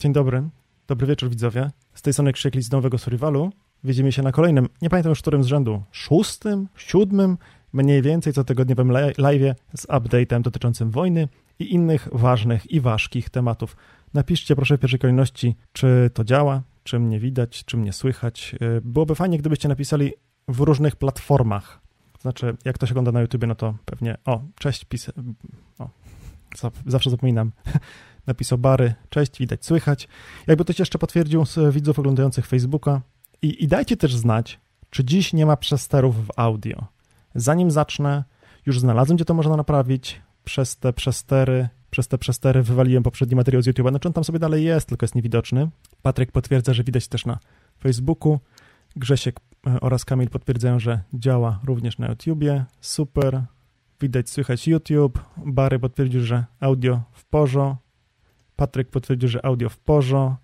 Dzień dobry, dobry wieczór widzowie. Z tej strony Krzykli z Nowego Survivalu. Widzimy się na kolejnym, nie pamiętam już którym z rzędu, szóstym, siódmym, mniej więcej co tygodniowym live z update'em dotyczącym wojny i innych ważnych i ważkich tematów. Napiszcie proszę w pierwszej kolejności, czy to działa, czy mnie widać, czy mnie słychać. Y, byłoby fajnie, gdybyście napisali w różnych platformach. Znaczy, jak ktoś ogląda na YouTube, no to pewnie, o, cześć, pis... O, zawsze zapominam. Napisał Bary, cześć, widać, słychać. Jakby ktoś jeszcze potwierdził z widzów oglądających Facebooka. I, I dajcie też znać, czy dziś nie ma przesterów w audio. Zanim zacznę, już znalazłem, gdzie to można naprawić. Przez te przestery, przez te przestery wywaliłem poprzedni materiał z YouTube'a. Znaczy on tam sobie dalej jest, tylko jest niewidoczny. Patryk potwierdza, że widać też na Facebooku. Grzesiek e, oraz Kamil potwierdzają, że działa również na YouTubie. Super. Widać, słychać YouTube. Bary potwierdził, że audio w porzo. Patryk potwierdził, że audio w porzo.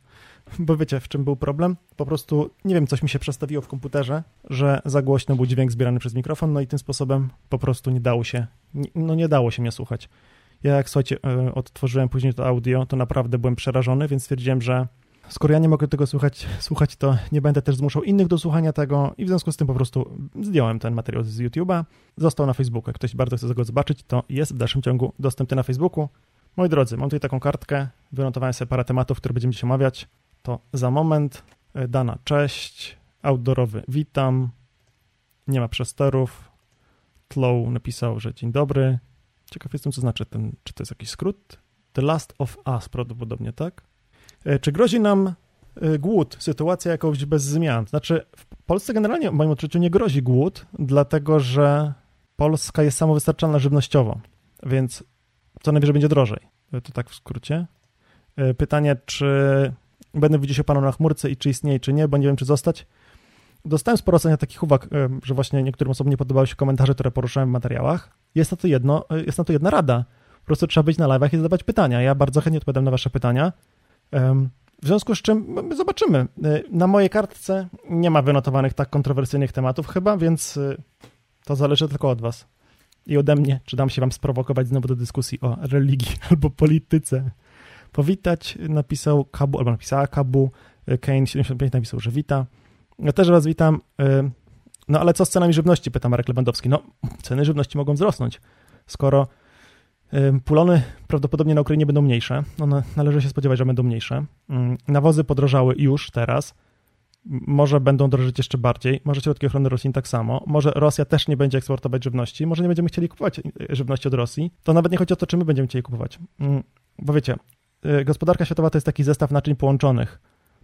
Bo wiecie, w czym był problem? Po prostu, nie wiem, coś mi się przestawiło w komputerze, że za głośno był dźwięk zbierany przez mikrofon, no i tym sposobem po prostu nie dało się, no nie dało się mnie słuchać. Ja jak, słuchajcie, e, odtworzyłem później to audio, to naprawdę byłem przerażony, więc stwierdziłem, że skoro ja nie mogę tego słuchać, słuchać, to nie będę też zmuszał innych do słuchania tego i w związku z tym po prostu zdjąłem ten materiał z YouTube'a. Został na Facebooku. Jak ktoś bardzo chce go zobaczyć, to jest w dalszym ciągu dostępny na Facebooku. Moi drodzy, mam tutaj taką kartkę, wynotowałem sobie parę tematów, które będziemy dzisiaj omawiać. To za moment, e, dana cześć, outdoorowy witam, nie ma przesterów, Tlow napisał, że dzień dobry. Ciekaw jestem, co znaczy ten, czy to jest jakiś skrót? The Last of Us prawdopodobnie, tak? E, czy grozi nam e, głód, sytuacja jakąś bez zmian? Znaczy, w Polsce generalnie, w moim odczuciu, nie grozi głód, dlatego że Polska jest samowystarczalna żywnościowo, więc co najwyżej będzie drożej. E, to tak w skrócie. Pytanie, czy będę widzieć się panu na chmurce i czy istnieje, czy nie, bo nie wiem, czy zostać. Dostałem sporo ocenia takich uwag, że właśnie niektórym osobom nie podobały się komentarze, które poruszałem w materiałach. Jest na to jedno, jest na to jedna rada. Po prostu trzeba być na live'ach i zadawać pytania. Ja bardzo chętnie odpowiadam na wasze pytania. W związku z czym zobaczymy. Na mojej kartce nie ma wynotowanych tak kontrowersyjnych tematów chyba, więc to zależy tylko od was i ode mnie, czy dam się wam sprowokować znowu do dyskusji o religii albo polityce. Powitać napisał Kabu, albo napisała Kabu, Kane75 napisał, że wita. Ja też was witam. No ale co z cenami żywności, pyta Marek Lewandowski. No, ceny żywności mogą wzrosnąć, skoro Pulony prawdopodobnie na Ukrainie będą mniejsze. One należy się spodziewać, że będą mniejsze. Nawozy podrożały już teraz. Może będą drożyć jeszcze bardziej. Może środki ochrony roślin tak samo. Może Rosja też nie będzie eksportować żywności. Może nie będziemy chcieli kupować e, żywności od Rosji. To nawet nie chodzi o to, czy my będziemy chcieli kupować. Bo wiecie, e, gospodarka światowa to jest taki zestaw naczyń połączonych.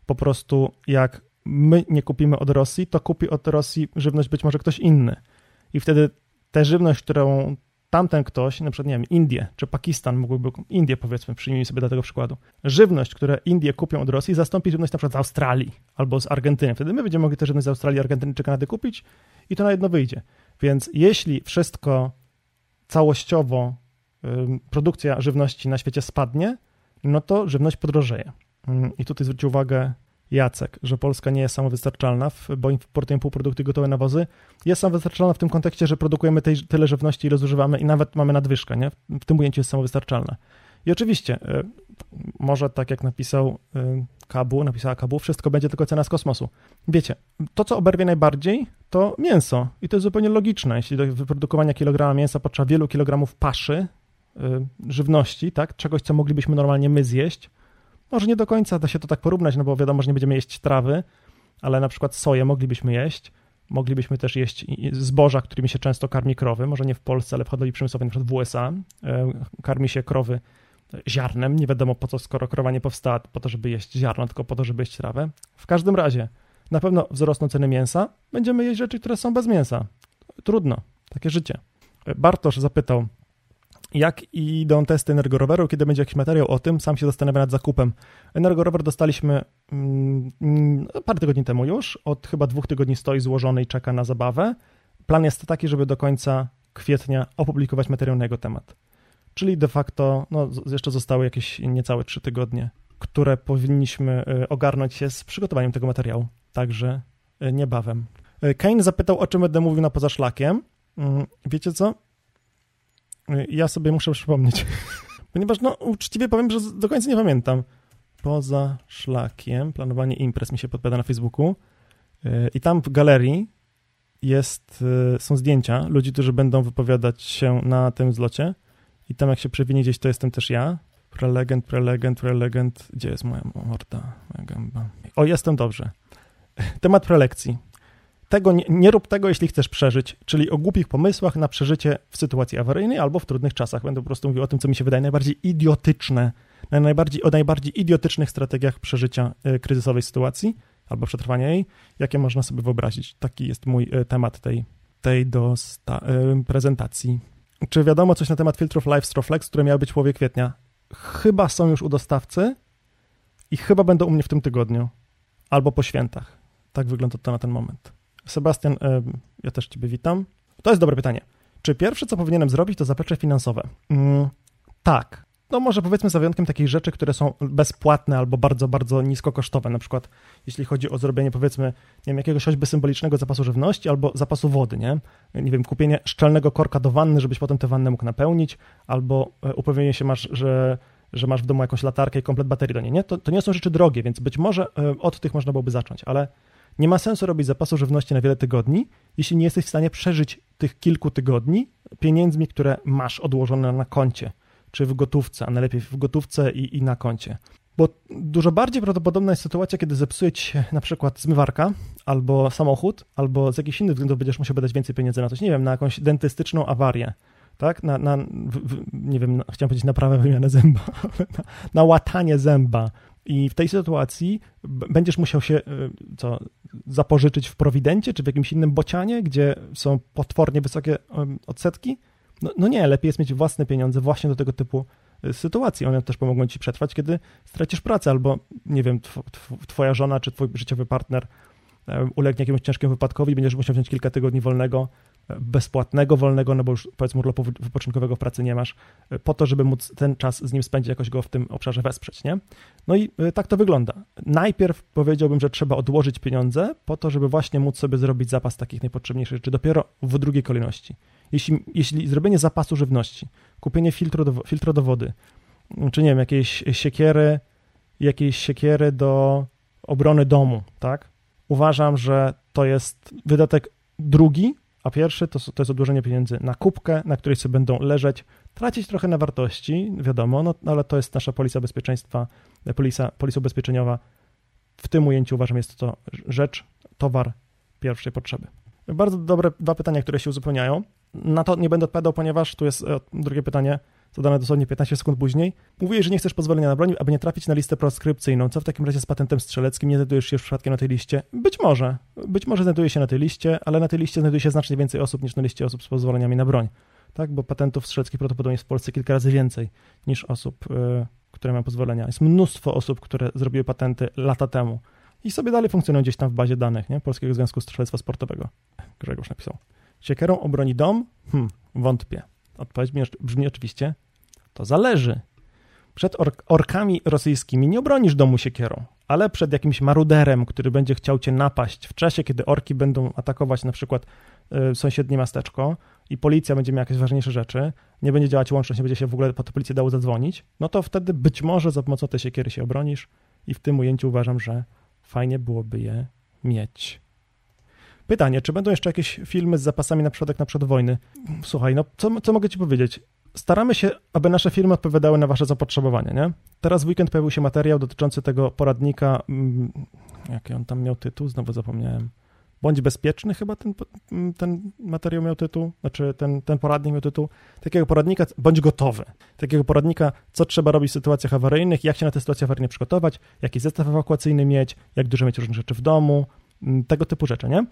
Po prostu jak my nie kupimy od Rosji, to kupi od Rosji żywność być może ktoś inny. I wtedy tę żywność, którą tamten ktoś, na przykład, nie wiem, Indie czy Pakistan mógłby, Indie powiedzmy, przyjmijmy sobie do tego przykładu, żywność, które Indie kupią od Rosji, zastąpi żywność na przykład z Australii albo z Argentyny. Wtedy my będziemy mogli tę żywność z Australii, Argentyny czy Kanady kupić i to na jedno wyjdzie. Więc jeśli wszystko całościowo, produkcja żywności na świecie spadnie, no to żywność podrożeje. I tutaj zwróćcie uwagę, Jacek, że Polska nie jest samowystarczalna, bo importujemy półprodukty gotowe nawozy. Jest samowystarczalna w tym kontekście, że produkujemy tej, tyle żywności, ile zużywamy i nawet mamy nadwyżkę, nie? W tym ujęciu jest samowystarczalna. I oczywiście, y, może tak jak napisał y, Kabu, napisała Kabu, wszystko będzie tylko cena z kosmosu. Wiecie, to co oberwie najbardziej, to mięso. I to jest zupełnie logiczne. Jeśli do wyprodukowania kilograma mięsa potrzeba wielu kilogramów paszy, y, żywności, tak? Czegoś, co moglibyśmy normalnie my zjeść, może nie do końca da się to tak porównać, no bo wiadomo, że nie będziemy jeść trawy, ale na przykład soję moglibyśmy jeść. Moglibyśmy też jeść zboża, którymi się często karmi krowy, może nie w Polsce, ale w hodowli przemysłowej, na przykład w USA. E, karmi się krowy ziarnem, nie wiadomo po co, skoro krowa nie powstała po to, żeby jeść ziarno, tylko po to, żeby jeść trawę. W każdym razie, na pewno wzrosną ceny mięsa, będziemy jeść rzeczy, które są bez mięsa. Trudno, takie życie. E, Bartosz zapytał, jak idą testy Energoroweru, kiedy będzie jakiś materiał o tym, sam się zastanawiam nad zakupem. Energorower dostaliśmy mm, no, parę tygodni temu już, od chyba dwóch tygodni stoi złożony i czeka na zabawę. Plan jest taki, żeby do końca kwietnia opublikować materiał na jego temat. Czyli de facto, no, jeszcze zostały jakieś niecałe trzy tygodnie, które powinniśmy y, ogarnąć się z przygotowaniem tego materiału. Także y, niebawem. Y, Kane zapytał, o czym będę mówił na poza szlakiem. Mm, wiecie co? Ja sobie muszę przypomnieć. Ponieważ, no, uczciwie powiem, że do końca nie pamiętam. poza szlakiem, planowanie imprez mi się podpowiada na Facebooku i tam w galerii jest, są zdjęcia ludzi, którzy będą wypowiadać się na tym zlocie i tam jak się przewinie gdzieś, to jestem też ja. Prelegent, prelegent, prelegent. Gdzie jest moja morda, moja gęba? O, jestem dobrze. Temat prelekcji. Tego nie, nie, rób tego, jeśli chcesz przeżyć, czyli o głupich pomysłach na przeżycie w sytuacji awaryjnej albo w trudnych czasach. Będę po prostu mówił o tym, co mi się wydaje najbardziej idiotyczne, najbardziej, o najbardziej idiotycznych strategiach przeżycia y, kryzysowej sytuacji albo przetrwania jej, jakie można sobie wyobrazić. Taki jest mój y, temat tej, tej do y, prezentacji. Czy wiadomo coś na temat filtrów Live Stroflex, które miały być w połowie kwietnia? Chyba są już u dostawcy i chyba będą u mnie w tym tygodniu albo po świętach. Tak wygląda to na ten moment. Sebastian, ja też Ciebie witam. To jest dobre pytanie. Czy pierwsze, co powinienem zrobić, to zaplecze finansowe? Mm, tak. No może powiedzmy za wyjątkiem takich rzeczy, które są bezpłatne albo bardzo, bardzo niskokosztowe, na przykład jeśli chodzi o zrobienie powiedzmy, nie wiem, jakiegoś choćby symbolicznego zapasu żywności albo zapasu wody, nie? Nie wiem, kupienie szczelnego korka do wanny, żebyś potem tę wannę mógł napełnić, albo e, upewnienie się masz, że że masz w domu jakąś latarkę i komplet baterii do niej, nie? To, to nie są rzeczy drogie, więc być może e, od tych można byłoby zacząć, ale nie ma sensu robić zapasu żywności na wiele tygodni, jeśli nie jesteś w stanie przeżyć tych kilku tygodni pieniędzmi, które masz odłożone na koncie, czy w gotówce, a najlepiej w gotówce i, i na koncie. Bo dużo bardziej prawdopodobna jest sytuacja, kiedy zepsuje ci się na przykład zmywarka, albo samochód, albo z jakichś innych względów będziesz musiał wydać więcej pieniędzy na coś, nie wiem, na jakąś dentystyczną awarię, tak? Na, na w, w, nie wiem, chciałem powiedzieć naprawę wymianę zęba, na, na łatanie zęba, i w tej sytuacji będziesz musiał się y, co, zapożyczyć w Prowidencie czy w jakimś innym bocianie, gdzie są potwornie wysokie odsetki? No, no, nie, lepiej jest mieć własne pieniądze właśnie do tego typu y, sytuacji. One też pomogą ci przetrwać, kiedy stracisz pracę albo, nie wiem, tw twoja żona czy twój życiowy partner ulegnie jakiemuś ciężkiemu wypadkowi, będziesz musiał wziąć kilka tygodni wolnego bezpłatnego, wolnego, no bo już powiedzmy urlopu wypoczynkowego w pracy nie masz, e, po to, żeby móc ten czas z nim spędzić, jakoś go w tym obszarze wesprzeć, nie? No i e, tak to wygląda. Najpierw powiedziałbym, że trzeba odłożyć pieniądze po to, żeby właśnie móc sobie zrobić zapas takich najpotrzebniejszych rzeczy, dopiero w drugiej kolejności. Jeśli, jeśli zrobienie zapasu żywności, kupienie filtru do, filtru do wody, czy nie wiem, jakieś siekiery, jakieś siekiery do obrony domu, tak? Uważam, że to jest wydatek drugi, a pierwszy to, to jest odłożenie pieniędzy na kubkę, na której sobie będą leżeć, tracić trochę na wartości, wiadomo, no, ale to jest nasza polisa bezpieczeństwa, polisa, polisa ubezpieczeniowa. W tym ujęciu uważam, jest to rzecz, towar pierwszej potrzeby. Bardzo dobre dwa pytania, które się uzupełniają. Na to nie będę odpowiadał, ponieważ tu jest e, drugie pytanie zadane dosłownie 15 sekund później. Mówiłeś, że nie chcesz pozwolenia na broń, aby nie trafić na listę proskrypcyjną. Co w takim razie z patentem strzeleckim? Nie znajdujesz się przypadkiem na tej liście? Być może. Być może znajduje się na tej liście, ale na tej liście znajduje się znacznie więcej osób niż na liście osób z pozwoleniami na broń. Tak, bo patentów strzeleckich prawdopodobnie jest w Polsce kilka razy więcej niż osób, yy, które mają pozwolenia. Jest mnóstwo osób, które zrobiły patenty lata temu i sobie dalej funkcjonują gdzieś tam w bazie danych nie? Polskiego Związku Strzelectwa Sportowego. Grzegorz napisał. Siekierą obroni dom? Hm, wątpię. Odpowiedź brzmi oczywiście, to zależy. Przed ork orkami rosyjskimi nie obronisz domu siekierą, ale przed jakimś maruderem, który będzie chciał cię napaść w czasie, kiedy orki będą atakować na przykład y, sąsiednie miasteczko i policja będzie miała jakieś ważniejsze rzeczy, nie będzie działać łączność, nie będzie się w ogóle po tę policję dało zadzwonić, no to wtedy być może za pomocą tej siekiery się obronisz i w tym ujęciu uważam, że fajnie byłoby je mieć. Pytanie, czy będą jeszcze jakieś filmy z zapasami na przypadek na przykład wojny? Słuchaj, no co, co mogę ci powiedzieć? Staramy się, aby nasze firmy odpowiadały na wasze zapotrzebowanie, nie? Teraz w weekend pojawił się materiał dotyczący tego poradnika, mm, jaki on tam miał tytuł, znowu zapomniałem. Bądź bezpieczny chyba ten, mm, ten materiał miał tytuł, znaczy ten, ten poradnik miał tytuł, takiego poradnika, bądź gotowy, takiego poradnika, co trzeba robić w sytuacjach awaryjnych, jak się na te sytuacje awaryjne przygotować, jaki zestaw ewakuacyjny mieć, jak dużo mieć różnych rzeczy w domu, tego typu rzeczy, nie?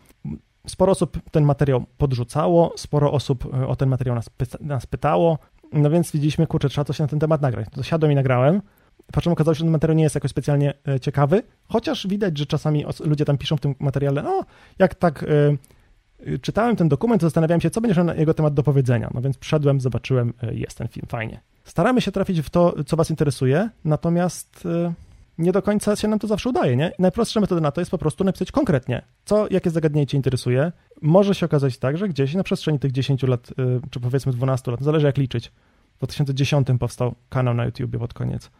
Sporo osób ten materiał podrzucało, sporo osób e, o ten materiał nas, nas pytało, no więc widzieliśmy, kurczę, trzeba coś na ten temat nagrać. To siadłem i nagrałem. Po czym okazało się, że ten materiał nie jest jakoś specjalnie e, ciekawy, chociaż widać, że czasami ludzie tam piszą w tym materiale, no, jak tak y, czytałem ten dokument, zastanawiałem się, co będziesz na jego temat do powiedzenia. No więc przyszedłem, zobaczyłem, jest ten film, fajnie. Staramy się trafić w to, co was interesuje, natomiast... Y, nie do końca się nam to zawsze udaje, nie? Najprostsza metoda na to jest po prostu napisać konkretnie, co, jakie zagadnienie cię interesuje. Może się okazać tak, że gdzieś na przestrzeni tych 10 lat, y, czy powiedzmy 12 lat, zależy jak liczyć. W 2010 powstał kanał na YouTube pod koniec.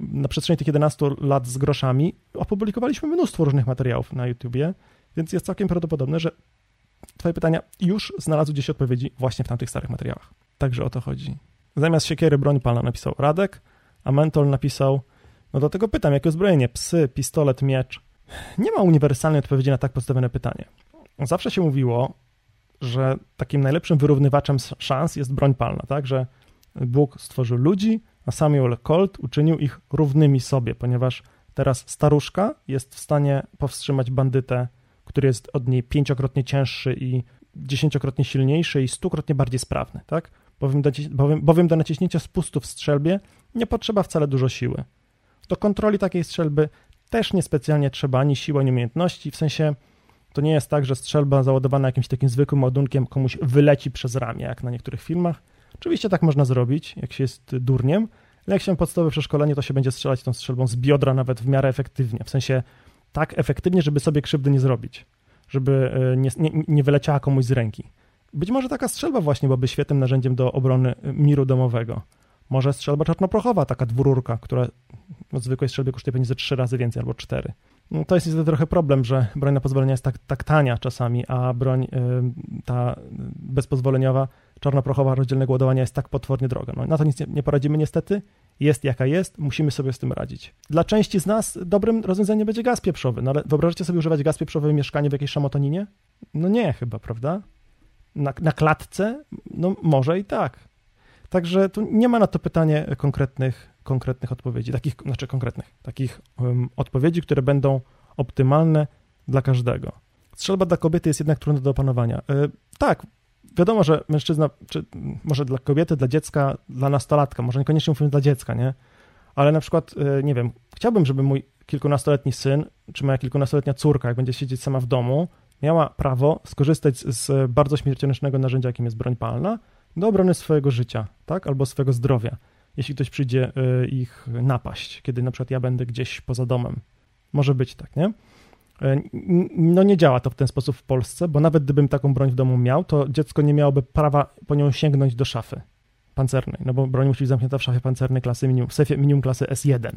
na przestrzeni tych 11 lat z groszami opublikowaliśmy mnóstwo różnych materiałów na YouTubie, więc jest całkiem prawdopodobne, że Twoje pytania już znalazły gdzieś odpowiedzi właśnie w tamtych starych materiałach. Także o to chodzi. Zamiast siekiery broń palna napisał Radek, a Mentol napisał, no tego pytam, jakie uzbrojenie? Psy, pistolet, miecz? Nie ma uniwersalnej odpowiedzi na tak postawione pytanie. Zawsze się mówiło, że takim najlepszym wyrównywaczem szans jest broń palna, tak? Że Bóg stworzył ludzi, a Samuel Colt uczynił ich równymi sobie, ponieważ teraz staruszka jest w stanie powstrzymać bandytę, który jest od niej pięciokrotnie cięższy i dziesięciokrotnie silniejszy i stukrotnie bardziej sprawny, tak? Bowiem do, bowiem, bowiem do naciśnięcia spustu w strzelbie nie potrzeba wcale dużo siły. Do kontroli takiej strzelby też niespecjalnie trzeba ani siły, ani umiejętności, w sensie to nie jest tak, że strzelba załadowana jakimś takim zwykłym ładunkiem komuś wyleci przez ramię, jak na niektórych filmach. Oczywiście tak można zrobić, jak się jest durniem, ale jak się podstawowe przeszkolenie, to się będzie strzelać tą strzelbą z biodra nawet w miarę efektywnie, w sensie tak efektywnie, żeby sobie krzywdy nie zrobić, żeby e, nie, nie, nie wyleciała komuś z ręki. Być może taka strzelba właśnie byłaby świetnym narzędziem do obrony miru domowego. Może strzelba czarnoprochowa, taka dwururka, która od zwykłej strzelby kosztuje pewnie ze trzy razy więcej albo cztery. No, to jest niestety trochę problem, że broń na pozwolenia jest tak, tak tania czasami, a broń y, ta bezpozwoleniowa, czarnoprochowa, rozdzielnego ładowania jest tak potwornie droga. No, na to nic nie, nie poradzimy niestety. Jest jaka jest, musimy sobie z tym radzić. Dla części z nas dobrym rozwiązaniem będzie gaz pieprzowy, no ale wyobrażacie sobie używać gaz pieprzowy w mieszkaniu w jakiejś szamotoninie? No nie chyba, prawda? Na, na klatce? No może i tak. Także tu nie ma na to pytanie konkretnych, konkretnych odpowiedzi, takich, znaczy konkretnych, takich um, odpowiedzi, które będą optymalne dla każdego. Strzelba dla kobiety jest jednak trudna do opanowania. Yy, tak, wiadomo, że mężczyzna, czy może dla kobiety, dla dziecka, dla nastolatka, może niekoniecznie mówimy dla dziecka, nie? Ale na przykład, yy, nie wiem, chciałbym, żeby mój kilkunastoletni syn, czy moja kilkunastoletnia córka, jak będzie siedzieć sama w domu, miała prawo skorzystać z, bardzo śmiercionocznego narzędzia, jakim jest broń palna, do obrony swojego życia, tak, albo swojego zdrowia, jeśli ktoś przyjdzie y, ich napaść, kiedy na przykład ja będę gdzieś poza domem. Może być tak, nie? Y, no nie działa to w ten sposób w Polsce, bo nawet gdybym taką broń w domu miał, to dziecko nie miałoby prawa po nią sięgnąć do szafy pancernej, no bo broń musi być zamknięta w szafie pancernej klasy minimum, w sefie minimum klasy S1.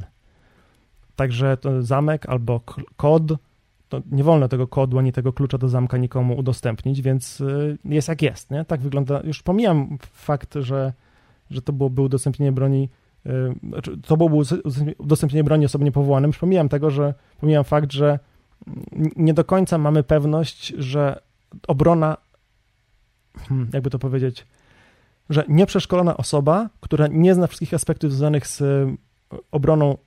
Także to zamek albo kod nie wolno tego kodu ani tego klucza do zamka nikomu udostępnić, więc y, jest jak jest, nie? Tak wygląda, już pomijam fakt, że, że to byłoby udostępnienie broni, y, znaczy, to byłoby udostępnienie broni osobie niepowołanym, pomijam tego, że, pomijam fakt, że nie do końca mamy pewność, że obrona, hmm, jakby to powiedzieć, że nieprzeszkolona osoba, która nie zna wszystkich aspektów związanych z obroną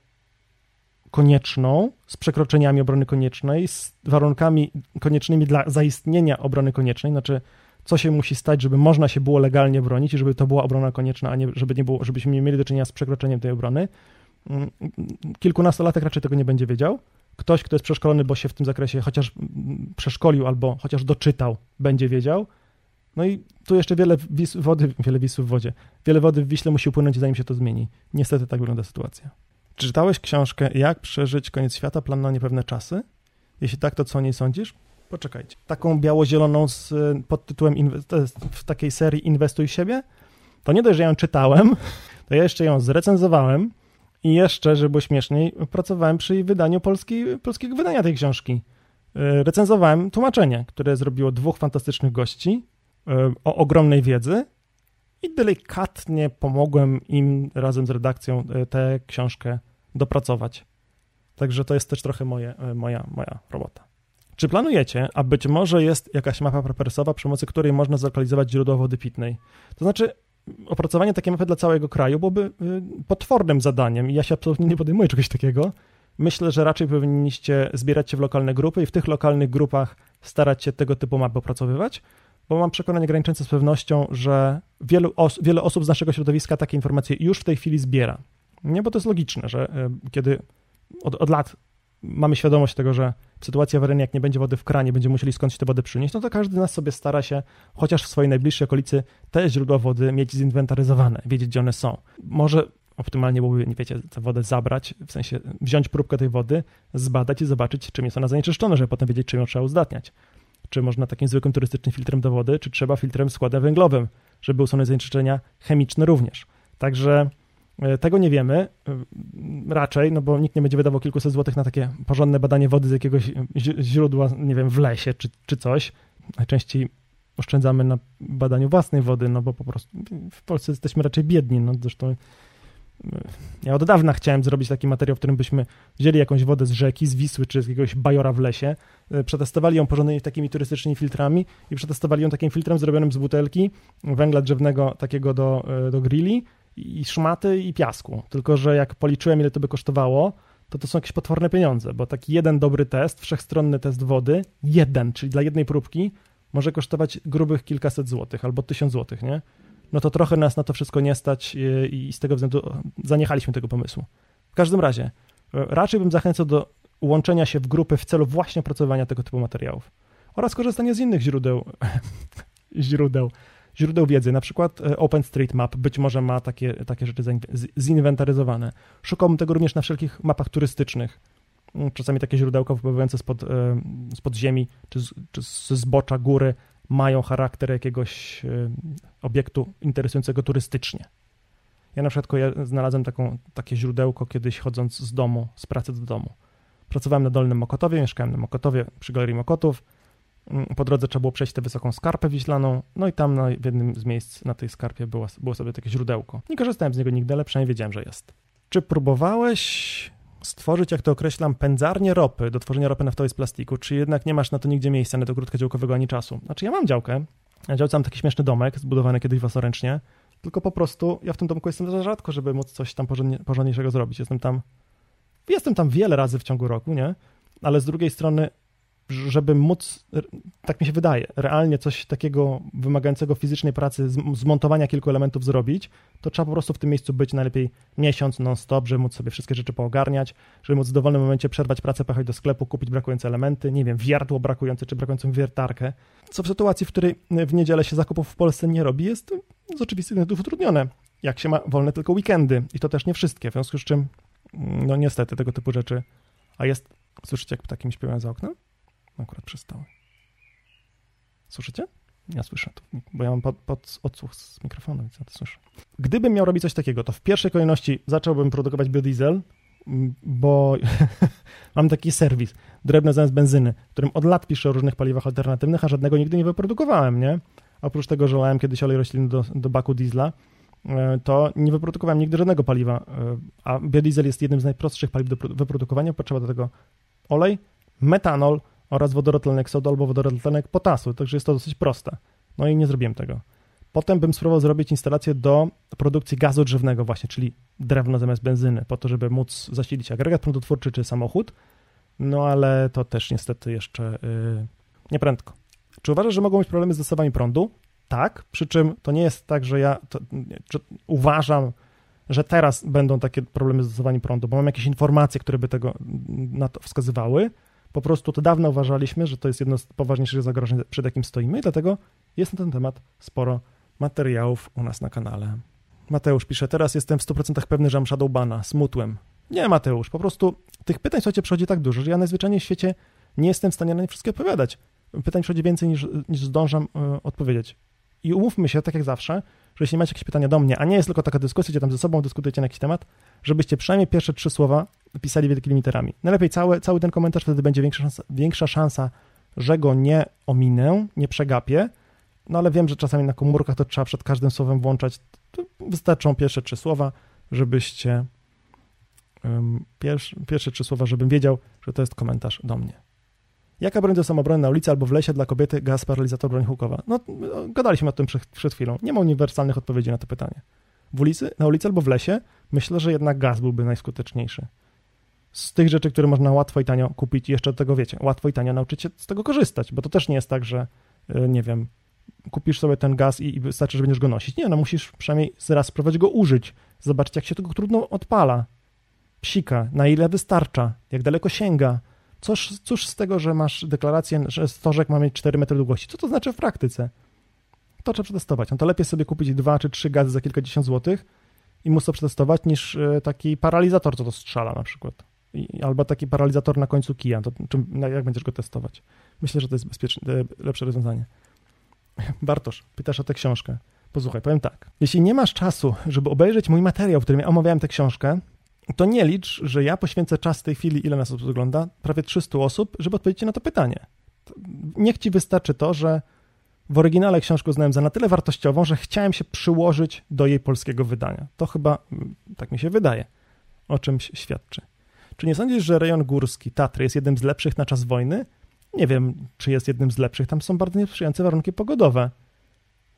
konieczną, z przekroczeniami obrony koniecznej, z warunkami koniecznymi dla zaistnienia obrony koniecznej, znaczy co się musi stać, żeby można się było legalnie bronić i żeby to była obrona konieczna, a nie żeby nie było, żebyśmy nie mieli do czynienia z przekroczeniem tej obrony. Mm, kilkunastolatek raczej tego nie będzie wiedział. Ktoś, kto jest przeszkolony, bo się w tym zakresie chociaż przeszkolił albo chociaż doczytał, będzie wiedział. No i tu jeszcze wiele wody, wiele wisów w wodzie, wiele wody w Wiśle musi upłynąć, zanim się to zmieni. Niestety tak wygląda sytuacja. Czy czytałeś książkę Jak przeżyć koniec świata, plan na niepewne czasy? Jeśli tak, to co o niej sądzisz? Poczekajcie. Taką biało-zieloną z pod tytułem w takiej serii Inwestuj siebie? To nie dość, że ją czytałem, to ja jeszcze ją zrecenzowałem i jeszcze, żeby było śmieszniej, pracowałem przy wydaniu polskiej, polskiego wydania tej książki. E, recenzowałem tłumaczenie, które zrobiło dwóch fantastycznych gości e, o ogromnej wiedzy i delikatnie pomogłem im razem z redakcją e, tę książkę dopracować. Także to jest też trochę moje, e, moja, moja robota. Czy planujecie, a być może jest jakaś mapa prepersowa, przy pomocy której można zlokalizować źródła wody pitnej? To znaczy, opracowanie takiej mapy dla całego kraju byłoby e, potwornym zadaniem i ja się absolutnie nie podejmuję czegoś takiego. Myślę, że raczej powinniście zbierać się w lokalne grupy i w tych lokalnych grupach starać się tego typu mapy opracowywać, bo mam przekonanie graniczące z pewnością, że wielu os wiele osób z naszego środowiska takie informacje już w tej chwili zbiera. Nie, bo to jest logiczne, że e, kiedy od, od lat mamy świadomość tego, że sytuacja awaryjna, jak nie będzie wody w kranie, będziemy musieli skądś tę wodę przynieść, no to każdy z nas sobie stara się, chociaż w swojej najbliższej okolicy, te źródła wody mieć zinwentaryzowane, wiedzieć, gdzie one są. Może optymalnie byłoby, nie wiecie, tę wodę zabrać, w sensie wziąć próbkę tej wody, zbadać i zobaczyć, czym jest ona zanieczyszczona, żeby potem wiedzieć, czym ją trzeba uzdatniać. Czy można takim zwykłym turystycznym filtrem do wody, czy trzeba filtrem składem węglowym, żeby usunąć zanieczyszczenia chemiczne również. Także E, tego nie wiemy e, raczej, no bo nikt nie będzie wydawał kilkuset złotych na takie porządne badanie wody z jakiegoś źródła, nie wiem, w lesie czy, czy coś. Najczęściej oszczędzamy na badaniu własnej wody, no bo po prostu w Polsce jesteśmy raczej biedni, no zresztą ja od dawna chciałem zrobić taki materiał, w którym byśmy wzięli jakąś wodę z rzeki, z Wisły czy z jakiegoś bajora w lesie, e, przetestowali ją porządnymi takimi turystycznymi filtrami i przetestowali ją takim filtrem zrobionym z butelki węgla drzewnego takiego do, e, do grilli i szmaty i piasku. Tylko, że jak policzyłem, ile to by kosztowało, to to są jakieś potworne pieniądze, bo taki jeden dobry test, wszechstronny test wody, jeden, czyli dla jednej próbki, może kosztować grubych kilkaset złotych albo tysiąc złotych, nie? No to trochę nas na to wszystko nie stać e, i z tego względu zaniechaliśmy tego pomysłu. W każdym razie, e, raczej bym zachęcał do łączenia się w grupy w celu właśnie opracowania tego typu materiałów oraz korzystania z innych źródeł, źródeł, źródeł wiedzy, na przykład e, OpenStreetMap być może ma takie, takie rzeczy zinwentaryzowane. Szukałbym tego również na wszelkich mapach turystycznych. Mm, czasami takie źródełka wypływające spod, spod ziemi czy, z, czy zbocza góry mają charakter jakiegoś e, obiektu interesującego turystycznie. Ja na przykład znalazłem taką, takie źródełko kiedyś chodząc z domu, z pracy do domu. Pracowałem na Dolnym Mokotowie, mieszkałem na Mokotowie przy Galerii Mokotów. Mm, po drodze trzeba było przejść tę wysoką skarpę wiślaną, no i tam na, w jednym z miejsc na tej skarpie było, było sobie takie źródełko. Nie korzystałem z niego nigdy, ale przynajmniej wiedziałem, że jest. Czy próbowałeś stworzyć, jak to określam, pędzarnię ropy do tworzenia ropy naftowej z plastiku, czy jednak nie masz na to nigdzie miejsca, na to ogródka działkowego ani czasu? Znaczy ja mam działkę, na działce mam taki śmieszny domek, zbudowany kiedyś własnoręcznie, tylko po prostu ja w tym domku jestem za rzadko, żeby móc coś tam porządnie, porządniejszego zrobić. Jestem tam, jestem tam wiele razy w ciągu roku, nie? Ale z drugiej strony żeby móc, tak mi się wydaje, realnie coś takiego wymagającego fizycznej pracy, zmontowania kilku elementów zrobić, to trzeba po prostu w tym miejscu być najlepiej miesiąc non-stop, żeby móc sobie wszystkie rzeczy poogarniać, żeby móc w dowolnym momencie przerwać pracę, pojechać do sklepu, kupić brakujące elementy, nie wiem, wiertło brakujące, czy brakującą wiertarkę, co w sytuacji, w której w niedzielę się zakupów w Polsce nie robi, jest z oczywistych względów utrudnione. Jak się ma wolne tylko weekendy i to też nie wszystkie, w związku z czym, no niestety tego typu rzeczy, a jest, słyszycie jak ptaki mi śpiewają za oknem? Akurat przestały. Słyszycie? Ja słyszę to, bo ja mam pod, pod odsłuch z mikrofonu, więc ja to słyszę. Gdybym miał robić coś takiego, to w pierwszej kolejności zacząłbym produkować biodiesel, bo mam taki serwis, drewno zamiast benzyny, w którym od lat piszę o różnych paliwach alternatywnych, a żadnego nigdy nie wyprodukowałem, nie? Oprócz tego, że lałem kiedyś olej roślinny do, do baku diesla, e, to nie wyprodukowałem nigdy żadnego paliwa, e, a biodiesel jest jednym z najprostszych paliw do wyprodukowania. Potrzeba do tego olej, metanol, oraz wodorotlenek sodu albo wodorotlenek potasu, także jest to dosyć proste. No i nie zrobiłem tego. Potem bym spróbował zrobić instalację do produkcji gazu drzewnego właśnie, czyli drewno zamiast benzyny, po to, żeby móc zasilić agregat prądotwórczy czy samochód, no ale to też niestety jeszcze yy, nieprędko. Czy uważasz, że mogą być problemy z dostawaniem prądu? Tak, przy czym to nie jest tak, że ja to, uważam, że teraz będą takie problemy z dostawaniem prądu, bo mam jakieś informacje, które by tego na to wskazywały, po prostu to dawno uważaliśmy, że to jest jedno z poważniejszych zagrożeń, przed jakim stoimy, i dlatego jest na ten temat sporo materiałów u nas na kanale. Mateusz pisze, teraz jestem w 100% pewny, że mam Shadowbana, smutłem. Nie, Mateusz, po prostu tych pytań, słuchajcie, przychodzi tak dużo, że ja najzwyczajniej w świecie nie jestem w stanie na nie wszystkie odpowiadać. Pytań przychodzi więcej niż, niż zdążam y, odpowiedzieć. I umówmy się, tak jak zawsze, że jeśli macie jakieś pytania do mnie, a nie jest tylko taka dyskusja, gdzie tam ze sobą dyskutujecie na jakiś temat, żebyście przynajmniej pierwsze trzy słowa pisali wielkimi literami. Najlepiej cały, cały ten komentarz, wtedy będzie większa szansa, większa szansa, że go nie ominę, nie przegapię, no ale wiem, że czasami na komórkach to trzeba przed każdym słowem włączać. Wystarczą pierwsze trzy słowa, żebyście um, pierwsze, pierwsze trzy słowa, żebym wiedział, że to jest komentarz do mnie. Jaka broń do samobrony na ulicy albo w lesie dla kobiety, gaz, paralizator, broń hukowa? No, gadaliśmy o tym przed, przed chwilą. Nie ma uniwersalnych odpowiedzi na to pytanie. W ulicy, na ulicy albo w lesie myślę, że jednak gaz byłby najskuteczniejszy. Z tych rzeczy, które można łatwo i tanio kupić jeszcze do tego, wiecie, łatwo i tanio nauczyć się z tego korzystać, bo to też nie jest tak, że, e, nie wiem, kupisz sobie ten gaz i, i wystarczy, że będziesz go nosić. Nie, no musisz przynajmniej raz spróbować go użyć, zobaczyć, jak się tego trudno odpala. Psika, na ile wystarcza, jak daleko sięga, Cóż, cóż z tego, że masz deklarację, że stożek ma mieć 4 metry długości? Co to znaczy w praktyce? To trzeba przetestować. No to lepiej sobie kupić dwa czy trzy gazy za kilkadziesiąt złotych i móc to przetestować, niż e, taki paralizator, co to strzela na przykład. I, albo taki paralizator na końcu kija. To, jak będziesz go testować? Myślę, że to jest bezpieczne, lepsze rozwiązanie. Bartosz, pytasz o tę książkę. Posłuchaj, powiem tak. Jeśli nie masz czasu, żeby obejrzeć mój materiał, w którym ja omawiałem tę książkę, to nie licz, że ja poświęcę czas w tej chwili, ile nas ogląda, prawie 300 osób, żeby odpowiedzieć na to pytanie. Niech ci wystarczy to, że w oryginale książkę uznałem za na tyle wartościową, że chciałem się przyłożyć do jej polskiego wydania. To chyba, mm, tak mi się wydaje, o czymś świadczy. Czy nie sądzisz, że rejon górski Tatry jest jednym z lepszych na czas wojny? Nie wiem, czy jest jednym z lepszych. Tam są bardzo niesprzyjające warunki pogodowe.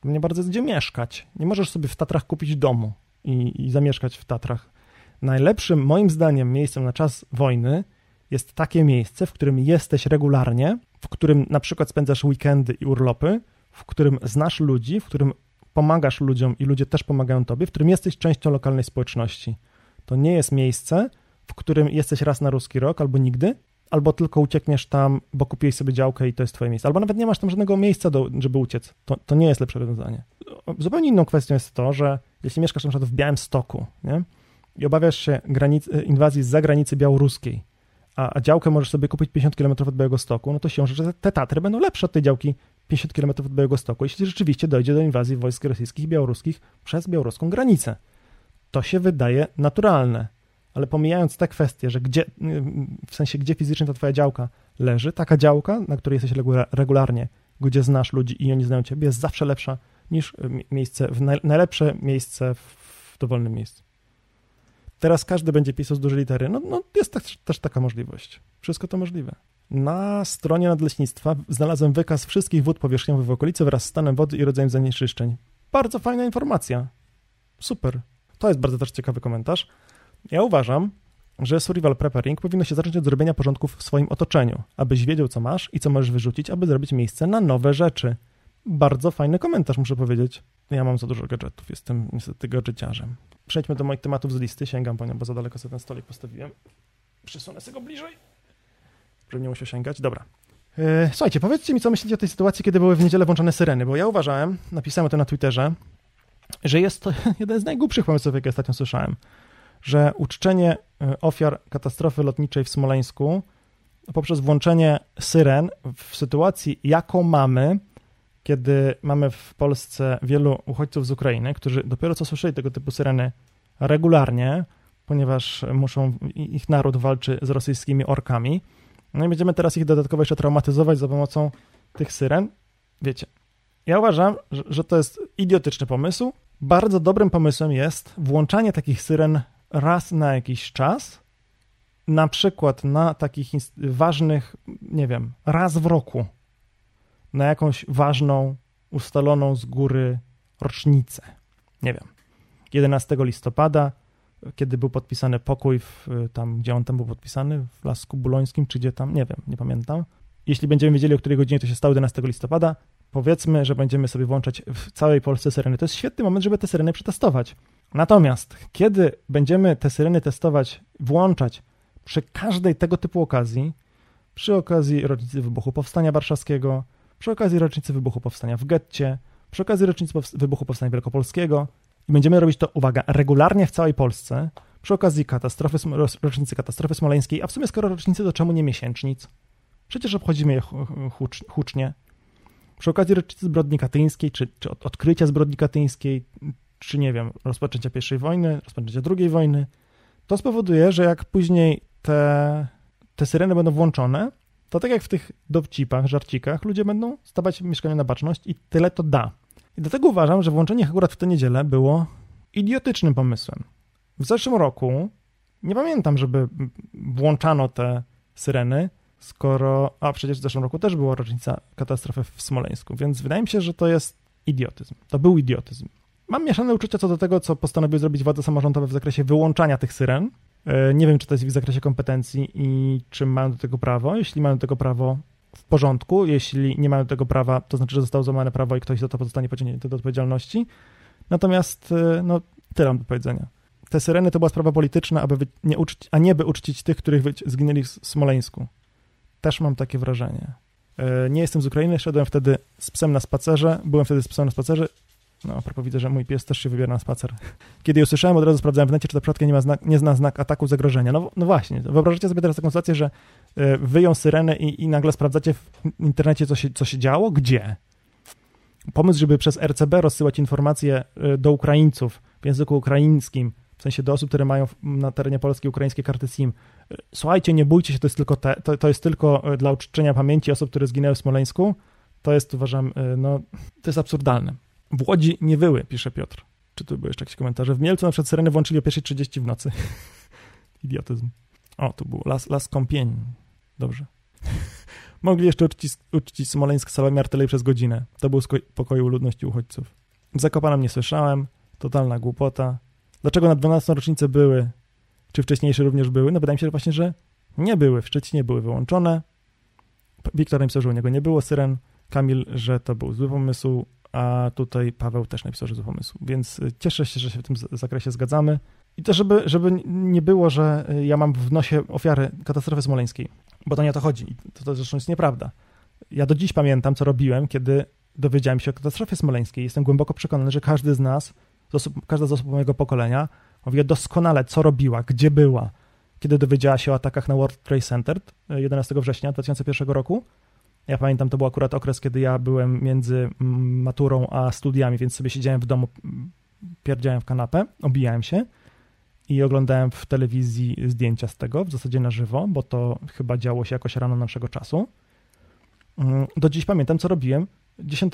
Nie bardzo jest gdzie mieszkać. Nie możesz sobie w Tatrach kupić domu i, i zamieszkać w Tatrach. Najlepszym, moim zdaniem, miejscem na czas wojny jest takie miejsce, w którym jesteś regularnie, w którym na przykład spędzasz weekendy i urlopy, w którym znasz ludzi, w którym pomagasz ludziom i ludzie też pomagają tobie, w którym jesteś częścią lokalnej społeczności. To nie jest miejsce, w którym jesteś raz na ruski rok albo nigdy, albo tylko uciekniesz tam, bo kupiłeś sobie działkę i to jest twoje miejsce, albo nawet nie masz tam żadnego miejsca, do, żeby uciec. To, to nie jest lepsze rozwiązanie. Zupełnie inną kwestią jest to, że jeśli mieszkasz na przykład w Białym Stoku nie? I obawiasz się granic, inwazji z zagranicy białoruskiej, a, a działkę możesz sobie kupić 50 km od Białego Stoku, no to się że te Tatry będą lepsze od tej działki 50 km od Białego Stoku, jeśli rzeczywiście dojdzie do inwazji wojsk rosyjskich i białoruskich przez białoruską granicę. To się wydaje naturalne, ale pomijając te kwestie, że gdzie, w sensie gdzie fizycznie ta twoja działka leży, taka działka, na której jesteś regularnie, gdzie znasz ludzi i oni znają ciebie, jest zawsze lepsza niż miejsce, w najlepsze miejsce w dowolnym miejscu. Teraz każdy będzie pisał z dużej litery. No, no jest też, też taka możliwość. Wszystko to możliwe. Na stronie nadleśnictwa znalazłem wykaz wszystkich wód powierzchniowych w okolicy wraz z stanem wody i rodzajem zanieczyszczeń. Bardzo fajna informacja. Super. To jest bardzo też ciekawy komentarz. Ja uważam, że survival preparing powinno się zacząć od zrobienia porządków w swoim otoczeniu, abyś wiedział, co masz i co możesz wyrzucić, aby zrobić miejsce na nowe rzeczy. Bardzo fajny komentarz, muszę powiedzieć. Ja mam za dużo gadżetów, jestem niestety gadżeciarzem. Przejdźmy do moich tematów z listy, sięgam po nią, bo za daleko sobie ten stolik postawiłem. Przesunę sobie go bliżej, żeby nie musiał sięgać. Dobra. E, słuchajcie, powiedzcie mi, co myślicie o tej sytuacji, kiedy były w niedzielę włączone syreny, bo ja uważałem, napisałem to na Twitterze, że jest to jeden z najgłupszych pomysłów, jakie ostatnio słyszałem, że uczczenie e, ofiar katastrofy lotniczej w Smoleńsku poprzez włączenie syren w sytuacji, jaką mamy, kiedy mamy w Polsce wielu uchodźców z Ukrainy, którzy dopiero co słyszeli tego typu syreny regularnie, ponieważ muszą, ich naród walczy z rosyjskimi orkami. No i będziemy teraz ich dodatkowo jeszcze traumatyzować za pomocą tych syren. Wiecie, ja uważam, że, to jest idiotyczny pomysł. Bardzo dobrym pomysłem jest włączanie takich syren raz na jakiś czas, na przykład na takich ważnych, nie wiem, raz w roku, na jakąś ważną, ustaloną z góry rocznicę. Nie wiem, 11 listopada, kiedy był podpisany pokój, w, tam, gdzie on tam był podpisany, w Lasku Bulońskim, czy gdzie tam, nie wiem, nie pamiętam. Jeśli będziemy wiedzieli, o której godzinie to się stało 11 listopada, powiedzmy, że będziemy sobie włączać w całej Polsce syreny. To jest świetny moment, żeby te syreny przetestować. Natomiast, kiedy będziemy te syreny testować, włączać przy każdej tego typu okazji, przy okazji rocznicy wybuchu Powstania Warszawskiego, przy okazji rocznicy wybuchu Powstania w getcie, przy okazji rocznicy wybuchu Powstania Wielkopolskiego i będziemy robić to, uwaga, regularnie w całej Polsce, przy okazji katastrofy, rocznicy katastrofy smoleńskiej, a w sumie skoro rocznicy, to czemu nie miesięcznic? Przecież obchodzimy je hucznie. Przy okazji rocznicy zbrodni katyńskiej, czy, czy odkrycia zbrodni katyńskiej, czy nie wiem, rozpoczęcia I wojny, rozpoczęcia II wojny, to spowoduje, że jak później te, te syreny będą włączone, to tak jak w tych dowcipach, żarcikach, ludzie będą stawać mieszkania na baczność i tyle to da. I dlatego uważam, że włączenie akurat w tę niedzielę było idiotycznym pomysłem. W zeszłym roku nie pamiętam, żeby włączano te syreny, skoro. A przecież w zeszłym roku też była rocznica katastrofy w Smoleńsku, więc wydaje mi się, że to jest idiotyzm. To był idiotyzm. Mam mieszane uczucia co do tego, co postanowiły zrobić władze samorządowe w zakresie wyłączania tych syren. E, nie wiem, czy to jest w zakresie kompetencji i czy mają do tego prawo. Jeśli mają do tego prawo, w porządku. Jeśli nie mają do tego prawa, to znaczy, że zostało złamane prawo i ktoś za to pozostanie pociągnięty do odpowiedzialności. Natomiast, e, no, tyle mam do powiedzenia. Te syreny to była sprawa polityczna, aby nie uczcić, a nie by uczcić tych, których zginęli w Smoleńsku. Też mam takie wrażenie. E, nie jestem z Ukrainy, szedłem wtedy z psem na spacerze, byłem wtedy z psem na spacerze no, a propos widzę, że mój pies też się wybiera na spacer. Kiedy ją usłyszałem, od razu sprawdzałem w necie, czy ta przypadkiem nie, ma znak, nie zna znak ataku zagrożenia. No, no właśnie, wyobraźcie sobie teraz taką sytuację, że y, wyją syrenę i, i nagle sprawdzacie w internecie, co się, co się działo? Gdzie? pomysł, żeby przez RCB rozsyłać informacje y, do Ukraińców w języku ukraińskim, w sensie do osób, które mają na terenie Polski ukraińskie karty SIM. Y, słuchajcie, nie bójcie się, to jest tylko, te, to, to jest tylko dla uczczenia pamięci osób, które zginęły w Smoleńsku. To jest, uważam, no, to jest absurdalne. W Łodzi nie wyły, pisze Piotr. Czy tu były jeszcze jakieś komentarze? W Mielcu na przykład syreny włączyli o 1.30 w nocy. Idiotyzm. O, tu był las, las kąpień. Dobrze. Mogli jeszcze uczcić, uczcić Smoleńsk salami artylerii przez godzinę. To był pokoju ludności uchodźców. Zakopanem nie słyszałem. Totalna głupota. Dlaczego na 12 rocznicę były? Czy wcześniejsze również były? No wydaje mi się że właśnie, że nie były. W Szczecinie były wyłączone. Wiktor napisał, że u niego nie było syren. Kamil, że to był zły pomysł, a tutaj Paweł też napisał, że zły pomysł. Więc y, cieszę się, że się w tym zakresie zgadzamy. I to, żeby, żeby nie było, że y, ja mam w nosie ofiary katastrofy smoleńskiej, bo to nie o to chodzi. To, to zresztą jest nieprawda. Ja do dziś pamiętam, co robiłem, kiedy dowiedziałem się o katastrofie smoleńskiej. Jestem głęboko przekonany, że każdy z nas, z osób, każda z osób mojego pokolenia, wie doskonale, co robiła, gdzie była, kiedy dowiedziała się o atakach na World Trade Center 11 y, września 2001 roku. Ja pamiętam, to był akurat okres, kiedy ja byłem między mm, maturą a studiami, więc sobie siedziałem w domu, pierdziałem w kanapę, obijałem się i oglądałem w telewizji zdjęcia z tego, w zasadzie na żywo, bo to chyba działo się jakoś rano naszego czasu. Mm, do dziś pamiętam, co robiłem 10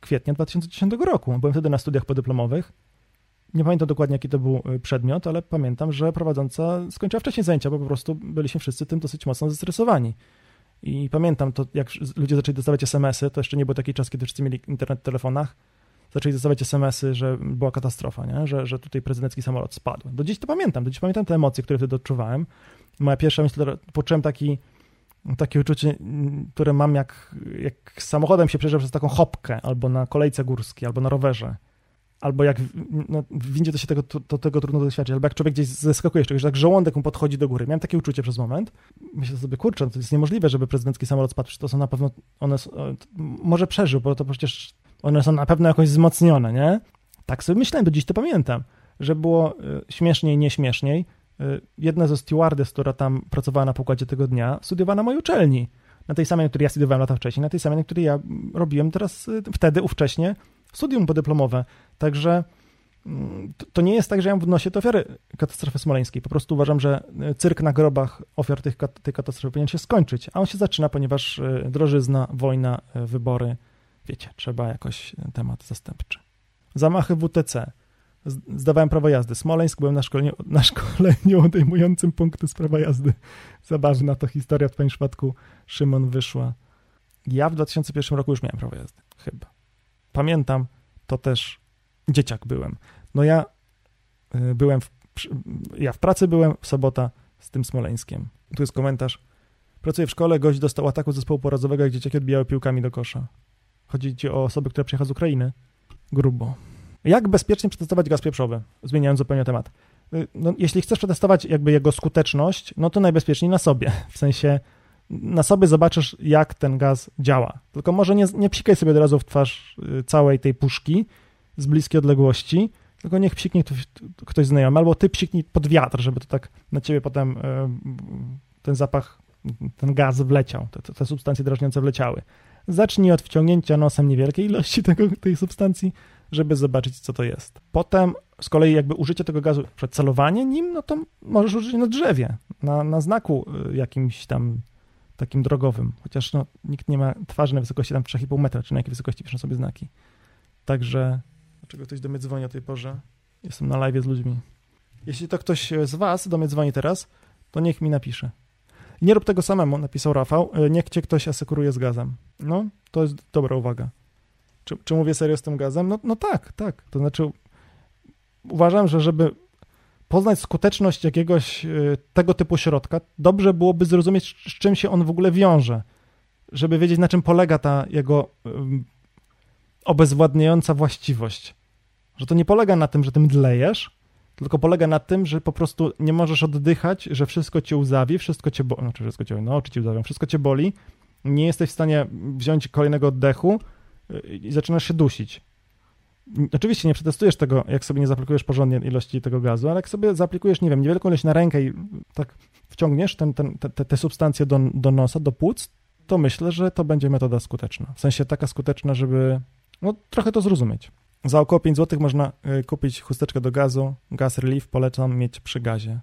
kwietnia 2010 roku. Byłem wtedy na studiach podyplomowych. Nie pamiętam dokładnie, jaki to był y, przedmiot, ale pamiętam, że prowadząca skończyła wcześniej zajęcia, bo po prostu byliśmy wszyscy tym dosyć mocno zestresowani. I pamiętam to, jak ludzie zaczęli dostawać SMS-y, to jeszcze nie był taki czas, kiedy wszyscy mieli internet w telefonach, zaczęli dostawać SMS-y, że była katastrofa, nie? Że, że tutaj prezydencki samolot spadł. Do dziś to pamiętam, do dziś pamiętam te emocje, które wtedy odczuwałem. Moja pierwsza myśl, poczułem taki, takie uczucie, które mam jak, jak samochodem się przejeżdża przez taką hopkę, albo na kolejce górskiej, albo na rowerze. Albo jak no, w windzie to się tego, to, tego trudno doświadczyć, albo jak człowiek gdzieś zeskakuje, że tak żołądek mu podchodzi do góry. Miałem takie uczucie przez moment. Myślę sobie, kurczę, no to jest niemożliwe, żeby prezydencki samolot spadł, to są na pewno, one, może przeżył, bo to przecież one są na pewno jakoś wzmocnione, nie? Tak sobie myślałem, do dziś to pamiętam, że było y, śmieszniej, nieśmieszniej. Y, jedna ze stewardess, która tam pracowała na pokładzie tego dnia, studiowała na mojej uczelni. Na tej samej, na której ja studiowałem lata wcześniej, na tej samej, na której ja robiłem teraz, y, wtedy, ówcześnie, studium podyplomowe. Także mm, to nie jest tak, że ja mam w nosie te ofiary katastrofy smoleńskiej. Po prostu uważam, że cyrk na grobach ofiar tych, tej katastrofy powinien się skończyć. A on się zaczyna, ponieważ drożyzna, wojna, wybory, wiecie, trzeba jakoś temat zastępczy. Zamachy WTC. Zdawałem prawo jazdy. Smoleńsk, byłem na szkoleniu, na szkoleniu odejmującym punkty z prawa jazdy. Zabawna to historia, w twoim przypadku Szymon wyszła. Ja w 2001 roku już miałem prawo jazdy, chyba. Pamiętam, to też dzieciak byłem. No ja y, byłem, w, ja w pracy byłem, w sobota z tym Smoleńskiem. Tu jest komentarz. Pracuję w szkole, gość dostał ataku zespołu porazowego, jak dzieciaki odbijały piłkami do kosza. Chodzi ci o osoby, które przyjechały z Ukrainy? Grubo. Jak bezpiecznie przetestować gaz pieprzowy? Zmieniając zupełnie temat. Y, no, jeśli chcesz przetestować jakby jego skuteczność, no to najbezpieczniej na sobie. W sensie na sobie zobaczysz, jak ten gaz działa. Tylko może nie, nie psikaj sobie od razu w twarz y, całej tej puszki z bliskiej odległości, tylko niech psiknie ktoś, ktoś znajomy, albo ty psiknij pod wiatr, żeby to tak na ciebie potem y, ten zapach, ten gaz wleciał, te, te substancje drażniące wleciały. Zacznij od wciągnięcia nosem niewielkiej ilości tego, tej substancji, żeby zobaczyć, co to jest. Potem z kolei jakby użycie tego gazu, przed nim, no to możesz użyć na drzewie, na, na znaku y, jakimś tam takim drogowym, chociaż no, nikt nie ma twarzy na wysokości tam 3,5 metra, czy na jakiej wysokości piszą sobie znaki. Także, dlaczego ktoś do mnie dzwoni o tej porze? Jestem na live z ludźmi. Jeśli to ktoś z was do mnie dzwoni teraz, to niech mi napisze. Nie rób tego samemu, napisał Rafał. E, niech cię ktoś asekuruje z gazem. No, to jest dobra uwaga. Czy, czy mówię serio z tym gazem? No, no tak, tak. To znaczy, uważam, że żeby poznać skuteczność jakiegoś e, tego typu środka, dobrze byłoby zrozumieć, z czym się on w ogóle wiąże. Żeby wiedzieć, na czym polega ta jego obezwładniająca właściwość. Że to nie polega na tym, że tym dlejesz, tylko polega na tym, że po prostu nie możesz oddychać, że wszystko cię łzawi, wszystko cię boli, znaczy wszystko cię, no oczy cię łzawią, wszystko cię boli, nie jesteś w stanie wziąć kolejnego oddechu y, i zaczynasz się dusić. Oczywiście nie przetestujesz tego, jak sobie nie zaplikujesz porządnie ilości tego gazu, ale jak sobie zaaplikujesz, nie wiem, niewielką ilość na rękę i tak wciągniesz ten, ten, te, te substancje do, do nosa, do płuc, to myślę, że to będzie metoda skuteczna. W sensie taka skuteczna, żeby no trochę to zrozumieć. Za około 5 zł można y, kupić chusteczkę do gazu, gaz relief polecam mieć przy gazie.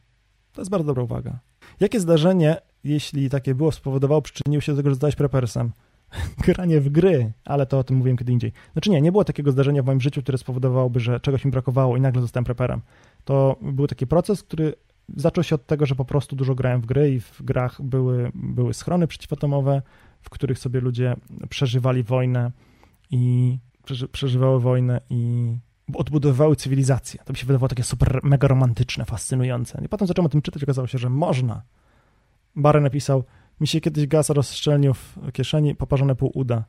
To jest bardzo dobra uwaga. Jakie zdarzenie, jeśli takie było, spowodowało, przyczyniło się do tego, że zostałeś prepersem? Granie w gry, ale to o tym mówiłem kiedy indziej. Znaczy nie, nie było takiego zdarzenia w moim życiu, które spowodowałoby, że czegoś mi brakowało i nagle zostałem preperem. To był taki proces, który zaczął się od tego, że po prostu dużo grałem w gry i w grach były, były schrony przeciwatomowe, w których sobie ludzie przeżywali wojnę i przeży, przeżywały wojnę i odbudowywały cywilizację. To mi się wydawało takie super, mega romantyczne, fascynujące. I potem zacząłem o tym czytać, okazało się, że można. Barry napisał, mi się kiedyś gaz rozszczelnił w kieszeni, poparzone pół uda.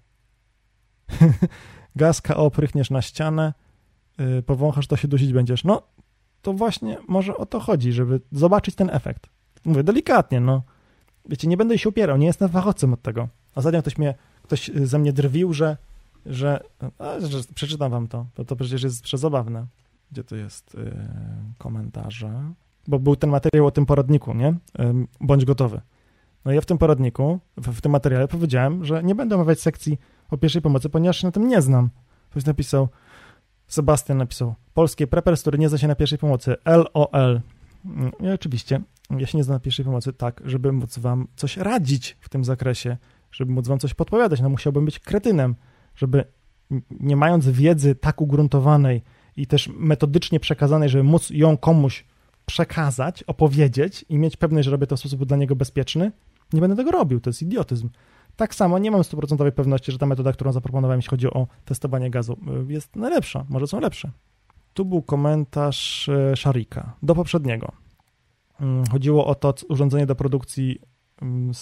gaz KO prychniesz na ścianę, yy, powąchasz, to się dusić będziesz. No, to właśnie może o to chodzi, żeby zobaczyć ten efekt. Mówię delikatnie, no. Wiecie, nie będę się upierał, nie jestem fachowcem od tego. Ostatnio ktoś mnie, ktoś ze mnie drwił, że że, a, że przeczytam wam to, bo to przecież jest przezabawne. Gdzie to jest yy, komentarze? Bo był ten materiał o tym poradniku, nie? Yy, bądź gotowy. No ja w tym poradniku, w, w, tym materiale powiedziałem, że nie będę omawiać sekcji o pierwszej pomocy, ponieważ się na tym nie znam. Ktoś napisał, Sebastian napisał, polski preppers, który nie zna się na pierwszej pomocy, LOL. Mm, I oczywiście, ja się nie znam na pierwszej pomocy tak, żeby móc wam coś radzić w tym zakresie, żeby móc wam coś podpowiadać, no musiałbym być kretynem, żeby nie mając wiedzy tak ugruntowanej i też metodycznie przekazanej, żeby móc ją komuś przekazać, opowiedzieć i mieć pewność, że robię to w sposób dla niego bezpieczny, nie będę tego robił. To jest idiotyzm. Tak samo nie mam stuprocentowej pewności, że ta metoda, którą zaproponowałem, jeśli chodzi o testowanie gazu, jest najlepsza. Może są lepsze. Tu był komentarz e, Sharika do poprzedniego. Mm, chodziło o to urządzenie do produkcji mm,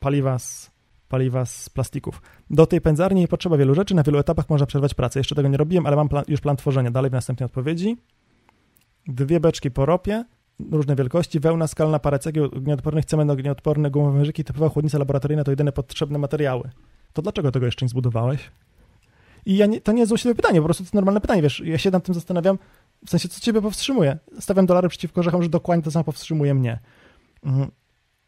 paliwa z paliwa z plastików. Do tej pędzarni potrzeba wielu rzeczy, na wielu etapach można przerwać pracę. Jeszcze tego nie robiłem, ale mam plan, już plan tworzenia. Dalej w następnej odpowiedzi. Dwie beczki po ropie, różne wielkości, wełna skalna, parę cegieł ognioodpornych, cement ognioodporny, gumowe wężyki, typowa chłodnica laboratoryjna to jedyne potrzebne materiały. To dlaczego tego jeszcze nie zbudowałeś? I ja nie, to nie jest złośliwe pytanie, po prostu to jest normalne pytanie, wiesz, ja się nad tym zastanawiam, w sensie, co ciebie powstrzymuje? Stawiam dolary przeciwko orzechom, że dokładnie to samo powstrzymuje mnie. Mhm.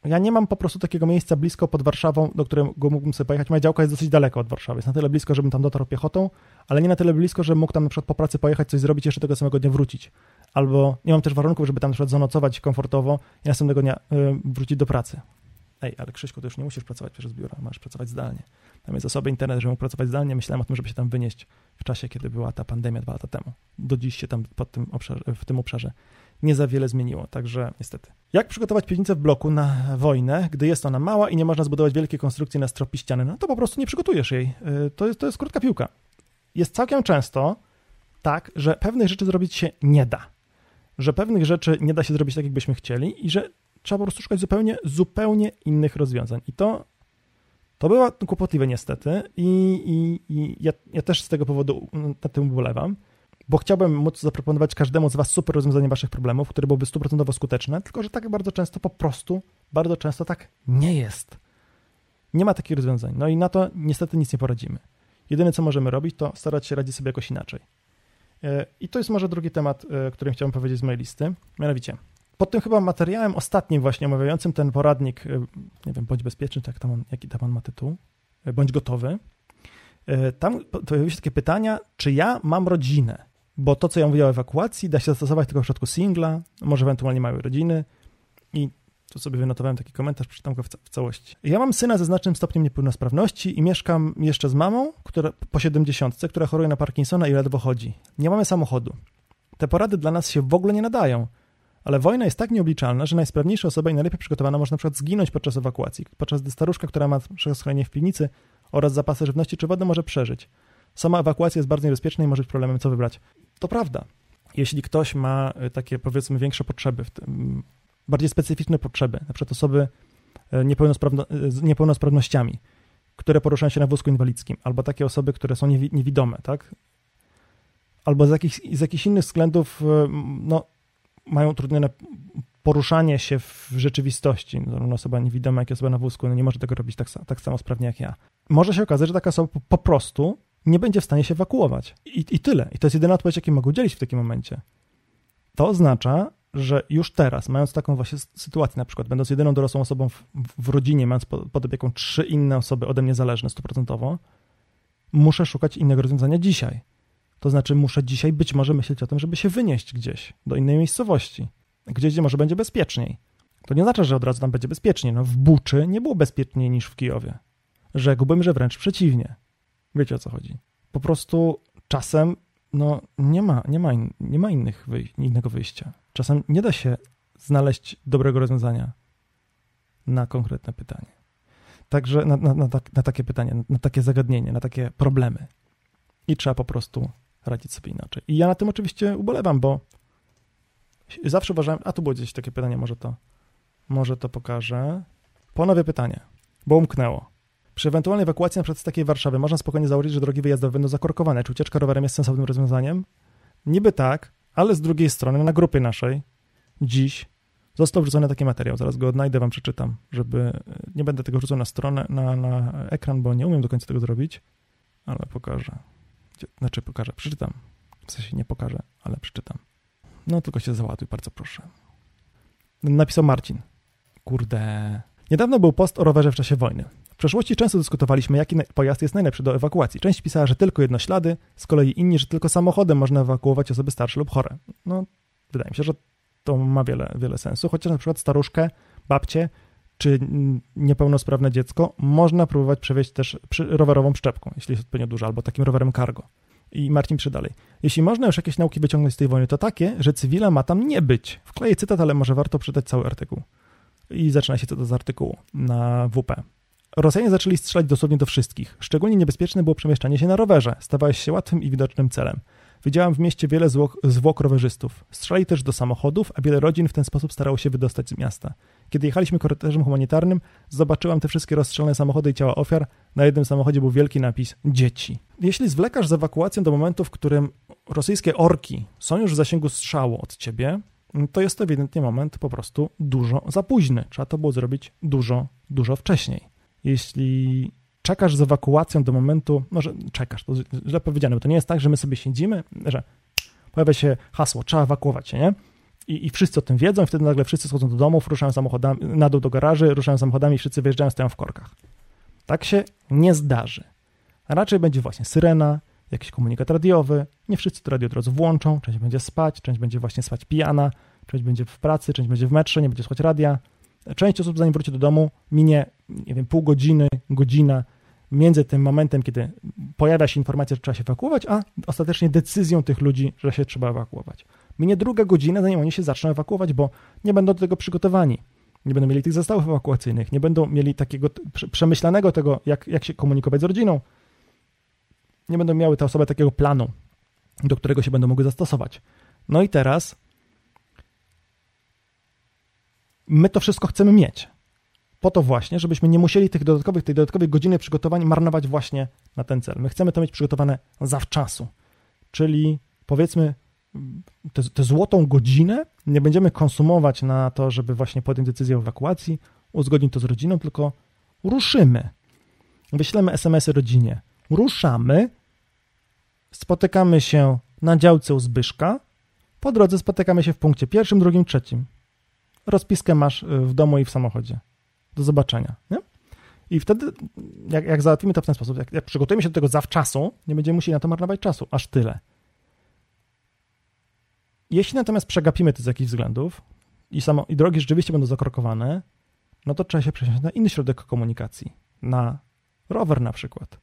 Ja nie mam po prostu takiego miejsca blisko pod Warszawą, do którego mógłbym sobie pojechać. Moja działka jest dosyć daleko od Warszawy. Jest na tyle blisko, żebym tam dotarł piechotą, ale nie na tyle blisko, żebym mógł tam na przykład po pracy pojechać, coś zrobić, jeszcze tego samego dnia wrócić. Albo nie mam też warunków, żeby tam na przykład zanocować komfortowo i następnego dnia y, wrócić do pracy. Ej, ale Krzyśku, to już nie musisz pracować przez biuro, masz pracować zdalnie. Tam jest zasoby internet, żeby mógł pracować zdalnie. Myślałem o tym, żeby się tam wynieść w czasie, kiedy była ta pandemia dwa lata temu. Do dziś się tam pod tym obszarze, w tym obszarze nie za wiele zmieniło, także niestety. Jak przygotować piwnicę w bloku na wojnę, gdy jest ona mała i nie można zbudować wielkiej konstrukcji na stropi ściany? No to po prostu nie przygotujesz jej. Y, to jest, to jest krótka piłka. Jest całkiem często tak, że pewnych rzeczy zrobić się nie da. Że pewnych rzeczy nie da się zrobić tak, jakbyśmy chcieli i że trzeba po prostu szukać zupełnie, zupełnie innych rozwiązań. I to, to było kłopotliwe niestety i, i, i ja, ja też z tego powodu na tym ubolewam bo chciałbym móc zaproponować każdemu z Was super rozwiązanie Waszych problemów, które byłoby stuprocentowo skuteczne, tylko że tak bardzo często po prostu, bardzo często tak nie jest. Nie ma takich rozwiązań. No i na to niestety nic nie poradzimy. Jedyne, co możemy robić, to starać się radzić sobie jakoś inaczej. E, I to jest może drugi temat, e, którym chciałbym powiedzieć z mojej listy. Mianowicie, pod tym chyba materiałem ostatnim właśnie omawiającym ten poradnik, e, nie wiem, bądź bezpieczny, tak tam on, jaki tam on ma tytuł, bądź gotowy, tam pojawiły się takie pytania, czy ja mam rodzinę? bo to, co ja mówiłem o ewakuacji, da się zastosować tylko w przypadku singla, może ewentualnie małej rodziny tu sobie wynotowałem taki komentarz, przeczytam go w, w, całości. Ja mam syna ze znacznym stopniem niepełnosprawności i mieszkam jeszcze z mamą, która po 70, która choruje na Parkinsona i ledwo chodzi. Nie mamy samochodu. Te porady dla nas się w ogóle nie nadają. Ale wojna jest tak nieobliczalna, że najsprawniejsza osoba i najlepiej przygotowana może na przykład zginąć podczas ewakuacji, podczas gdy staruszka, która ma schronienie w piwnicy oraz zapasy żywności czy wody może przeżyć. Sama ewakuacja jest bardzo niebezpieczna i może być problemem, co wybrać. To prawda. Jeśli ktoś ma y, takie, powiedzmy, większe potrzeby, tym, bardziej specyficzne potrzeby, na przykład osoby niepełnosprawno, y, z niepełnosprawnościami, które poruszają się na wózku inwalidzkim, albo takie osoby, które są niewidome, tak? Albo z jakichś, z jakichś innych względów no, mają utrudnione poruszanie się w rzeczywistości. Zarówno osoba niewidoma, jak osoba na wózku no nie może tego robić tak, tak samo sprawnie jak ja. Może się okazać, że taka osoba po prostu nie będzie w stanie się ewakuować. I, I tyle. I to jest jedyna odpowiedź, jaką mogę udzielić w takim momencie. To oznacza, że już teraz, mając taką właśnie sytuację, na przykład będąc jedyną dorosłą osobą w, w rodzinie, mając pod, pod opieką trzy inne osoby ode mnie zależne stuprocentowo, muszę szukać innego rozwiązania dzisiaj. To znaczy, muszę dzisiaj być może myśleć o tym, żeby się wynieść gdzieś, do innej miejscowości, gdzieś, gdzie może będzie bezpieczniej. To nie oznacza, że od razu tam będzie bezpieczniej. No, w Buczy nie było bezpieczniej niż w Kijowie. Rzekłbym, że wręcz przeciwnie. Wiecie o co chodzi. Po prostu czasem no, nie ma, nie ma, in, nie ma innych wyj innego wyjścia. Czasem nie da się znaleźć dobrego rozwiązania na konkretne pytanie. Także na, na, na, tak, na takie pytanie, na takie zagadnienie, na takie problemy. I trzeba po prostu radzić sobie inaczej. I ja na tym oczywiście ubolewam, bo zawsze uważałem, a tu było gdzieś takie pytanie, może to, może to pokażę. Ponowie pytanie, bo umknęło. Przy ewentualnej ewakuacji na przykład z takiej Warszawy można spokojnie założyć, że drogi wyjazdowe będą zakorkowane. Czy ucieczka rowerem jest sensownym rozwiązaniem? Niby tak, ale z drugiej strony na grupie naszej dziś został wrzucony taki materiał. Zaraz go odnajdę, wam przeczytam, żeby nie będę tego wrzucał na stronę, na, na ekran, bo nie umiem do końca tego zrobić, ale pokażę. Znaczy pokażę, przeczytam. W sensie nie pokażę, ale przeczytam. No tylko się załatuj, bardzo proszę. Napisał Marcin. Kurde. Niedawno był post o rowerze w czasie wojny. Przeszłości często dyskutowaliśmy, jaki pojazd jest najlepszy do ewakuacji. Część pisała, że tylko jednoślady, z kolei inni, że tylko samochodem można ewakuować osoby starsze lub chore. No, wydaje mi się, że to ma wiele, wiele sensu, chociaż na przykład staruszkę, babcię czy niepełnosprawne dziecko można próbować przewieźć też rowerową przyczepką, jeśli jest odpowiednio duża, albo takim rowerem cargo. I Marcin pisze dalej. Jeśli można już jakieś nauki wyciągnąć z tej wojny, to takie, że cywila ma tam nie być. Wkleję cytat, ale może warto przeczytać cały artykuł. I zaczyna się cytat z artykułu na WP. Rosjanie zaczęli strzelać dosłownie do wszystkich. Szczególnie niebezpieczne było przemieszczanie się na rowerze. Stawałeś się łatwym i widocznym celem. Widziałem w mieście wiele zwłok, zwłok rowerzystów. Strzelali też do samochodów, a wiele rodzin w ten sposób starało się wydostać z miasta. Kiedy jechaliśmy korytarzem humanitarnym, zobaczyłam te wszystkie rozstrzelone samochody i ciała ofiar. Na jednym samochodzie był wielki napis dzieci. Jeśli zwlekasz z ewakuacją do momentu, w którym rosyjskie orki są już w zasięgu strzału od ciebie, to jest to ewidentnie moment po prostu dużo za późny. Trzeba to było zrobić dużo, dużo wcześniej. Jeśli czekasz z ewakuacją do momentu, może czekasz, to źle powiedziane, bo to nie jest tak, że my sobie siedzimy, że pojawia się hasło, trzeba ewakuować się, nie? I, I wszyscy o tym wiedzą, i wtedy nagle wszyscy schodzą do domów, ruszają samochodami, na dół do garaży, ruszają samochodami wszyscy wyjeżdżają, stoją w korkach. Tak się nie zdarzy. A raczej będzie właśnie syrena, jakiś komunikat radiowy, nie wszyscy to radio od razu włączą, część będzie spać, część będzie właśnie spać pijana, część będzie w pracy, część będzie w metrze, nie będzie słuchać radia. Część osób zanim wróci do domu minie, nie wiem, pół godziny, godzina między tym momentem, kiedy pojawia się informacja, że trzeba się ewakuować, a ostatecznie decyzją tych ludzi, że się trzeba ewakuować. Minie druga godzina, zanim oni się zaczną ewakuować, bo nie będą do tego przygotowani. Nie będą mieli tych zestawów ewakuacyjnych, nie będą mieli takiego przemyślanego tego, jak, jak się komunikować z rodziną. Nie będą miały te osoby takiego planu, do którego się będą mogły zastosować. No i teraz my to wszystko chcemy mieć. Po to właśnie, żebyśmy nie musieli tych dodatkowych, tej dodatkowej godziny przygotowań marnować właśnie na ten cel. My chcemy to mieć przygotowane zawczasu. Czyli powiedzmy, tę złotą godzinę nie będziemy konsumować na to, żeby właśnie podjąć decyzję o ewakuacji, uzgodnić to z rodziną, tylko ruszymy. Wyślemy SMS-y rodzinie. Ruszamy, spotykamy się na działce u Zbyszka, po drodze spotykamy się w punkcie pierwszym, drugim, trzecim. Rozpiskę masz y, w domu i w samochodzie. Do zobaczenia. Nie? I wtedy, jak, jak załatwimy to w ten sposób, jak, jak przygotujemy się do tego zawczasu, nie będziemy musieli na to marnować czasu. Aż tyle. Jeśli natomiast przegapimy to z jakichś względów i, samo, i drogi rzeczywiście będą zakrokowane, no to trzeba się przesiąść na inny środek komunikacji. Na rower na przykład.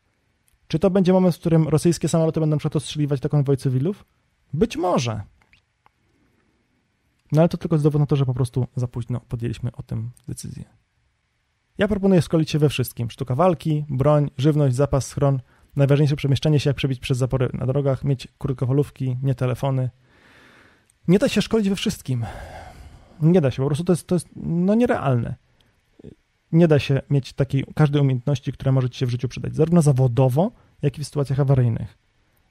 Czy to będzie moment, w którym rosyjskie samoloty będą przykład ostrzeliwać do konwoj cywilów? Być może. No ale to tylko z dowodu na to, że po prostu za późno podjęliśmy o tym decyzję. Ja proponuję szkolić się we wszystkim. Sztuka walki, broń, żywność, zapas, schron. Najważniejsze przemieszczanie się, jak przebić przez zapory na drogach, mieć krótkofalówki, nie telefony. Nie da się szkolić we wszystkim. Nie da się, po prostu to jest, to jest no nierealne. Nie da się mieć takiej każdej umiejętności, która może ci się w życiu przydać, zarówno zawodowo, jak i w sytuacjach awaryjnych.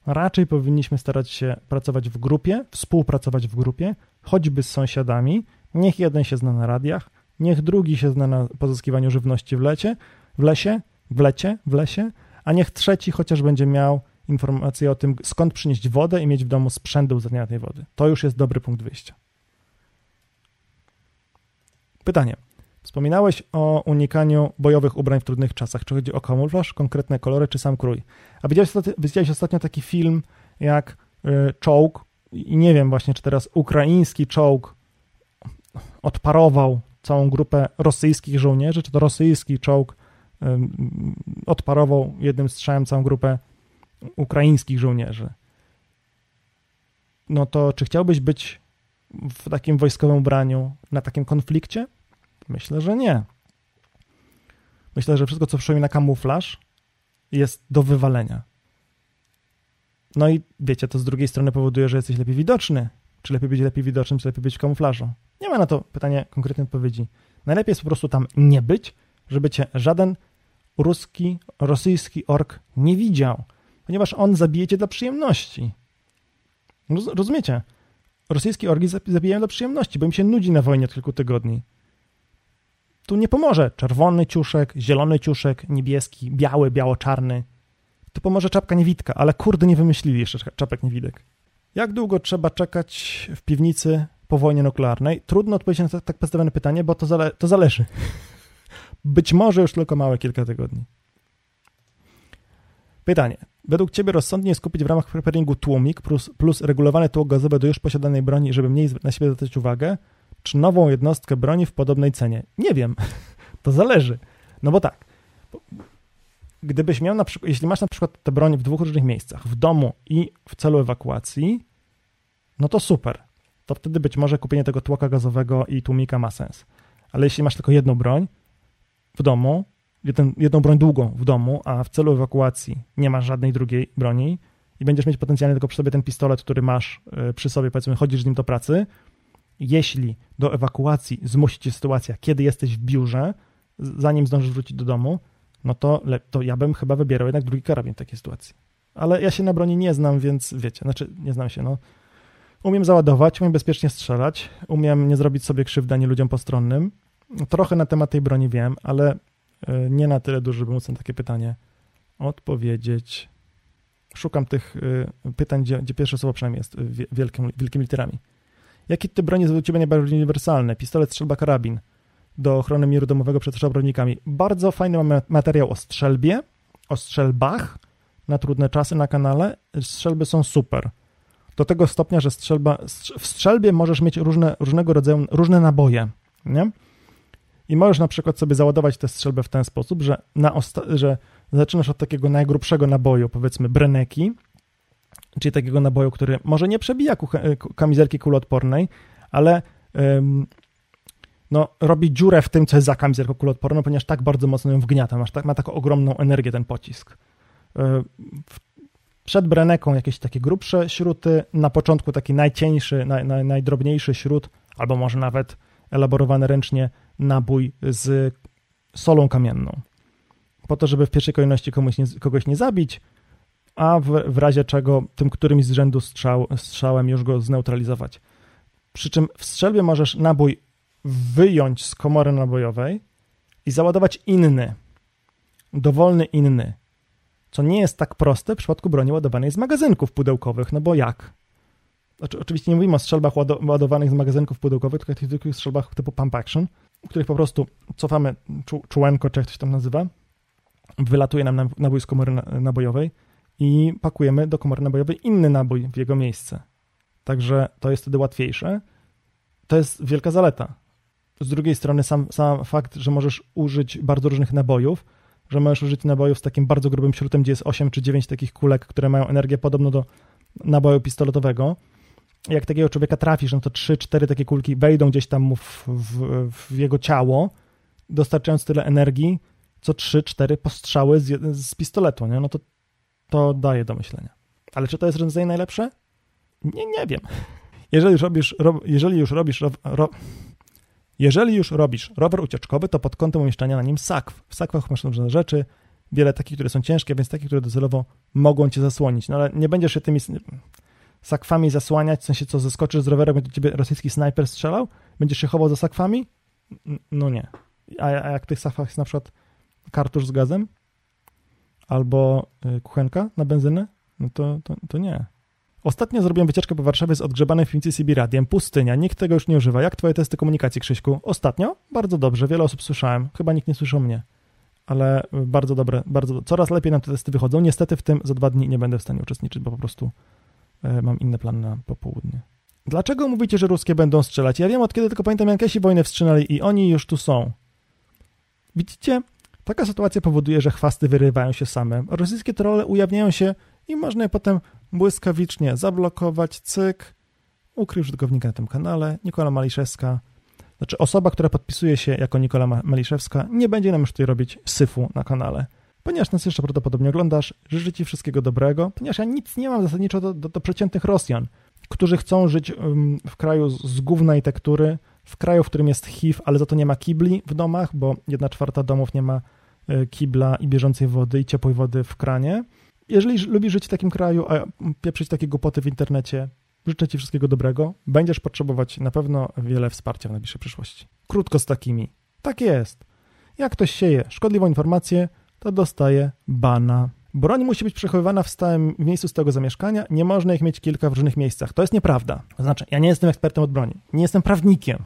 Raczej powinniśmy starać się pracować w grupie, współpracować w grupie, choćby z sąsiadami. Niech jeden się zna na radiach, niech drugi się zna na pozyskiwaniu żywności w lecie, w lesie, w lecie, w lesie, a niech trzeci chociaż będzie miał informację o tym, skąd przynieść wodę i mieć w domu sprzęt do uzdatniania tej wody. To już jest dobry punkt wyjścia. Pytanie. Wspominałeś o unikaniu bojowych ubrań w trudnych czasach. Czy chodzi o kamuflaż, konkretne kolory, czy sam krój? A widziałeś, widziałeś ostatnio taki film jak y, Czołg i nie wiem właśnie, czy teraz ukraiński czołg odparował całą grupę rosyjskich żołnierzy, czy to rosyjski czołg odparował jednym strzałem całą grupę ukraińskich żołnierzy. No to czy chciałbyś być w takim wojskowym ubraniu na takim konflikcie? Myślę, że nie. Myślę, że wszystko, co przyszło mi na kamuflaż, jest do wywalenia. No i wiecie, to z drugiej strony powoduje, że jesteś lepiej widoczny. Czy lepiej być lepiej widocznym, czy lepiej być w kamuflażu? Nie ma na to pytanie konkretnej odpowiedzi. Najlepiej jest po prostu tam nie być, żeby cię żaden ruski, rosyjski ork nie widział, ponieważ on zabije cię dla przyjemności. Rozumiecie? Rosyjskie orgi zabijają dla przyjemności, bo im się nudzi na wojnie od kilku tygodni. Tu nie pomoże czerwony ciuszek, zielony ciuszek, niebieski, biały, biało-czarny. Tu pomoże czapka niewidka, ale kurde nie wymyślili jeszcze czapek niewidek. Jak długo trzeba czekać w piwnicy po wojnie nuklearnej? Trudno odpowiedzieć na tak postawione pytanie, bo to, zale to zależy. Być może już tylko małe kilka tygodni. Pytanie. Według Ciebie rozsądnie jest kupić w ramach preparingu tłumik plus, plus regulowane tło gazowe do już posiadanej broni, żeby mniej na siebie zwracać uwagę, czy nową jednostkę broni w podobnej cenie? Nie wiem. To zależy. No bo tak. Gdybyś miał na przykład, jeśli masz na przykład tę broń w dwóch różnych miejscach, w domu i w celu ewakuacji, no to super. To wtedy być może kupienie tego tłoka gazowego i tłumika ma sens. Ale jeśli masz tylko jedną broń w domu, jeden, jedną broń długą w domu, a w celu ewakuacji nie masz żadnej drugiej broni i będziesz mieć potencjalnie tylko przy sobie ten pistolet, który masz e, przy sobie, powiedzmy, chodzisz z nim do pracy, jeśli do ewakuacji zmusi cię sytuacja, kiedy jesteś w biurze, zanim zdążysz wrócić do domu, no to, to ja bym chyba wybierał jednak drugi karabin w takiej sytuacji. Ale ja się na broni nie znam, więc wiecie, znaczy nie znam się, no. Umiem załadować, umiem bezpiecznie strzelać, umiem nie zrobić sobie krzywdy ani ludziom postronnym. Trochę na temat tej broni wiem, ale e, nie na tyle dużo, żeby móc na takie pytanie odpowiedzieć. Szukam tych e, pytań, gdzie, gdzie pierwsza słowo przynajmniej jest wielkim, wielkimi literami. Jaki typ broni jest według Ciebie najbardziej uniwersalny? Pistolet, strzelba, karabin do ochrony miru domowego przed szabrownikami. Bardzo fajny materiał o strzelbie, o strzelbach na trudne czasy na kanale. Strzelby są super. Do tego stopnia, że strzelba, w strzelbie możesz mieć różne, różnego rodzaju, różne naboje, nie? I możesz na przykład sobie załadować tę strzelbę w ten sposób, że, na że zaczynasz od takiego najgrubszego naboju, powiedzmy breneki, czyli takiego naboju, który może nie przebija kamizelki kuloodpornej, ale ym, no, robi dziurę w tym, co jest za kamizelką kuloodporną, ponieważ tak bardzo mocno ją wgniata, masz tak, ma taką ogromną energię ten pocisk. Yy, przed breneką jakieś takie grubsze śruty, na początku taki najcieńszy, naj, naj, najdrobniejszy śrut, albo może nawet elaborowany ręcznie nabój z solą kamienną. Po to, żeby w pierwszej kolejności komuś nie, kogoś nie zabić, a w, w razie czego tym którymś z rzędu strzał, strzałem już go zneutralizować. Przy czym w strzelbie możesz nabój wyjąć z komory nabojowej i załadować inny, dowolny inny, co nie jest tak proste w przypadku broni ładowanej z magazynków pudełkowych, no bo jak? Znaczy, oczywiście nie mówimy o strzelbach ładowanych z magazynków pudełkowych, tylko o tych strzelbach typu pump action, w których po prostu cofamy czu, czułenko, czy jak to się tam nazywa, wylatuje nam nabój z komory nabojowej, i pakujemy do komory nabojowej inny nabój w jego miejsce. Także to jest wtedy łatwiejsze. To jest wielka zaleta. Z drugiej strony sam, sam fakt, że możesz użyć bardzo różnych nabojów, że możesz użyć nabojów z takim bardzo grubym śrutem, gdzie jest 8 czy 9 takich kulek, które mają energię podobną do naboju pistoletowego. Jak takiego człowieka trafisz, no to 3-4 takie kulki wejdą gdzieś tam w, w, w jego ciało, dostarczając tyle energii, co 3-4 postrzały z, z pistoletu, nie? No to to daje do myślenia. Ale czy to jest rozwiązanie najlepsze? Nie, nie wiem. Jeżeli już robisz, ro, jeżeli już robisz ro, ro, jeżeli już robisz rower ucieczkowy, to pod kątem umieszczania na nim sakw. W sakwach masz różne rzeczy, wiele takich, które są ciężkie, więc takie, które docelowo mogą cię zasłonić. No ale nie będziesz się tymi sakwami zasłaniać, w sensie co, zeskoczysz z rowerem, będzie ciebie rosyjski snajper strzelał? Będziesz się chował za sakwami? No nie. A, jak w tych sakwach jest na przykład kartusz z gazem, albo y, kuchenka na benzynę, no to, to, to nie. Ostatnio zrobiłem wycieczkę po Warszawie z odgrzebanym w piwnicy CB radiem. Pustynia, nikt tego już nie używa. Jak twoje testy komunikacji, Krzyśku? Ostatnio? Bardzo dobrze, wiele osób słyszałem. Chyba nikt nie słyszał mnie. Ale bardzo dobre, bardzo coraz lepiej nam te testy wychodzą. Niestety w tym za dwa dni nie będę w stanie uczestniczyć, bo po prostu e, mam inne plany na popołudnie. Dlaczego mówicie, że ruskie będą strzelać? Ja wiem od kiedy tylko pamiętam Jankesi wojnę wstrzymali i oni już tu są. Widzicie? Taka sytuacja powoduje, że chwasty wyrywają się same. Rosyjskie trolle ujawniają się i można je potem błyskawicznie zablokować, cyk, ukrył użytkownika na tym kanale, Nikola Maliszewska, znaczy osoba, która podpisuje się jako Nikola Maliszewska, nie będzie nam już tutaj robić syfu na kanale. Ponieważ nas jeszcze prawdopodobnie oglądasz, życzę Ci wszystkiego dobrego, ponieważ ja nic nie mam zasadniczo do, do, do przeciętnych Rosjan, którzy chcą żyć w kraju z, z gówna i tektury, w kraju, w którym jest HIV, ale za to nie ma kibli w domach, bo jedna czwarta domów nie ma y, kibla i bieżącej wody i ciepłej wody w kranie. Jeżeli lubisz żyć w takim kraju, a pieprzyć takie głupoty w internecie, życzę Ci wszystkiego dobrego. Będziesz potrzebować na pewno wiele wsparcia w najbliższej przyszłości. Krótko z takimi. Tak jest. Jak ktoś sieje szkodliwą informację, to dostaje bana. Broń musi być przechowywana w stałym miejscu stałego zamieszkania, nie można ich mieć kilka w różnych miejscach. To jest nieprawda. To znaczy, ja nie jestem ekspertem od broni, nie jestem prawnikiem,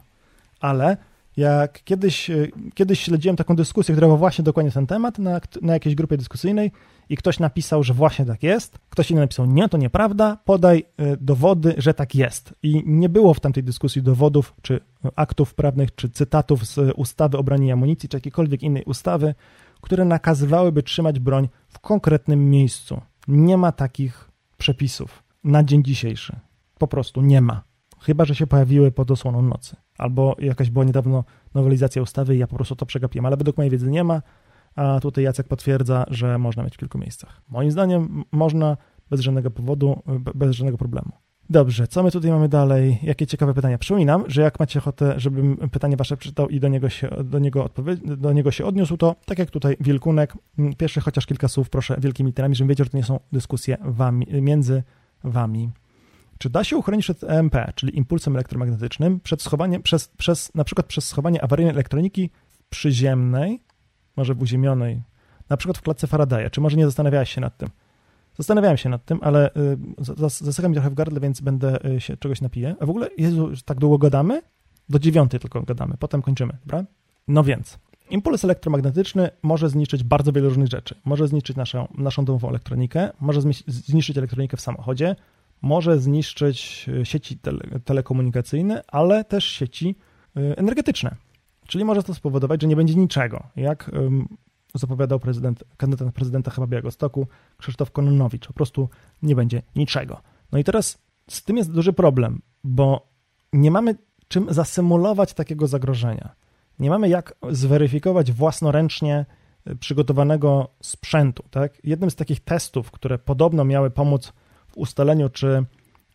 ale jak kiedyś, kiedyś śledziłem taką dyskusję, która była właśnie dokładnie ten temat na, na jakiejś grupie dyskusyjnej i ktoś napisał, że właśnie tak jest, ktoś inny napisał, nie, to nieprawda, podaj y, dowody, że tak jest. I nie było w tamtej dyskusji dowodów, czy aktów prawnych, czy cytatów z ustawy o broni i amunicji, czy jakiejkolwiek innej ustawy, które nakazywałyby trzymać broń w konkretnym miejscu. Nie ma takich przepisów na dzień dzisiejszy. Po prostu nie ma. Chyba, że się pojawiły pod osłoną nocy. Albo jakaś była niedawno nowelizacja ustawy i ja po prostu to przegapiłem, ale według mojej wiedzy nie ma a tutaj Jacek potwierdza, że można mieć w kilku miejscach. Moim zdaniem można bez żadnego powodu, bez żadnego problemu. Dobrze, co my tutaj mamy dalej? Jakie ciekawe pytania? Przypominam, że jak macie ochotę, żebym pytanie wasze przeczytał i do niego się, do niego odpowie- do niego się odniósł, to tak jak tutaj Wilkunek, pierwsze chociaż kilka słów proszę wielkimi literami, żebym wiedział, że to nie są dyskusje wami, między wami. Czy da się uchronić przed EMP, czyli impulsem elektromagnetycznym, przed schowaniem, przez, przez, na przykład przez schowanie awaryjnej elektroniki przyziemnej może w uziemionej, na przykład w klatce Faradaya. Czy może nie zastanawiałeś się nad tym? Zastanawiałem się nad tym, ale y, trochę w gardle, więc będę y, się czegoś napiję. A w ogóle, Jezu, tak długo gadamy? Do dziewiątej tylko gadamy, potem kończymy, dobra? No więc, impuls elektromagnetyczny może zniszczyć bardzo wiele różnych rzeczy. Może zniszczyć naszą, naszą domową elektronikę, może zniszczyć elektronikę w samochodzie, może zniszczyć y, sieci tele, telekomunikacyjne, ale też sieci energetyczne. Czyli może to spowodować, że nie będzie niczego. Jak zapowiadał prezydent, kandydat na prezydenta chyba Białegostoku, Krzysztof Kononowicz. Po prostu nie będzie niczego. No i teraz z tym jest duży problem, bo nie mamy czym zasymulować takiego zagrożenia. Nie mamy jak zweryfikować własnoręcznie y, przygotowanego sprzętu. Tak? Jednym z takich testów, które podobno miały pomóc w ustaleniu, czy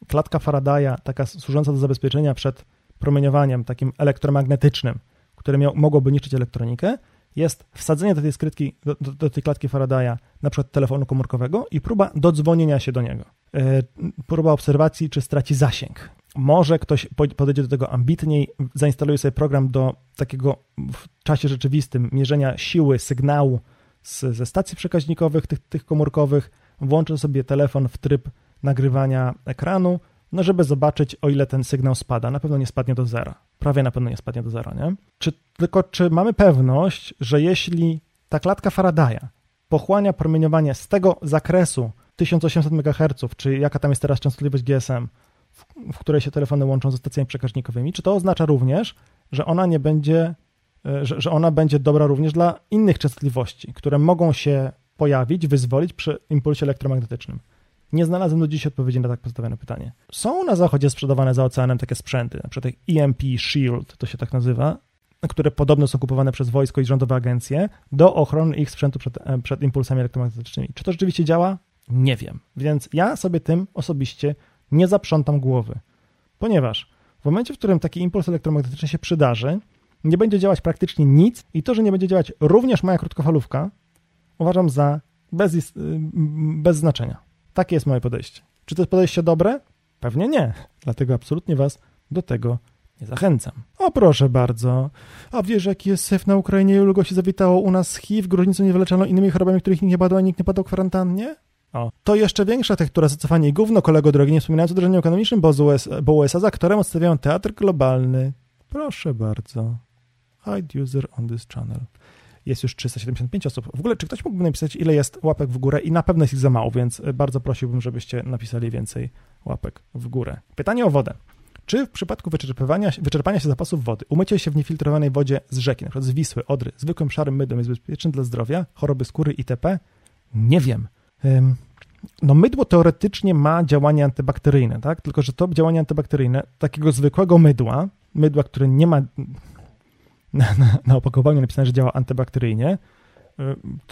klatka Faradaya, taka służąca do zabezpieczenia przed promieniowaniem takim elektromagnetycznym, które miał, mogłoby niszczyć elektronikę, jest wsadzenie do tej skrytki, do, do, tej klatki Faradaya, na przykład telefonu komórkowego i próba dodzwonienia się do niego. E, próba obserwacji, czy straci zasięg. Może ktoś podejdzie do tego ambitniej, zainstaluje sobie program do takiego w czasie rzeczywistym mierzenia siły sygnału z, ze stacji przekaźnikowych, tych, tych komórkowych, włączy sobie telefon w tryb nagrywania ekranu, no żeby zobaczyć, o ile ten sygnał spada. Na pewno nie spadnie do zera. Prawie na pewno nie spadnie do zera, nie? Czy, tylko czy mamy pewność, że jeśli ta klatka Faradaya pochłania promieniowanie z tego zakresu 1800 MHz, czy jaka tam jest teraz częstotliwość GSM, w, w której się telefony łączą ze stacjami przekaźnikowymi, czy to oznacza również, że ona nie będzie, e, że, że ona będzie dobra również dla innych częstotliwości, które mogą się pojawić, wyzwolić przy impulsie elektromagnetycznym? Nie znalazłem do dziś odpowiedzi na tak postawione pytanie. Są na zachodzie sprzedawane za oceanem takie sprzęty, na przykład EMP Shield, to się tak nazywa, które podobno są kupowane przez wojsko i rządowe agencje do ochrony ich sprzętu przed, e, przed impulsami elektromagnetycznymi. Czy to rzeczywiście działa? Nie wiem. Więc ja sobie tym osobiście nie zaprzątam głowy, ponieważ w momencie, w którym taki impuls elektromagnetyczny się przydarzy, nie będzie działać praktycznie nic i to, że nie będzie działać również moja krótkofalówka, uważam za bez, y, bez znaczenia. Takie jest moje podejście. Czy to jest podejście dobre? Pewnie nie. Dlatego absolutnie Was do tego nie zachęcam. O proszę bardzo. A wiesz, jaki jest syf na Ukrainie? Ilu się zawitało u nas HIV, gruźnicą nie wyleczono innymi chorobami, których nikt nie badał, a nikt nie padał w kwarantannie? O. To jeszcze większa tektura zacofanie i gówno, kolego drogi, nie wspominając o uderzeniu ekonomicznym, bo, US, bo USA za którym odstawiają teatr globalny. Proszę bardzo. Hide user on this channel. Jest już 375 osób. W ogóle, czy ktoś mógłby napisać, ile jest łapek w górę? I na pewno jest ich za mało, więc bardzo prosiłbym, żebyście napisali więcej łapek w górę. Pytanie o wodę. Czy w przypadku wyczerpywania, wyczerpania się zapasów wody, umycie się w niefiltrowanej wodzie z rzeki, np. z Wisły, Odry, zwykłym szarym mydłem jest bezpieczne dla zdrowia, choroby skóry itp.? Nie wiem. No mydło teoretycznie ma działanie antybakteryjne, tak? Tylko, że to działanie antybakteryjne takiego zwykłego mydła, mydła, które nie ma na, na, opakowaniu napisane, że działa antybakteryjnie,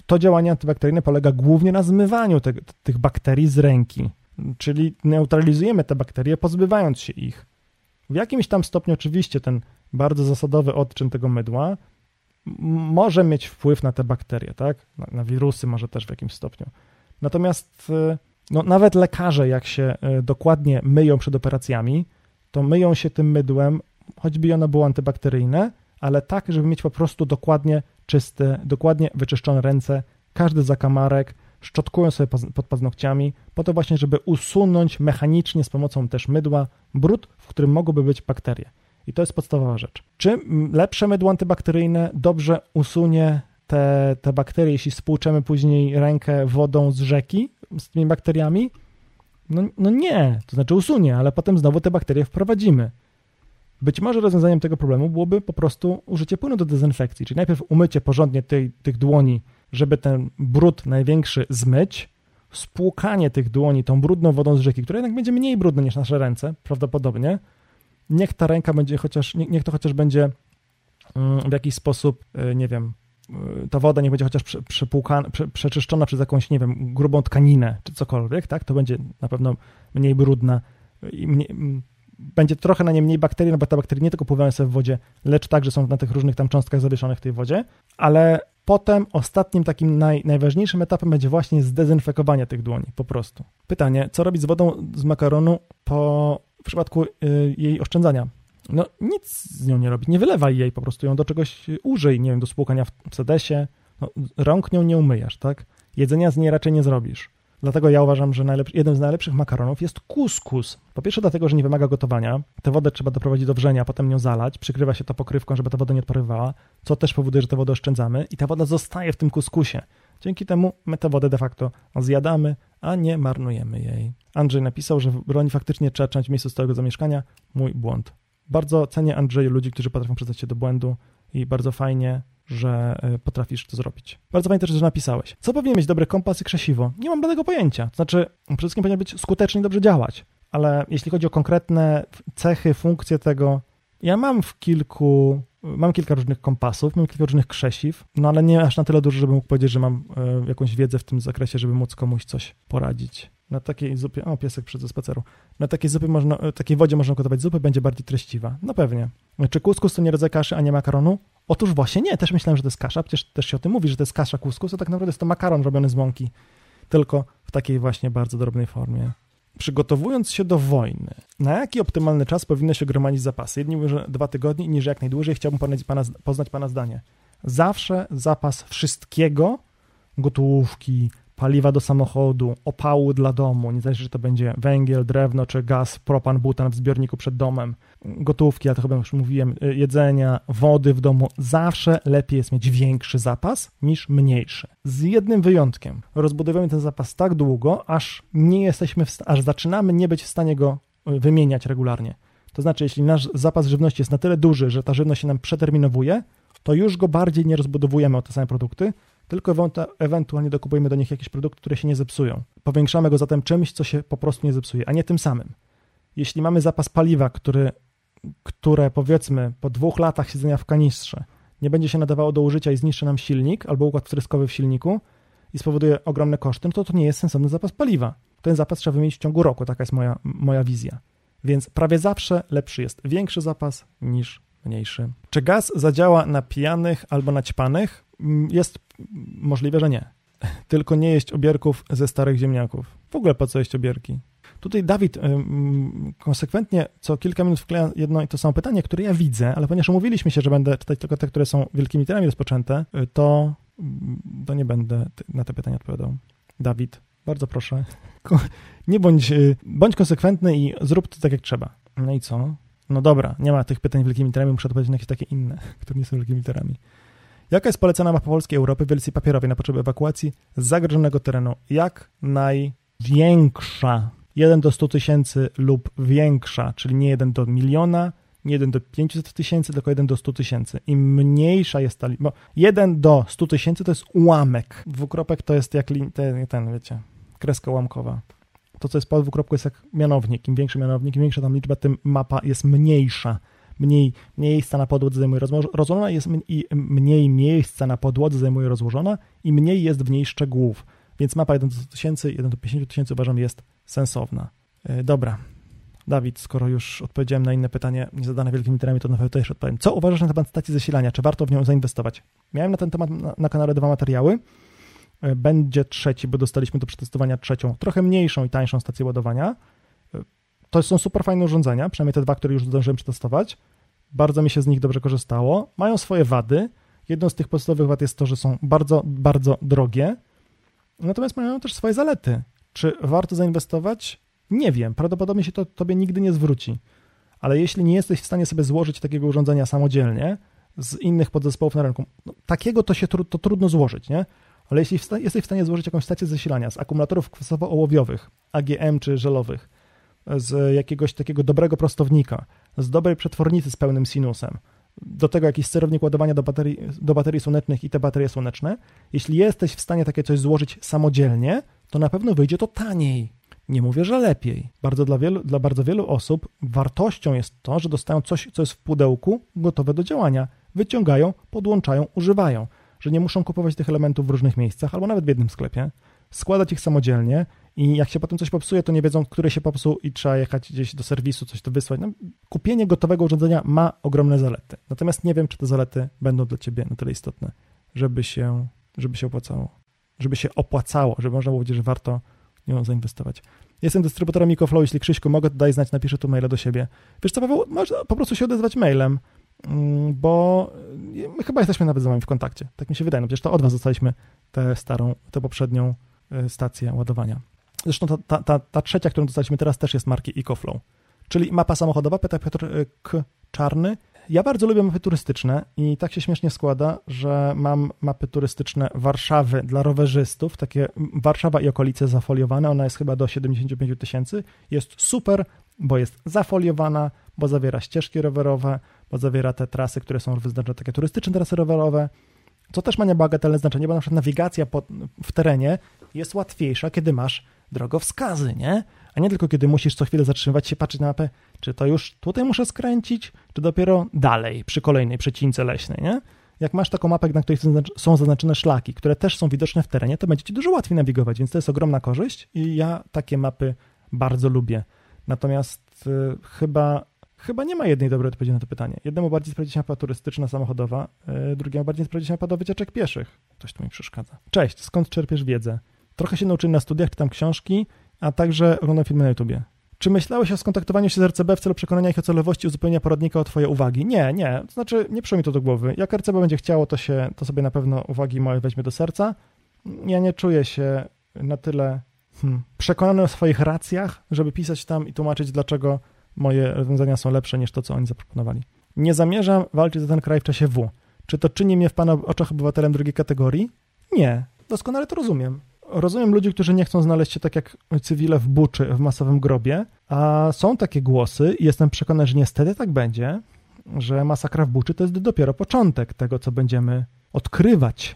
to działanie antybakteryjne polega głównie na zmywaniu te, tych bakterii z ręki, czyli neutralizujemy te bakterie, pozbywając się ich. W jakimś tam stopniu oczywiście ten bardzo zasadowy odczyn tego mydła może mieć wpływ na te bakterie, tak? Na, na wirusy może też w jakimś stopniu. Natomiast e, no, nawet lekarze, jak się e, dokładnie myją przed operacjami, to myją się tym mydłem, choćby ono było antybakteryjne, ale tak, żeby mieć po prostu dokładnie czyste, dokładnie wyczyszczone ręce, każdy zakamarek, szczotkują sobie pod paznokciami, po to właśnie, żeby usunąć mechanicznie z pomocą też mydła brud, w którym mogłyby być bakterie. I to jest podstawowa rzecz. Czy lepsze mydło antybakteryjne dobrze usunie te, te bakterie, jeśli spłuczemy później rękę wodą z rzeki z tymi bakteriami? No, no nie, to znaczy usunie, ale potem znowu te bakterie wprowadzimy. Być może rozwiązaniem tego problemu byłoby po prostu użycie płynu do dezynfekcji, czyli najpierw umycie porządnie tej, tych dłoni, żeby ten brud największy zmyć, spłukanie tych dłoni tą brudną wodą z rzeki, która jednak będzie mniej brudna niż nasze ręce, prawdopodobnie. Niech ta ręka będzie chociaż, niech to chociaż będzie mm, w jakiś sposób, y, nie wiem, y, ta woda nie będzie chociaż przeczyszczona przez jakąś, nie wiem, grubą tkaninę czy cokolwiek, tak? To będzie na pewno mniej brudna i mniej, będzie trochę na nie mniej bakterii, no bo te bakterie nie tylko pływają sobie w wodzie, lecz także są na tych różnych tam cząstkach zawieszonych w tej wodzie, ale potem ostatnim takim naj, najważniejszym etapem będzie właśnie zdezynfekowanie tych dłoni, po prostu. Pytanie, co robić z wodą z makaronu po, w przypadku y, jej oszczędzania? No nic z nią nie robić, nie wylewaj jej, po prostu ją do czegoś użyj, nie wiem, do spłukania w sedesie, no, rąk nią nie umyjasz, tak? Jedzenia z niej raczej nie zrobisz. Dlatego ja uważam, że jeden z najlepszych makaronów jest kuskus. Po pierwsze dlatego, że nie wymaga gotowania. Tę wodę trzeba doprowadzić do wrzenia, potem nią zalać. Przykrywa się to pokrywką, żeby ta woda nie odparowała, co też powoduje, że tę wodę oszczędzamy i ta woda zostaje w tym kuskusie. Dzięki temu my tę wodę de facto zjadamy, a nie marnujemy jej. Andrzej napisał, że broni faktycznie trzeba trzymać w miejscu stałego zamieszkania. Mój błąd. Bardzo cenię Andrzeju ludzi, którzy potrafią przyznać się do błędu i bardzo fajnie że e, potrafisz to zrobić. Bardzo fajnie też, że napisałeś. Co powinien mieć dobry kompas i krzesiwo? Nie mam żadnego pojęcia. To znaczy, przede wszystkim powinien być skuteczny i dobrze działać. Ale jeśli chodzi o konkretne cechy, funkcje tego, ja mam w kilku, mam kilka różnych kompasów, mam kilka różnych krzesiw, no ale nie aż na tyle dużo, żeby mógł powiedzieć, że mam e, jakąś wiedzę w tym zakresie, żeby móc komuś coś poradzić. Na takiej zupie, o piesek przed spaceru, na takiej zupie można, e, takiej wodzie można gotować zupę, będzie bardziej treściwa. No pewnie. Czy kuskus to nie rodzaj kaszy, a nie makaronu? Otóż właśnie nie, też myślałem, że to jest kasza, przecież też się o tym mówi, że to jest kasza kuskus, a tak naprawdę jest to makaron robiony z mąki, tylko w takiej właśnie bardzo drobnej formie. Przygotowując się do wojny, na jaki optymalny czas powinno się gromadzić zapasy? Jedni mówią, że dwa tygodnie, inni, że jak najdłużej. Chciałbym poznać pana, poznać pana zdanie. Zawsze zapas wszystkiego, gotówki, paliwa do samochodu, opału dla domu, nie zależy, czy to będzie węgiel, drewno, czy gaz, propan, butan w zbiorniku przed domem, gotówki, ja to chyba już mówiłem, y, jedzenia, wody w domu, zawsze lepiej jest mieć większy zapas niż mniejszy. Z jednym wyjątkiem. Rozbudowujemy ten zapas tak długo, aż nie jesteśmy, aż zaczynamy nie być w stanie go y, wymieniać regularnie. To znaczy, jeśli nasz zapas żywności jest na tyle duży, że ta żywność się nam przeterminowuje, to już go bardziej nie rozbudowujemy o te same produkty, tylko ewentualnie dokupujemy do nich jakieś produkty, które się nie zepsują. Powiększamy go zatem czymś, co się po prostu nie zepsuje, a nie tym samym. Jeśli mamy zapas paliwa, który, które powiedzmy po dwóch latach siedzenia w kanistrze nie będzie się nadawało do użycia i zniszczy nam silnik albo układ wtryskowy w silniku i spowoduje ogromne koszty, no to to nie jest sensowny zapas paliwa. Ten zapas trzeba wymienić w ciągu roku, taka jest moja, moja wizja. Więc prawie zawsze lepszy jest większy zapas niż mniejszy. Czy gaz zadziała na pijanych albo na ćpanych? Mm, jest możliwe, że nie. Tylko nie jeść obierków ze starych ziemniaków. W ogóle po co jeść obierki? Tutaj Dawid konsekwentnie co kilka minut wkleja jedno i to samo pytanie, które ja widzę, ale ponieważ umówiliśmy się, że będę czytać tylko te, które są wielkimi literami rozpoczęte, y, to, mm, to nie będę na te pytania odpowiadał. Dawid, Bardzo proszę. Nie bądź, y, bądź konsekwentny i zrób to tak, jak trzeba. No i co? No dobra, nie ma tych pytań wielkimi literami, muszę odpowiedzieć na jakieś takie inne, które nie są wielkimi literami. Jaka jest polecana mapa Polskiej Europy w wersji papierowej na potrzeby ewakuacji z zagrożonego terenu? Jak największa? 1 do 100 tysięcy lub większa, czyli nie 1 do miliona, nie 1 do 500 tysięcy, tylko 1 do 100 tysięcy. Im mniejsza jest ta liczba, bo 1 do 100 tysięcy to jest ułamek. Dwukropek to jest jak ten, ten, wiecie, kreska ułamkowa. To, co jest po dwukropku, jest jak mianownik. Im większy mianownik, im większa tam liczba, tym mapa jest mniejsza. Mniej miejsca na podłodze zajmuje rozłożona, jest i mniej miejsca na podłodze zajmuje rozłożona i mniej jest w niej szczegółów. Więc mapa 1 do 100 tysięcy, 1 do 50 tysięcy uważam jest sensowna. Yy, dobra, Dawid, skoro już odpowiedziałem na inne pytanie niezadane wielkimi literami, to na pewno też odpowiem. Co uważasz na temat stacji zasilania? Czy warto w nią zainwestować? Miałem na ten temat na, na kanale dwa materiały. E, będzie trzeci, bo dostaliśmy do przetestowania trzecią, trochę mniejszą i tańszą stację ładowania. E, to są super fajne urządzenia, przynajmniej te dwa, które już zdążyłem przetestować. Bardzo mi się z nich dobrze korzystało. Mają swoje wady. Jedną z tych podstawowych wad jest to, że są bardzo, bardzo drogie. Natomiast mają też swoje zalety. Czy warto zainwestować? Nie wiem, prawdopodobnie się to tobie nigdy nie zwróci. Ale jeśli nie jesteś w stanie sobie złożyć takiego urządzenia samodzielnie z innych podzespołów na rynku, no, takiego to się to trudno złożyć, nie? Ale jeśli jesteś w stanie złożyć jakąś stację zasilania z akumulatorów kwasowo-ołowiowych, AGM czy żelowych, z jakiegoś takiego dobrego prostownika, z dobrej przetwornicy z pełnym sinusem, do tego jakiś sterownik ładowania do baterii, do baterii słonecznych i te baterie słoneczne, jeśli jesteś w stanie takie coś złożyć samodzielnie, to na pewno wyjdzie to taniej. Nie mówię, że lepiej. Bardzo dla, wielu, dla bardzo wielu osób wartością jest to, że dostają coś, co jest w pudełku, gotowe do działania. Wyciągają, podłączają, używają. Że nie muszą kupować tych elementów w różnych miejscach albo nawet w jednym sklepie, składać ich samodzielnie i jak się potem coś popsuje, to nie wiedzą, które się popsuł i trzeba jechać gdzieś do serwisu, coś to wysłać. No, kupienie gotowego urządzenia ma ogromne zalety. Natomiast nie wiem, czy te zalety będą dla ciebie na tyle istotne, żeby się, żeby się opłacało. Żeby się opłacało, żeby można było powiedzieć, że warto nią zainwestować. Jestem dystrybutorem EcoFlow, jeśli Krzyśku mogę, daj znać, napiszę tu maila do siebie. Wiesz co, Paweł, możesz po prostu się odezwać mailem, bo my chyba jesteśmy nawet z wami w kontakcie. Tak mi się wydaje, no przecież to od was dostaliśmy tę starą, tę poprzednią e, stację ładowania. Zresztą ta, ta, ta, ta trzecia, którą dostaliśmy teraz też jest marki EcoFlow. Czyli mapa samochodowa, pyta Piotr e, K. Czarny, ja bardzo lubię mapy turystyczne i tak się śmiesznie składa, że mam mapy turystyczne Warszawy dla rowerzystów, takie Warszawa i okolice zafoliowane, ona jest chyba do 75 tysięcy, jest super, bo jest zafoliowana, bo zawiera ścieżki rowerowe, bo zawiera te trasy, które są wyznaczone, takie turystyczne trasy rowerowe, co też ma niebagatelne znaczenie, bo na przykład nawigacja po, w terenie jest łatwiejsza, kiedy masz drogowskazy, nie? A nie tylko kiedy musisz co chwilę zatrzymywać się, patrzeć na mapę, czy to już tutaj muszę skręcić, czy dopiero dalej, przy kolejnej przecince leśnej, nie? Jak masz taką mapę, na której są zaznaczone szlaki, które też są widoczne w terenie, to będzie ci dużo łatwiej nawigować, więc to jest ogromna korzyść i ja takie mapy bardzo lubię. Natomiast y, chyba, chyba nie ma jednej dobrej odpowiedzi na to pytanie. Jednemu bardziej sprawdzi się mapa turystyczna, samochodowa, y, drugiemu bardziej sprawdzi się mapa do wycieczek pieszych. Ktoś tu mi przeszkadza. Cześć, skąd czerpiesz wiedzę? Trochę się nauczyłem na studiach, czytam książki, a także oglądam filmy na YouTubie. Czy myślałeś o skontaktowaniu się z RCB w celu przekonania ich o celowości uzupełnienia poradnika o Twoje uwagi? Nie, nie. To znaczy, nie przyszło mi to do głowy. Jak RCB będzie chciało, to, się, to sobie na pewno uwagi moje weźmie do serca. Ja nie czuję się na tyle hmm, przekonany o swoich racjach, żeby pisać tam i tłumaczyć, dlaczego moje rozwiązania są lepsze niż to, co oni zaproponowali. Nie zamierzam walczyć za ten kraj w czasie W. Czy to czyni mnie w Pana oczach obywatelem drugiej kategorii? Nie. Doskonale to rozumiem rozumiem ludzi, którzy nie chcą znaleźć się tak jak cywile w buczy, w masowym grobie, a są takie głosy i jestem przekonany, że niestety tak będzie, że masakra w buczy to jest dopiero początek tego, co będziemy odkrywać.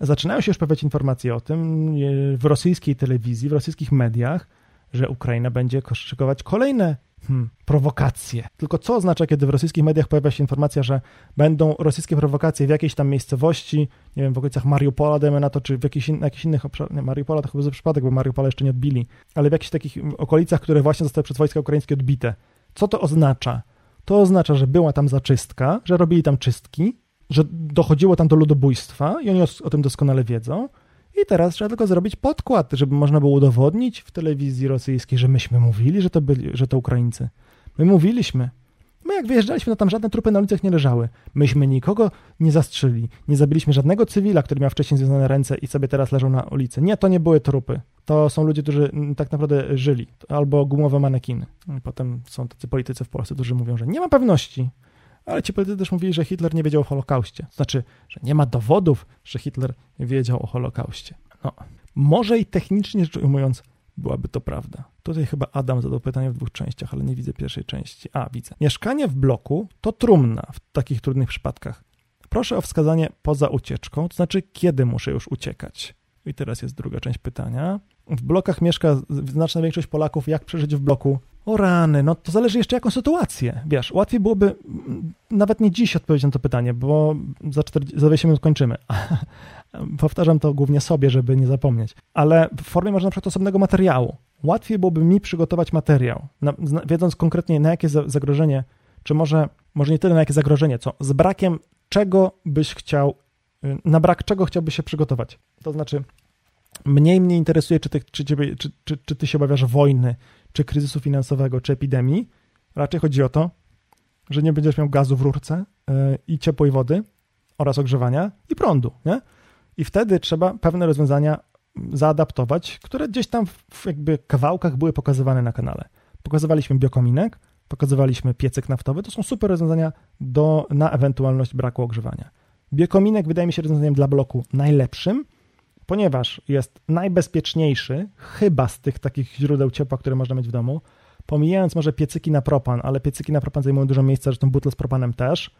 Zaczynają się już pojawiać informacje o tym w rosyjskiej telewizji, w rosyjskich mediach, że Ukraina będzie szykować kolejne Hmm, prowokacje. Tylko co oznacza, kiedy w rosyjskich mediach pojawia się informacja, że będą rosyjskie prowokacje w jakiejś tam miejscowości, nie wiem, w okolicach Mariupola, dajmy na to, czy w jakichś, in, jakichś innych obszarach, nie, Mariupola to chyba za przypadek, bo Mariupola jeszcze nie odbili, ale w jakichś takich okolicach, które właśnie zostały przez wojska ukraińskie odbite. Co to oznacza? To oznacza, że była tam zaczystka, że robili tam czystki, że dochodziło tam do ludobójstwa i oni o, o tym doskonale wiedzą, i teraz trzeba tylko zrobić podkład, żeby można było udowodnić w telewizji rosyjskiej, że myśmy mówili, że to byli, że to Ukraińcy. My mówiliśmy. My jak wyjeżdżaliśmy, to tam żadne trupy na ulicach nie leżały. Myśmy nikogo nie zastrzyli. Nie zabiliśmy żadnego cywila, który miał wcześniej związane ręce i sobie teraz leżał na ulicy. Nie, to nie były trupy. To są ludzie, którzy mm, tak naprawdę żyli. Albo gumowe manekiny. I potem są tacy politycy w Polsce, którzy mówią, że nie ma pewności. Ale ci politycy też mówili, że Hitler nie wiedział o Holokauście. To znaczy, że nie ma dowodów, że Hitler wiedział o Holokauście. No, może i technicznie rzecz ujmując, byłaby to prawda. Tutaj chyba Adam zadał pytanie w dwóch częściach, ale nie widzę pierwszej części. A, widzę. Mieszkanie w bloku to trumna w takich trudnych przypadkach. Proszę o wskazanie poza ucieczką, to znaczy kiedy muszę już uciekać. I teraz jest druga część pytania. W blokach mieszka znaczna większość Polaków. Jak przeżyć w bloku? O rany, no to zależy jeszcze jaką sytuację. Wiesz, łatwiej byłoby nawet nie dziś odpowiedzieć na to pytanie, bo za, 40, za 20 minut kończymy. Powtarzam to głównie sobie, żeby nie zapomnieć. Ale w formie może na przykład osobnego materiału. Łatwiej byłoby mi przygotować materiał, na, wiedząc konkretnie na jakie zagrożenie, czy może, może nie tyle na jakie zagrożenie, co z brakiem czego byś chciał, y, na brak czego chciałbyś się przygotować. To znaczy, mniej mnie interesuje, czy ty, czy, ciebie, czy, czy, czy ty się obawiasz wojny, czy kryzysu finansowego, czy epidemii. Raczej chodzi o to, że nie będziesz miał gazu w rurce yy, i ciepłej wody oraz ogrzewania i prądu, nie? I wtedy trzeba pewne rozwiązania zaadaptować, które gdzieś tam w jakby kawałkach były pokazywane na kanale. Pokazywaliśmy biokominek, pokazywaliśmy piecyk naftowy, to są super rozwiązania do, na ewentualność braku ogrzewania. Biokominek wydaje mi się rozwiązaniem dla bloku najlepszym, ponieważ jest najbezpieczniejszy, chyba z tych takich źródeł ciepła, które można mieć w domu, pomijając może piecyki na propan, ale piecyki na propan zajmują dużo miejsca, zresztą butle z propanem też,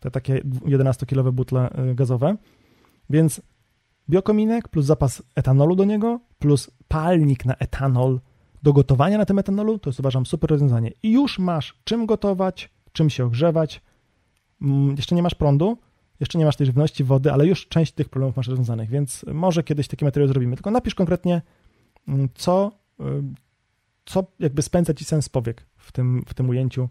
te takie 11-kilowe butle y, gazowe, więc biokominek plus zapas etanolu do niego, plus palnik na etanol do gotowania na tym etanolu, to jest uważam super rozwiązanie. I już masz czym gotować, czym się ogrzewać, mm, jeszcze nie masz prądu, jeszcze nie masz tej żywności, wody, ale już część tych problemów masz rozwiązanych, więc może kiedyś taki materiał zrobimy. Tylko napisz konkretnie, mm, co, y, co jakby spędza ci sens powiek w tym, w tym ujęciu,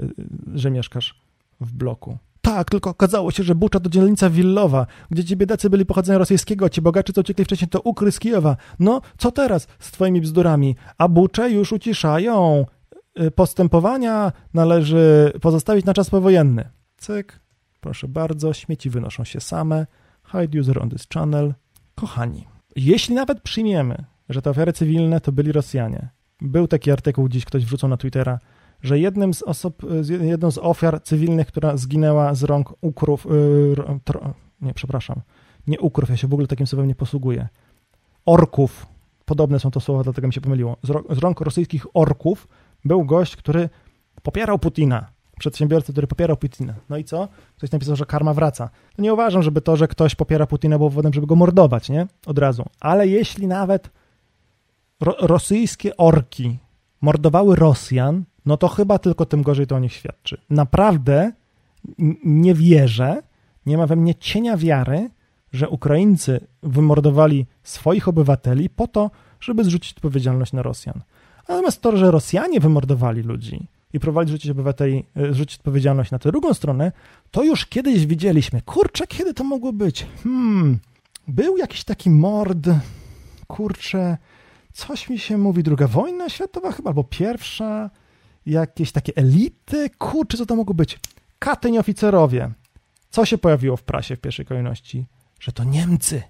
y, że mieszkasz w bloku. Tak, tylko okazało się, że Bucza to dzielnica willowa, gdzie ci biedacy byli pochodzenia rosyjskiego, ci bogaczy, co uciekli wcześniej, to Ukry z Kijowa. No, co teraz z twoimi bzdurami? A Bucze już uciszają. Y, postępowania należy pozostawić na czas powojenny. Cyk. Proszę bardzo, śmieci wynoszą się same. Hide user on this channel. Kochani, jeśli nawet przyjmiemy, że te ofiary cywilne to byli Rosjanie, był taki artykuł, dziś ktoś wrzucał na Twittera, że jednym z osób, jedną z ofiar cywilnych, która zginęła z rąk ukrów, yy, tro, nie, przepraszam, nie ukrów, ja się w ogóle takim słowem nie posługuję, orków, podobne są to słowa, dlatego mi się pomyliło, z, z rąk rosyjskich orków był gość, który popierał Putina, przedsiębiorcy, który popierał Putina. No i co? Ktoś napisał, że karma wraca. No nie uważam, żeby to, że ktoś popiera Putina było powodem, żeby go mordować, nie? Od razu. Ale jeśli nawet ro rosyjskie orki mordowały Rosjan, no to chyba tylko tym gorzej to o nich świadczy. Naprawdę nie wierzę, nie ma we mnie cienia wiary, że Ukraińcy wymordowali swoich obywateli po to, żeby zrzucić odpowiedzialność na Rosjan. Natomiast to, że Rosjanie wymordowali ludzi, i próbowali rzucić obywateli, e, rzucić odpowiedzialność na tę drugą stronę, to już kiedyś widzieliśmy. Kurczę, kiedy to mogło być? Hmm, był jakiś taki mord, kurczę, coś mi się mówi, druga wojna światowa chyba, albo pierwsza, jakieś takie elity, kurczę, co to mogło być? Katyń oficerowie. Co się pojawiło w prasie w pierwszej kolejności? Że to Niemcy.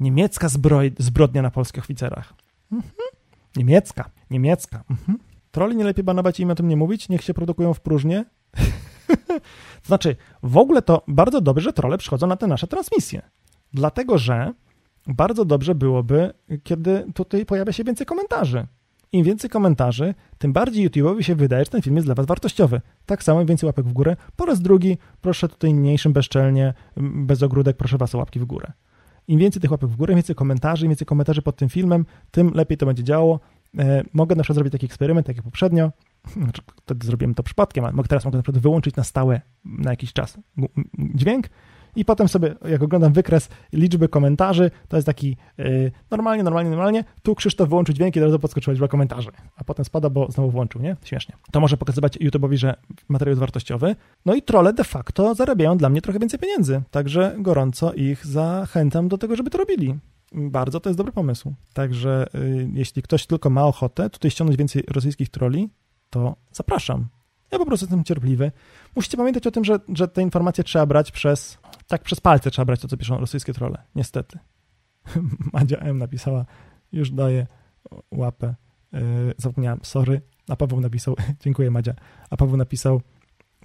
Niemiecka zbroj, zbrodnia na polskich oficerach. Mhm. Niemiecka, niemiecka. Mhm. Troli nie lepiej banować i im o tym nie mówić? Niech się produkują w próżnię? to znaczy, w ogóle to bardzo dobrze, że trole przychodzą na te nasze transmisje. Dlatego, że bardzo dobrze byłoby, kiedy tutaj pojawia się więcej komentarzy. Im więcej komentarzy, tym bardziej YouTube'owi się wydaje, że ten film jest dla Was wartościowy. Tak samo więcej łapek w górę. Po raz drugi, proszę tutaj mniejszym, bezczelnie, bez ogródek, proszę Was o łapki w górę. Im więcej tych łapek w górę, im więcej komentarzy, im więcej komentarzy pod tym filmem, tym lepiej to będzie działało. E, mogę na przykład zrobić taki eksperyment, tak jak poprzednio. Znaczy, wtedy zrobiłem to przypadkiem, ale teraz mogę na przykład wyłączyć na stałe na jakiś czas dźwięk i potem sobie, jak oglądam wykres liczby komentarzy, to jest taki yy, normalnie, normalnie, normalnie, tu Krzysztof wyłączył dźwięk i od razu podskoczyła liczba komentarzy, a potem spada, bo znowu włączył, nie? Śmiesznie. To może pokazywać YouTube'owi, że materiał jest wartościowy. No i trole de facto zarabiają dla mnie trochę więcej pieniędzy, także gorąco ich zachęcam do tego, żeby to robili bardzo to jest dobry pomysł. Także y, jeśli ktoś tylko ma ochotę tutaj ściągnąć więcej rosyjskich troli, to zapraszam. Ja po prostu jestem cierpliwy. Musicie pamiętać o tym, że, że te informacje trzeba brać przez, tak przez palce trzeba brać to, co piszą rosyjskie trolle. Niestety. Madzia M napisała, już daję łapę. Yy, zapomniałem, sorry. A Paweł napisał, dziękuję Madzia. A Paweł napisał,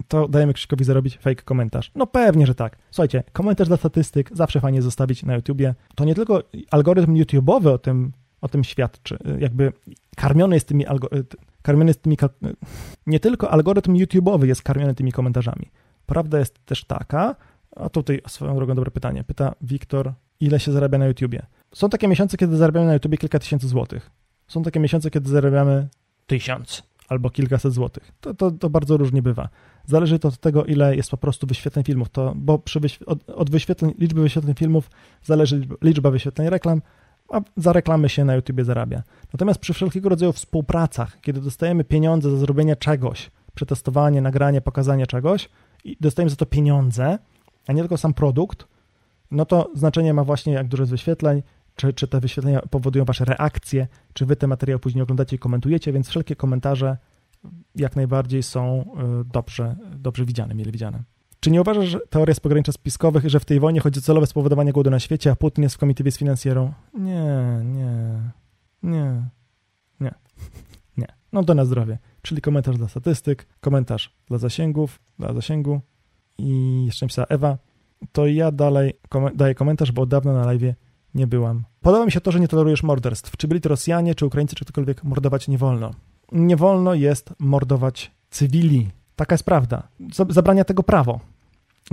to dajemy Krzyśkowi zarobić fake komentarz. No pewnie, że tak. Słuchajcie, komentarz dla statystyk zawsze fajnie zostawić na YouTubie. To nie tylko algorytm YouTube'owy o tym, o tym świadczy. Jakby karmiony jest tymi karmiony jest tymi nie tylko algorytm YouTube'owy jest karmiony tymi komentarzami. Prawda jest też taka, a tutaj swoją drogą dobre pytanie. Pyta Wiktor, ile się zarabia na YouTubie? Są takie miesiące, kiedy zarabiamy na YouTubie kilka tysięcy złotych. Są takie miesiące, kiedy zarabiamy tysiąc albo kilkaset złotych. To, to, to bardzo różnie bywa. Zależy to od tego, ile jest po prostu wyświetleń filmów, to, bo przy od, od, wyświetleń, liczby wyświetleń filmów zależy liczba wyświetleń reklam, a za reklamy się na YouTubie zarabia. Natomiast przy wszelkiego rodzaju współpracach, kiedy dostajemy pieniądze za zrobienie czegoś, przetestowanie, nagranie, pokazanie czegoś i dostajemy za to pieniądze, a nie tylko sam produkt, no to znaczenie ma właśnie jak dużo jest wyświetleń, czy, czy te wyświetlenia powodują wasze reakcje, czy wy te materiały później oglądacie i komentujecie, więc wszelkie komentarze jak najbardziej są y, dobrze, dobrze widziane, mile widziane. Czy nie uważasz, że teoria z pogranicza spiskowych, że w tej wojnie chodzi o celowe spowodowanie głodu na świecie, a Putin jest w komitywie z finansjerą? Nie, nie, nie, nie, nie. No to na zdrowie. Czyli komentarz dla statystyk, komentarz dla zasięgów, dla zasięgu i jeszcze napisała Ewa, to ja dalej kom daję komentarz, bo od dawna na live nie byłam. Podoba mi się to, że nie tolerujesz morderstw. Czy byli to Rosjanie, czy Ukraińcy, czy ktokolwiek, mordować nie wolno. Nie wolno jest mordować cywili. Taka jest prawda. Zabrania tego prawo.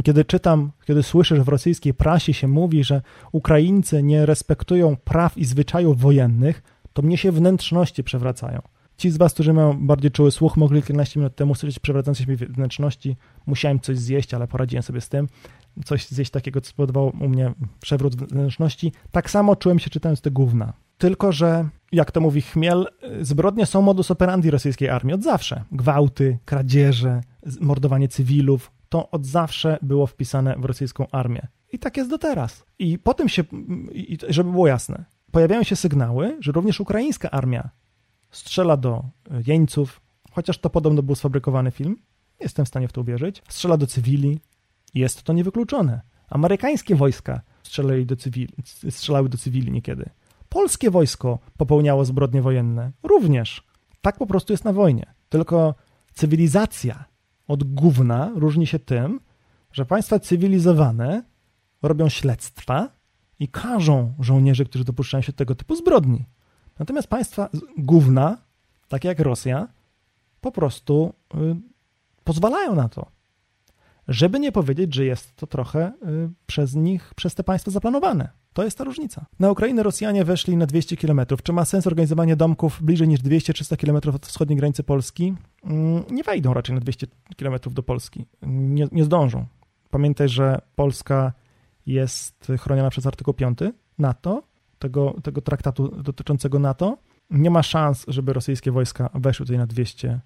Kiedy czytam, kiedy słyszę, że w rosyjskiej prasie się mówi, że Ukraińcy nie respektują praw i zwyczajów wojennych, to mnie się wnętrzności przewracają. Ci z Was, którzy mają bardziej czuły słuch, mogli kilkanaście minut temu słyszeć przewracające się wnętrzności. Musiałem coś zjeść, ale poradziłem sobie z tym. Coś zjeść takiego, co spowodowało u mnie przewrót wnętrzności. Tak samo czułem się czytając te gówna. Tylko, że jak to mówi Chmiel, zbrodnie są modus operandi rosyjskiej armii od zawsze. Gwałty, kradzieże, mordowanie cywilów, to od zawsze było wpisane w rosyjską armię. I tak jest do teraz. I potem się, i żeby było jasne, pojawiają się sygnały, że również ukraińska armia strzela do jeńców, chociaż to podobno był sfabrykowany film, jestem w stanie w to uwierzyć, strzela do cywili, jest to niewykluczone. Amerykańskie wojska strzelały do cywili, strzelały do cywili niekiedy. Polskie wojsko popełniało zbrodnie wojenne. Również. Tak po prostu jest na wojnie. Tylko cywilizacja od gówna różni się tym, że państwa cywilizowane robią śledztwa i karzą żołnierzy, którzy dopuszczają się tego typu zbrodni. Natomiast państwa gówna, takie jak Rosja, po prostu y, pozwalają na to. Żeby nie powiedzieć, że jest to trochę y, przez nich, przez te państwa zaplanowane. To jest ta różnica. Na Ukrainę Rosjanie weszli na 200 km. Czy ma sens organizowanie domków bliżej niż 200-300 km od wschodniej granicy Polski? Mm, nie wejdą raczej na 200 km do Polski. Nie, nie zdążą. Pamiętaj, że Polska jest chroniona przez artykuł 5 NATO, tego, tego traktatu dotyczącego NATO. Nie ma szans, żeby rosyjskie wojska weszły tutaj na 200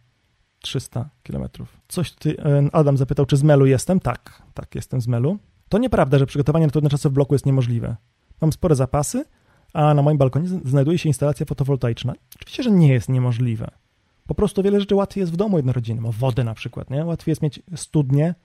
300 kilometrów. Coś ty, e, Adam zapytał, czy z Melu jestem? Tak, tak, jestem z Melu. To nieprawda, że przygotowanie na trudne czasy w bloku jest niemożliwe. Mam spore zapasy, a na moim balkonie znajduje się instalacja fotowoltaiczna. Oczywiście, że nie jest niemożliwe. Po prostu wiele rzeczy łatwiej jest w domu jednorodzinnym, o wodę na przykład, nie? Łatwiej jest mieć studnię,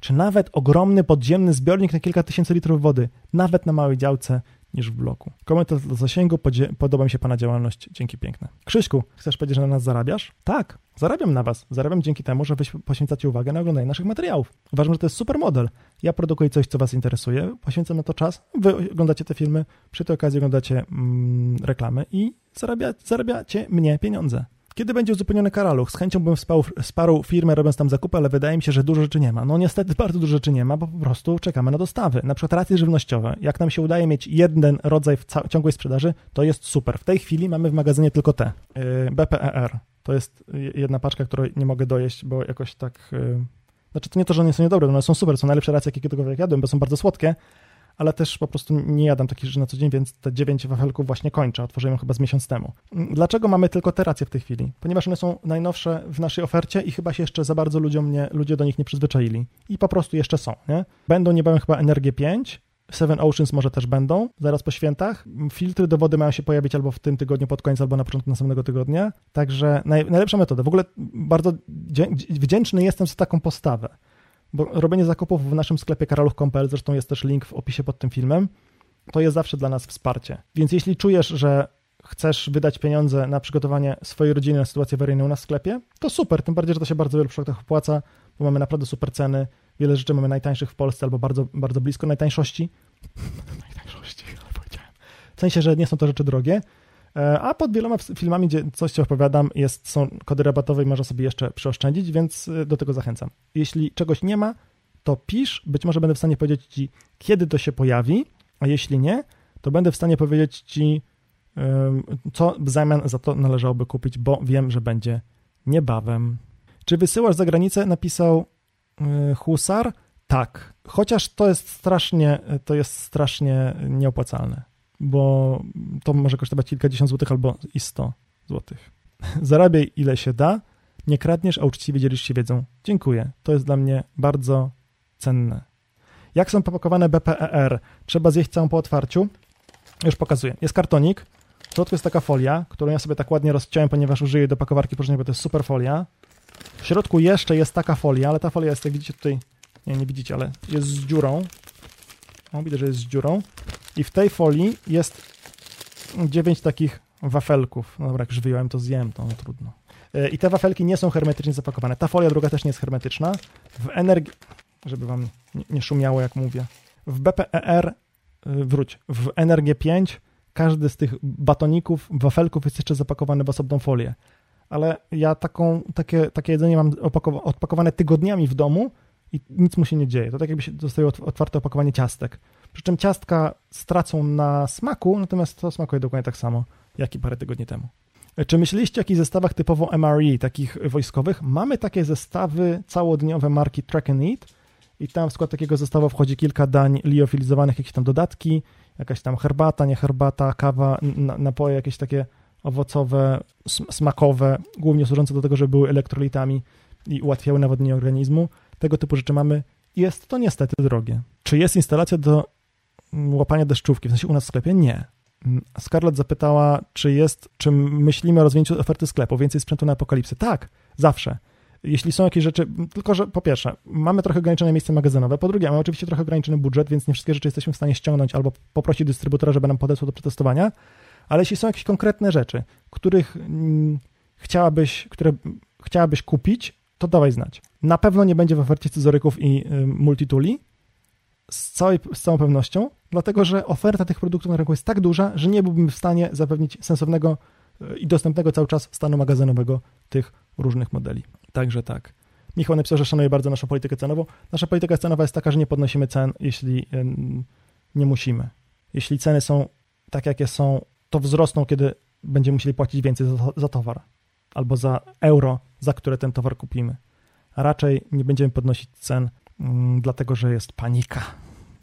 czy nawet ogromny podziemny zbiornik na kilka tysięcy litrów wody, nawet na małej działce, niż w bloku. Komentarz do zasięgu, podoba mi się Pana działalność, dzięki piękne. Krzyśku, chcesz powiedzieć, że na nas zarabiasz? Tak, zarabiam na Was. Zarabiam dzięki temu, że Wy poświęcacie uwagę na oglądanie naszych materiałów. Uważam, że to jest super model. Ja produkuję coś, co Was interesuje, poświęcam na to czas, Wy oglądacie te filmy, przy tej okazji oglądacie mm, reklamy i zarabia, zarabiacie mnie pieniądze. Kiedy będzie uzupełniony karaluch? Z chęcią bym wsparł firmę robiąc tam zakupy, ale wydaje mi się, że dużo rzeczy nie ma. No niestety bardzo dużo rzeczy nie ma, bo po prostu czekamy na dostawy. Na przykład racje żywnościowe. Jak nam się udaje mieć jeden rodzaj w ciągłej sprzedaży, to jest super. W tej chwili mamy w magazynie tylko te. Yy, BPER. To jest jedna paczka, której nie mogę dojeść, bo jakoś tak... Yy... Znaczy to nie to, że one są niedobre, one są super, są najlepsze racje, jakie kiedykolwiek jadłem, bo są bardzo słodkie, ale też po prostu nie jadam takich rzeczy na co dzień, więc te dziewięć wafelków właśnie kończę. Otworzyłem chyba z miesiąc temu. Dlaczego mamy tylko te racje w tej chwili? Ponieważ one są najnowsze w naszej ofercie i chyba się jeszcze za bardzo ludziom nie, ludzie do nich nie przyzwyczaili. I po prostu jeszcze są, nie? Będą niebawem chyba Energię 5, Seven Oceans może też będą, zaraz po świętach. Filtry do wody mają się pojawić albo w tym tygodniu pod koniec, albo na początku następnego tygodnia. Także naj, najlepsza metoda. W ogóle bardzo wdzięczny jestem za taką postawę, bo robienie zakupów w naszym sklepie karaluch.pl, zresztą jest też link w opisie pod tym filmem, to jest zawsze dla nas wsparcie. Więc jeśli czujesz, że chcesz wydać pieniądze na przygotowanie swojej rodziny na sytuację awaryjną na sklepie, to super, tym bardziej, że to się bardzo wielu przypadkach opłaca, bo mamy naprawdę super ceny, wiele rzeczy mamy najtańszych w Polsce albo bardzo, bardzo blisko najtańszości. najtańszości, ale powiedziałem. W sensie, że nie są to rzeczy drogie, a pod wieloma filmami, gdzie coś ci opowiadam, jest, są kody rabatowe i można sobie jeszcze przeoszczędzić, więc e, do tego zachęcam. Jeśli czegoś nie ma, to pisz, być może będę w stanie powiedzieć ci, kiedy to się pojawi, a jeśli nie, to będę w stanie powiedzieć ci, co w zamian za to należałoby kupić, bo wiem, że będzie niebawem. Czy wysyłasz za granicę? Napisał y, Husar. Tak. Chociaż to jest strasznie, to jest strasznie nieopłacalne, bo to może kosztować kilkadziesiąt złotych albo i sto złotych. Zarabiaj ile się da, nie kradniesz, a uczciwie dzielisz się wiedzą. Dziękuję. To jest dla mnie bardzo cenne. Jak są popakowane BPER? Trzeba zjeść całą po otwarciu. Już pokazuję. Jest kartonik, w środku jest taka folia, którą ja sobie tak ładnie rozciąłem, ponieważ użyję do pakowarki próżnej, bo to jest super folia. W środku jeszcze jest taka folia, ale ta folia jest, jak widzicie tutaj, nie, nie widzicie, ale jest z dziurą. O, widzę, że jest z dziurą. I w tej folii jest dziewięć takich wafelków. No dobra, jak już wyjąłem, to zjem, to no, trudno. E, I te wafelki nie są hermetycznie zapakowane. Ta folia druga też nie jest hermetyczna. W energii, żeby wam nie szumiało, jak mówię. W BPER, e, wróć, w Energię 5 każdy z tych batoników, wafelków jest jeszcze zapakowany w osobną folię. Ale ja taką, takie, takie jedzenie mam odpakowane tygodniami w domu i nic mu się nie dzieje. To tak jakby się dostaje otwarte opakowanie ciastek. Przy czym ciastka stracą na smaku, natomiast to smakuje dokładnie tak samo, jak i parę tygodni temu. Czy myśleliście o jakichś zestawach typowo MRE, takich wojskowych? Mamy takie zestawy całodniowe marki Track and Eat i tam w skład takiego zestawu wchodzi kilka dań liofilizowanych, jakieś tam dodatki, jakaś tam herbata, nie herbata, kawa, napoje jakieś takie owocowe, smakowe, głównie służące do tego, żeby były elektrolitami i ułatwiały nawodnienie organizmu. Tego typu rzeczy mamy. Jest to niestety drogie. Czy jest instalacja do łapania deszczówki? W sensie u nas w sklepie? Nie. Mm, Scarlett zapytała, czy jest, czy myślimy o rozwinięciu oferty sklepu, więcej sprzętu na apokalipsy. Tak, zawsze jeśli są jakieś rzeczy, tylko że po pierwsze, mamy trochę ograniczone miejsce magazynowe, po drugie, mamy oczywiście trochę ograniczony budżet, więc nie wszystkie rzeczy jesteśmy w stanie ściągnąć albo poprosić dystrybutora, żeby nam podesłał do przetestowania, ale jeśli są jakieś konkretne rzeczy, których mm, chciałabyś, które chciałabyś kupić, to dawaj znać. Na pewno nie będzie w ofercie scyzoryków i y, multituli, z, całej, z całą pewnością, dlatego że oferta tych produktów na rynku jest tak duża, że nie byłbym w stanie zapewnić sensownego y, i dostępnego cały czas stanu magazynowego tych różnych modeli. Także tak. Michał napisał, że szanuje bardzo naszą politykę cenową. Nasza polityka cenowa jest taka, że nie podnosimy cen, jeśli nie musimy. Jeśli ceny są tak, jakie są, to wzrosną, kiedy będziemy musieli płacić więcej za, za towar albo za euro, za które ten towar kupimy. A raczej nie będziemy podnosić cen, dlatego że jest panika.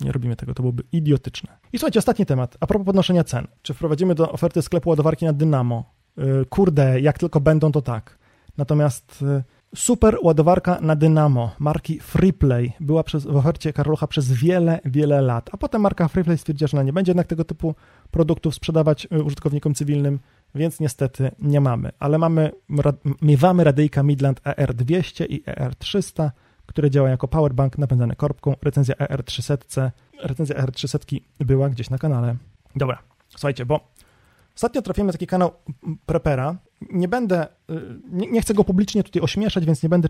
Nie robimy tego, to byłoby idiotyczne. I słuchajcie, ostatni temat. A propos podnoszenia cen. Czy wprowadzimy do oferty sklepu ładowarki na Dynamo? Yy, kurde, jak tylko będą, to tak. Natomiast y, super ładowarka na Dynamo marki Freeplay była przez, w ofercie Karolucha przez wiele, wiele lat, a potem marka Freeplay stwierdziła, że ona nie będzie jednak tego typu produktów sprzedawać y, użytkownikom cywilnym, więc niestety nie mamy. Ale mamy, miewamy radyjka Midland ER200 i ER300, które działają jako powerbank napędzany korbką. Recenzja ER300, recenzja ER300 była gdzieś na kanale. Dobra, słuchajcie, bo Ostatnio trafiłem na taki kanał Prepera. Nie będę, y, nie, nie, chcę go publicznie tutaj ośmieszać, więc nie będę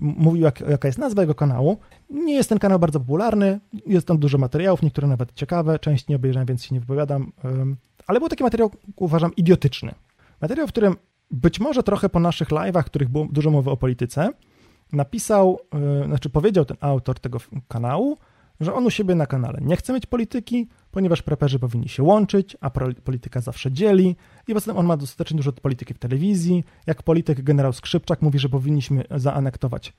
mówił, jak, jaka jest nazwa jego kanału. Nie jest ten kanał bardzo popularny, jest tam dużo materiałów, niektóre nawet ciekawe, część nie obejrzałem, więc się nie wypowiadam. Ale był taki materiał, uważam, idiotyczny. Materiał, w którym być może trochę po naszych live'ach, których było dużo mowy o polityce, napisał, y, znaczy powiedział ten autor tego kanału, że on u siebie na kanale nie chce mieć polityki, ponieważ preperzy powinni się łączyć, a polityka zawsze dzieli i poza tym on ma dostatecznie dużo polityki w telewizji. Jak polityk generał Skrzypczak mówi, że powinniśmy zaanektować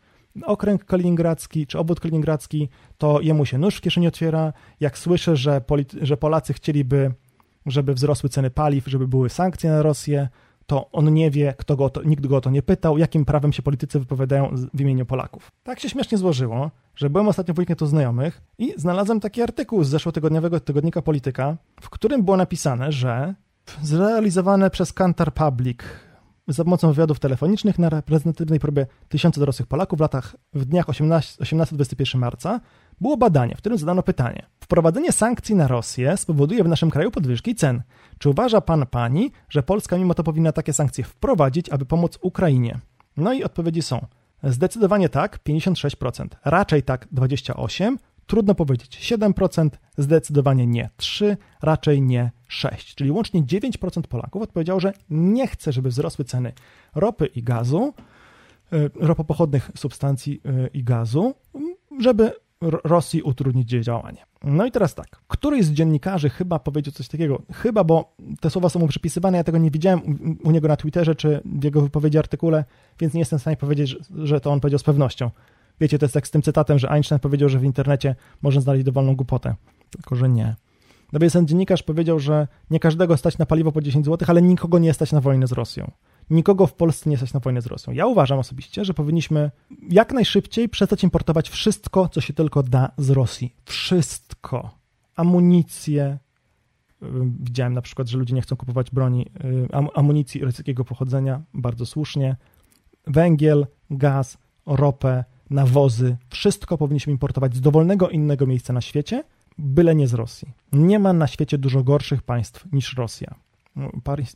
okręg kaliningradzki czy obwód kaliningradzki, to jemu się nóż w kieszeni otwiera. Jak słyszę, że, że Polacy chcieliby, żeby wzrosły ceny paliw, żeby były sankcje na Rosję, to on nie wie, kto go to, nikt go o to nie pytał, jakim prawem się politycy wypowiadają w imieniu Polaków. Tak się śmiesznie złożyło, że byłem ostatnio w weekend u znajomych i znalazłem taki artykuł z zeszłotygodniowego tygodnika Polityka, w którym było napisane, że zrealizowane przez Kantar Public za pomocą wywiadów telefonicznych na reprezentatywnej próbie tysiące dorosłych Polaków w latach, w dniach 18-21 marca było badanie, w którym zadano pytanie. Wprowadzenie sankcji na Rosję spowoduje w naszym kraju podwyżki cen. Czy uważa pan, pani, że Polska mimo to powinna takie sankcje wprowadzić, aby pomóc Ukrainie? No i odpowiedzi są. Zdecydowanie tak, 56%. Raczej tak, 28%. Trudno powiedzieć 7%, zdecydowanie nie 3%, raczej nie 6%. Czyli łącznie 9% Polaków odpowiedziało, że nie chce, żeby wzrosły ceny ropy i gazu, y, ropopochodnych substancji y, i gazu, żeby Rosji utrudnić jej działanie. No i teraz tak, któryś z dziennikarzy chyba powiedział coś takiego, chyba, bo te słowa są mu przypisywane, ja tego nie widziałem u, niego na Twitterze czy w jego wypowiedzi, artykule, więc nie jestem w stanie powiedzieć, że, że to on powiedział z pewnością. Wiecie, to jest tak z tym cytatem, że Einstein powiedział, że w internecie można znaleźć dowolną głupotę, tylko że nie. No więc ten dziennikarz powiedział, że nie każdego stać na paliwo po 10 zł, ale nikogo nie stać na wojnę z Rosją nikogo w Polsce nie stać na wojnę z Rosją. Ja uważam osobiście, że powinniśmy jak najszybciej przestać importować wszystko, co się tylko da z Rosji. Wszystko. Amunicję. Widziałem na przykład, że ludzie nie chcą kupować broni, amunicji rosyjskiego pochodzenia, bardzo słusznie. Węgiel, gaz, ropę, nawozy, wszystko powinniśmy importować z dowolnego innego miejsca na świecie, byle nie z Rosji. Nie ma na świecie dużo gorszych państw niż Rosja.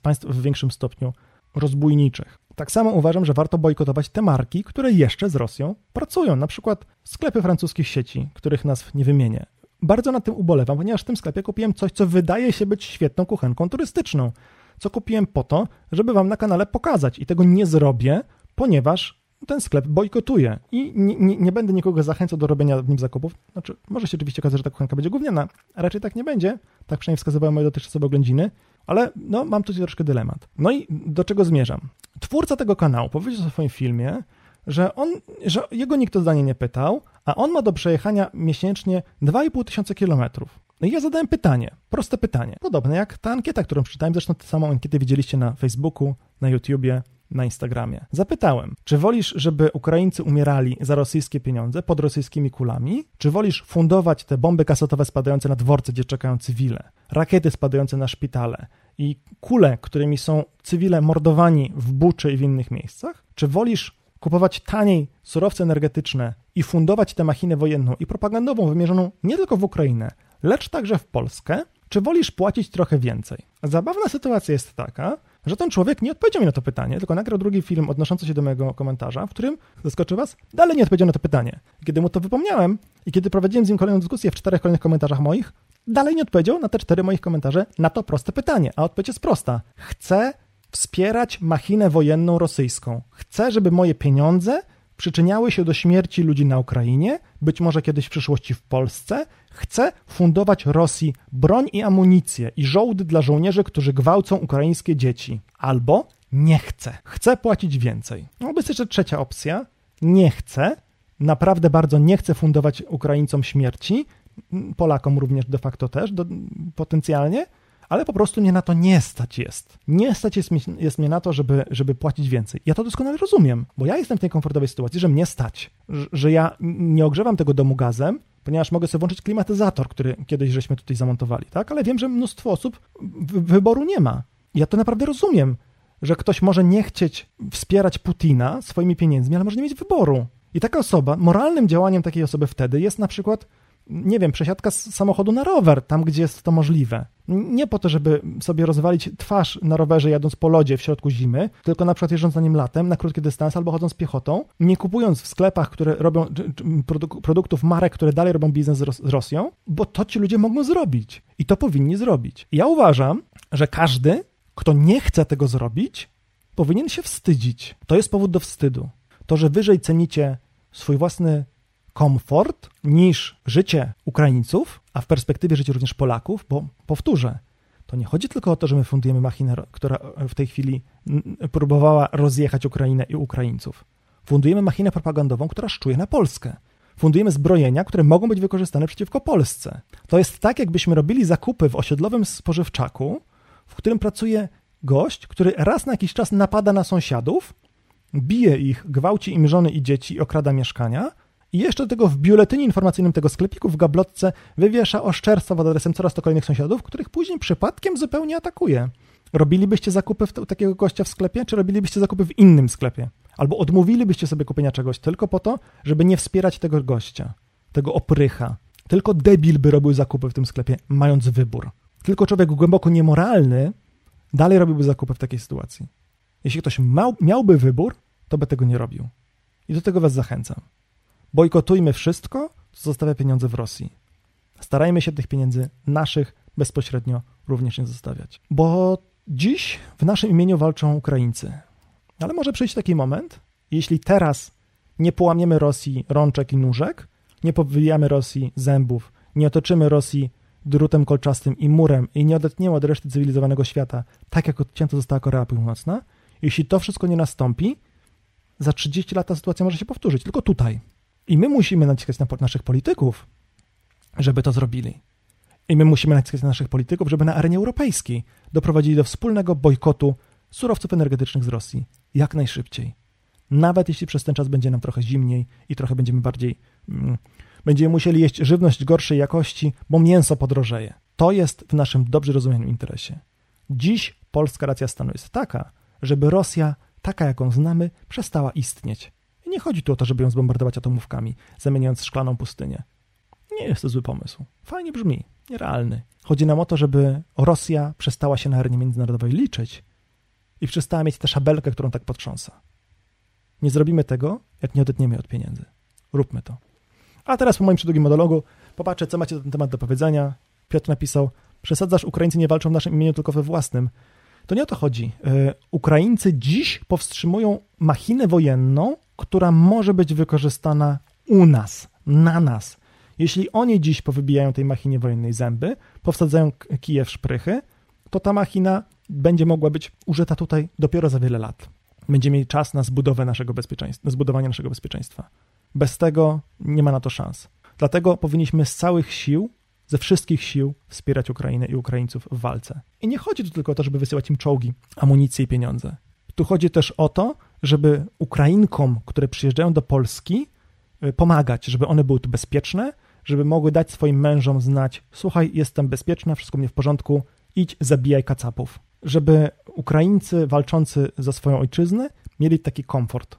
Państw w większym stopniu rozbójniczych. Tak samo uważam, że warto bojkotować te marki, które jeszcze z Rosją pracują, na przykład sklepy francuskich sieci, których nazw nie wymienię. Bardzo na tym ubolewam, ponieważ w tym sklepie kupiłem coś, co wydaje się być świetną kuchenką turystyczną, co kupiłem po to, żeby wam na kanale pokazać i tego nie zrobię, ponieważ ten sklep bojkotuje i nie, nie, nie, będę nikogo zachęcał do robienia w nim zakupów. Znaczy, może się oczywiście okazać, że ta kuchenka będzie gówniana, a raczej tak nie będzie. Tak przynajmniej wskazywały moje dotychczasowe oględziny. Ale no, mam tutaj troszkę dylemat. No i do czego zmierzam? Twórca tego kanału powiedział w swoim filmie, że, on, że jego nikt o zdanie nie pytał, a on ma do przejechania miesięcznie 2,5 tysiąca kilometrów. No i ja zadałem pytanie, proste pytanie, podobne jak ta ankieta, którą przeczytałem, zresztą tę samą ankietę widzieliście na Facebooku, na YouTubie, na Instagramie. Zapytałem, czy wolisz, żeby Ukraińcy umierali za rosyjskie pieniądze pod rosyjskimi kulami, czy wolisz fundować te bomby kasetowe spadające na dworce, gdzie czekają cywile, rakiety spadające na szpitale i kule, którymi są cywile mordowani w Buczy i w innych miejscach, czy wolisz kupować taniej surowce energetyczne i fundować tę machinę wojenną i propagandową wymierzoną nie tylko w Ukrainę, lecz także w Polskę, czy wolisz płacić trochę więcej? Zabawna sytuacja jest taka, że ten człowiek nie odpowiedział mi na to pytanie, tylko nagrał drugi film odnoszący się do mojego komentarza, w którym, zaskoczy was, dalej nie odpowiedział na to pytanie. Kiedy mu to wypomniałem i kiedy prowadziłem z nim kolejną dyskusję w czterech kolejnych komentarzach moich, dalej nie odpowiedział na te cztery moich komentarze na to proste pytanie. A odpowiedź jest prosta. Chcę wspierać machinę wojenną rosyjską. Chcę, żeby moje pieniądze przyczyniały się do śmierci ludzi na Ukrainie, być może kiedyś w przyszłości w Polsce, chce fundować Rosji broń i amunicję i żołdy dla żołnierzy, którzy gwałcą ukraińskie dzieci. Albo nie chce, chce płacić więcej. No, jest jeszcze trzecia opcja. Nie chce, naprawdę bardzo nie chce fundować Ukraińcom śmierci, Polakom również de facto też, do, potencjalnie, ale po prostu nie na to nie stać jest. Nie stać jest, jest mnie na to, żeby, żeby płacić więcej. Ja to doskonale rozumiem, bo ja jestem w tej komfortowej sytuacji, że mnie stać, że, że ja nie ogrzewam tego domu gazem, ponieważ mogę sobie włączyć klimatyzator, który kiedyś żeśmy tutaj zamontowali, tak? Ale wiem, że mnóstwo osób wyboru nie ma. Ja to naprawdę rozumiem, że ktoś może nie chcieć wspierać Putina swoimi pieniędzmi, ale może nie mieć wyboru. I taka osoba, moralnym działaniem takiej osoby wtedy jest na przykład nie wiem, przesiadka z samochodu na rower, tam gdzie jest to możliwe. Nie po to, żeby sobie rozwalić twarz na rowerze jadąc po lodzie w środku zimy, tylko na przykład jeżdżąc na nim latem na krótki dystans albo chodząc piechotą, nie kupując w sklepach, które robią produktów marek, które dalej robią biznes z, Rosją, bo to ci ludzie mogą zrobić i to powinni zrobić. Ja uważam, że każdy, kto nie chce tego zrobić, powinien się wstydzić. To jest powód do wstydu. To, że wyżej cenicie swój własny komfort niż życie Ukraińców, a w perspektywie życie również Polaków, bo powtórzę, to nie chodzi tylko o to, że my fundujemy machinę, która w tej chwili próbowała rozjechać Ukrainę i Ukraińców. Fundujemy machinę propagandową, która szczuje na Polskę. Fundujemy zbrojenia, które mogą być wykorzystane przeciwko Polsce. To jest tak, jakbyśmy robili zakupy w osiedlowym spożywczaku, w którym pracuje gość, który raz na jakiś czas napada na sąsiadów, bije ich, gwałci im żony i dzieci i okrada mieszkania, i jeszcze do tego w biuletynie informacyjnym tego sklepiku w gablotce wywiesza oszczerstwa pod adresem coraz to kolejnych sąsiadów, których później przypadkiem zupełnie atakuje. Robilibyście zakupy w takiego gościa w sklepie, czy robilibyście zakupy w innym sklepie? Albo odmówilibyście sobie kupienia czegoś tylko po to, żeby nie wspierać tego gościa, tego oprycha. Tylko debil by robił zakupy w tym sklepie, mając wybór. Tylko człowiek głęboko niemoralny dalej robiłby zakupy w takiej sytuacji. Jeśli ktoś miałby wybór, to by tego nie robił. I do tego was zachęcam. Bojkotujmy wszystko, co zostawia pieniądze w Rosji. Starajmy się tych pieniędzy naszych bezpośrednio również nie zostawiać. Bo dziś w naszym imieniu walczą Ukraińcy. Ale może przyjść taki moment, jeśli teraz nie połamiemy Rosji rączek i nóżek, nie powyjamy Rosji zębów, nie otoczymy Rosji drutem kolczastym i murem i nie odetniemy od reszty cywilizowanego świata, tak jak odcięto została Korea Północna, jeśli to wszystko nie nastąpi, za 30 lat ta sytuacja może się powtórzyć, tylko tutaj. I my musimy naciskać na naszych polityków, żeby to zrobili. I my musimy naciskać na naszych polityków, żeby na arenie europejskiej doprowadzili do wspólnego bojkotu surowców energetycznych z Rosji jak najszybciej. Nawet jeśli przez ten czas będzie nam trochę zimniej i trochę będziemy bardziej. Mm, będziemy musieli jeść żywność gorszej jakości, bo mięso podrożeje. To jest w naszym dobrze rozumianym interesie. Dziś polska racja stanu jest taka, żeby Rosja, taka jaką znamy, przestała istnieć. Nie chodzi tu o to, żeby ją zbombardować atomówkami, zamieniając szklaną pustynię. Nie jest to zły pomysł. Fajnie brzmi, nierealny. Chodzi nam o to, żeby Rosja przestała się na arenie międzynarodowej liczyć i przestała mieć tę szabelkę, którą tak potrząsa. Nie zrobimy tego, jak nie odetniemy od pieniędzy. Róbmy to. A teraz po moim przedługim monologu popatrzę, co macie na ten temat do powiedzenia. Piotr napisał, przesadzasz, Ukraińcy nie walczą w naszym imieniu, tylko we własnym. To nie o to chodzi. Yy, Ukraińcy dziś powstrzymują machinę wojenną, która może być wykorzystana u nas, na nas. Jeśli oni dziś powybijają tej machinie wojennej zęby, powsadzają kije w szprychy, to ta machina będzie mogła być użyta tutaj dopiero za wiele lat. Będziemy mieli czas na zbudowę naszego bezpieczeństwa, na zbudowanie naszego bezpieczeństwa. Bez tego nie ma na to szans. Dlatego powinniśmy z całych sił, ze wszystkich sił wspierać Ukrainę i Ukraińców w walce. I nie chodzi tu tylko o to, żeby wysyłać im czołgi, amunicję i pieniądze. Tu chodzi też o to, żeby Ukrainkom, które przyjeżdżają do Polski, y, pomagać, żeby one były tu bezpieczne, żeby mogły dać swoim mężom znać: Słuchaj, jestem bezpieczna, wszystko mnie w porządku, idź, zabijaj kacapów. Żeby Ukraińcy walczący za swoją ojczyznę mieli taki komfort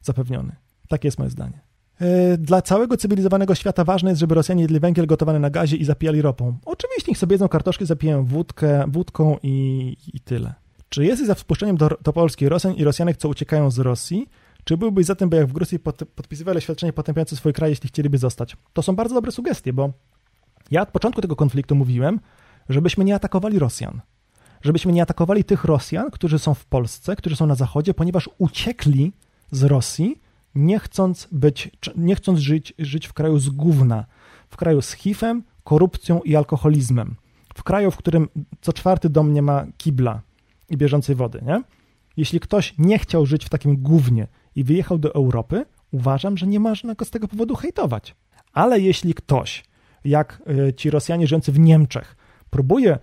zapewniony. Takie jest moje zdanie. E, dla całego cywilizowanego świata ważne jest, żeby Rosjanie jedli węgiel gotowany na gazie i zapijali ropą. Oczywiście niech sobie jedzą kartoszki, zapijają wódkę, wódką i, i tyle. Czy jesteś za wpuszczeniem do, do Polski Rosjan i Rosjanek, co uciekają z Rosji? Czy byłbyś za tym, by jak w Gruzji pod, podpisywali oświadczenie potępiające swój kraj, jeśli chcieliby zostać? To są bardzo dobre sugestie, bo ja od początku tego konfliktu mówiłem, żebyśmy nie atakowali Rosjan. Żebyśmy nie atakowali tych Rosjan, którzy są w Polsce, którzy są na Zachodzie, ponieważ uciekli z Rosji, nie chcąc, być, nie chcąc żyć, żyć w kraju z gówna, w kraju z HIV-em, korupcją i alkoholizmem, w kraju, w którym co czwarty dom nie ma kibla i bieżącej wody, nie? Jeśli ktoś nie chciał żyć w takim gównie i wyjechał do Europy, uważam, że nie można go z tego powodu hejtować. Ale jeśli ktoś, jak e, ci Rosjanie żyjący w Niemczech, próbuje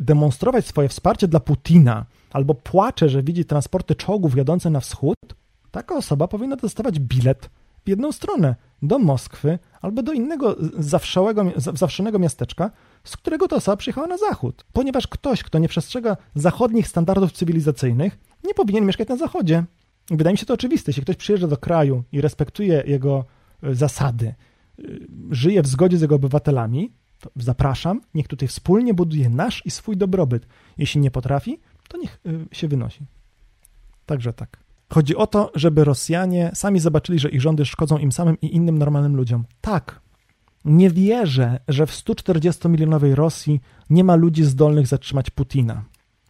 demonstrować swoje wsparcie dla Putina albo płacze, że widzi transporty czołgów jadące na wschód, taka osoba powinna dostawać bilet w jedną stronę do Moskwy albo do innego zawszonego miasteczka, z którego ta osoba przyjechała na zachód. Ponieważ ktoś, kto nie przestrzega zachodnich standardów cywilizacyjnych, nie powinien mieszkać na zachodzie. Wydaje mi się to oczywiste. Jeśli ktoś przyjeżdża do kraju i respektuje jego e, zasady, e, żyje w zgodzie z jego obywatelami, to zapraszam, niech tutaj wspólnie buduje nasz i swój dobrobyt. Jeśli nie potrafi, to niech e, się wynosi. Także tak. Chodzi o to, żeby Rosjanie sami zobaczyli, że ich rządy szkodzą im samym i innym normalnym ludziom. Tak. Nie wierzę, że w 140-milionowej Rosji nie ma ludzi zdolnych zatrzymać Putina.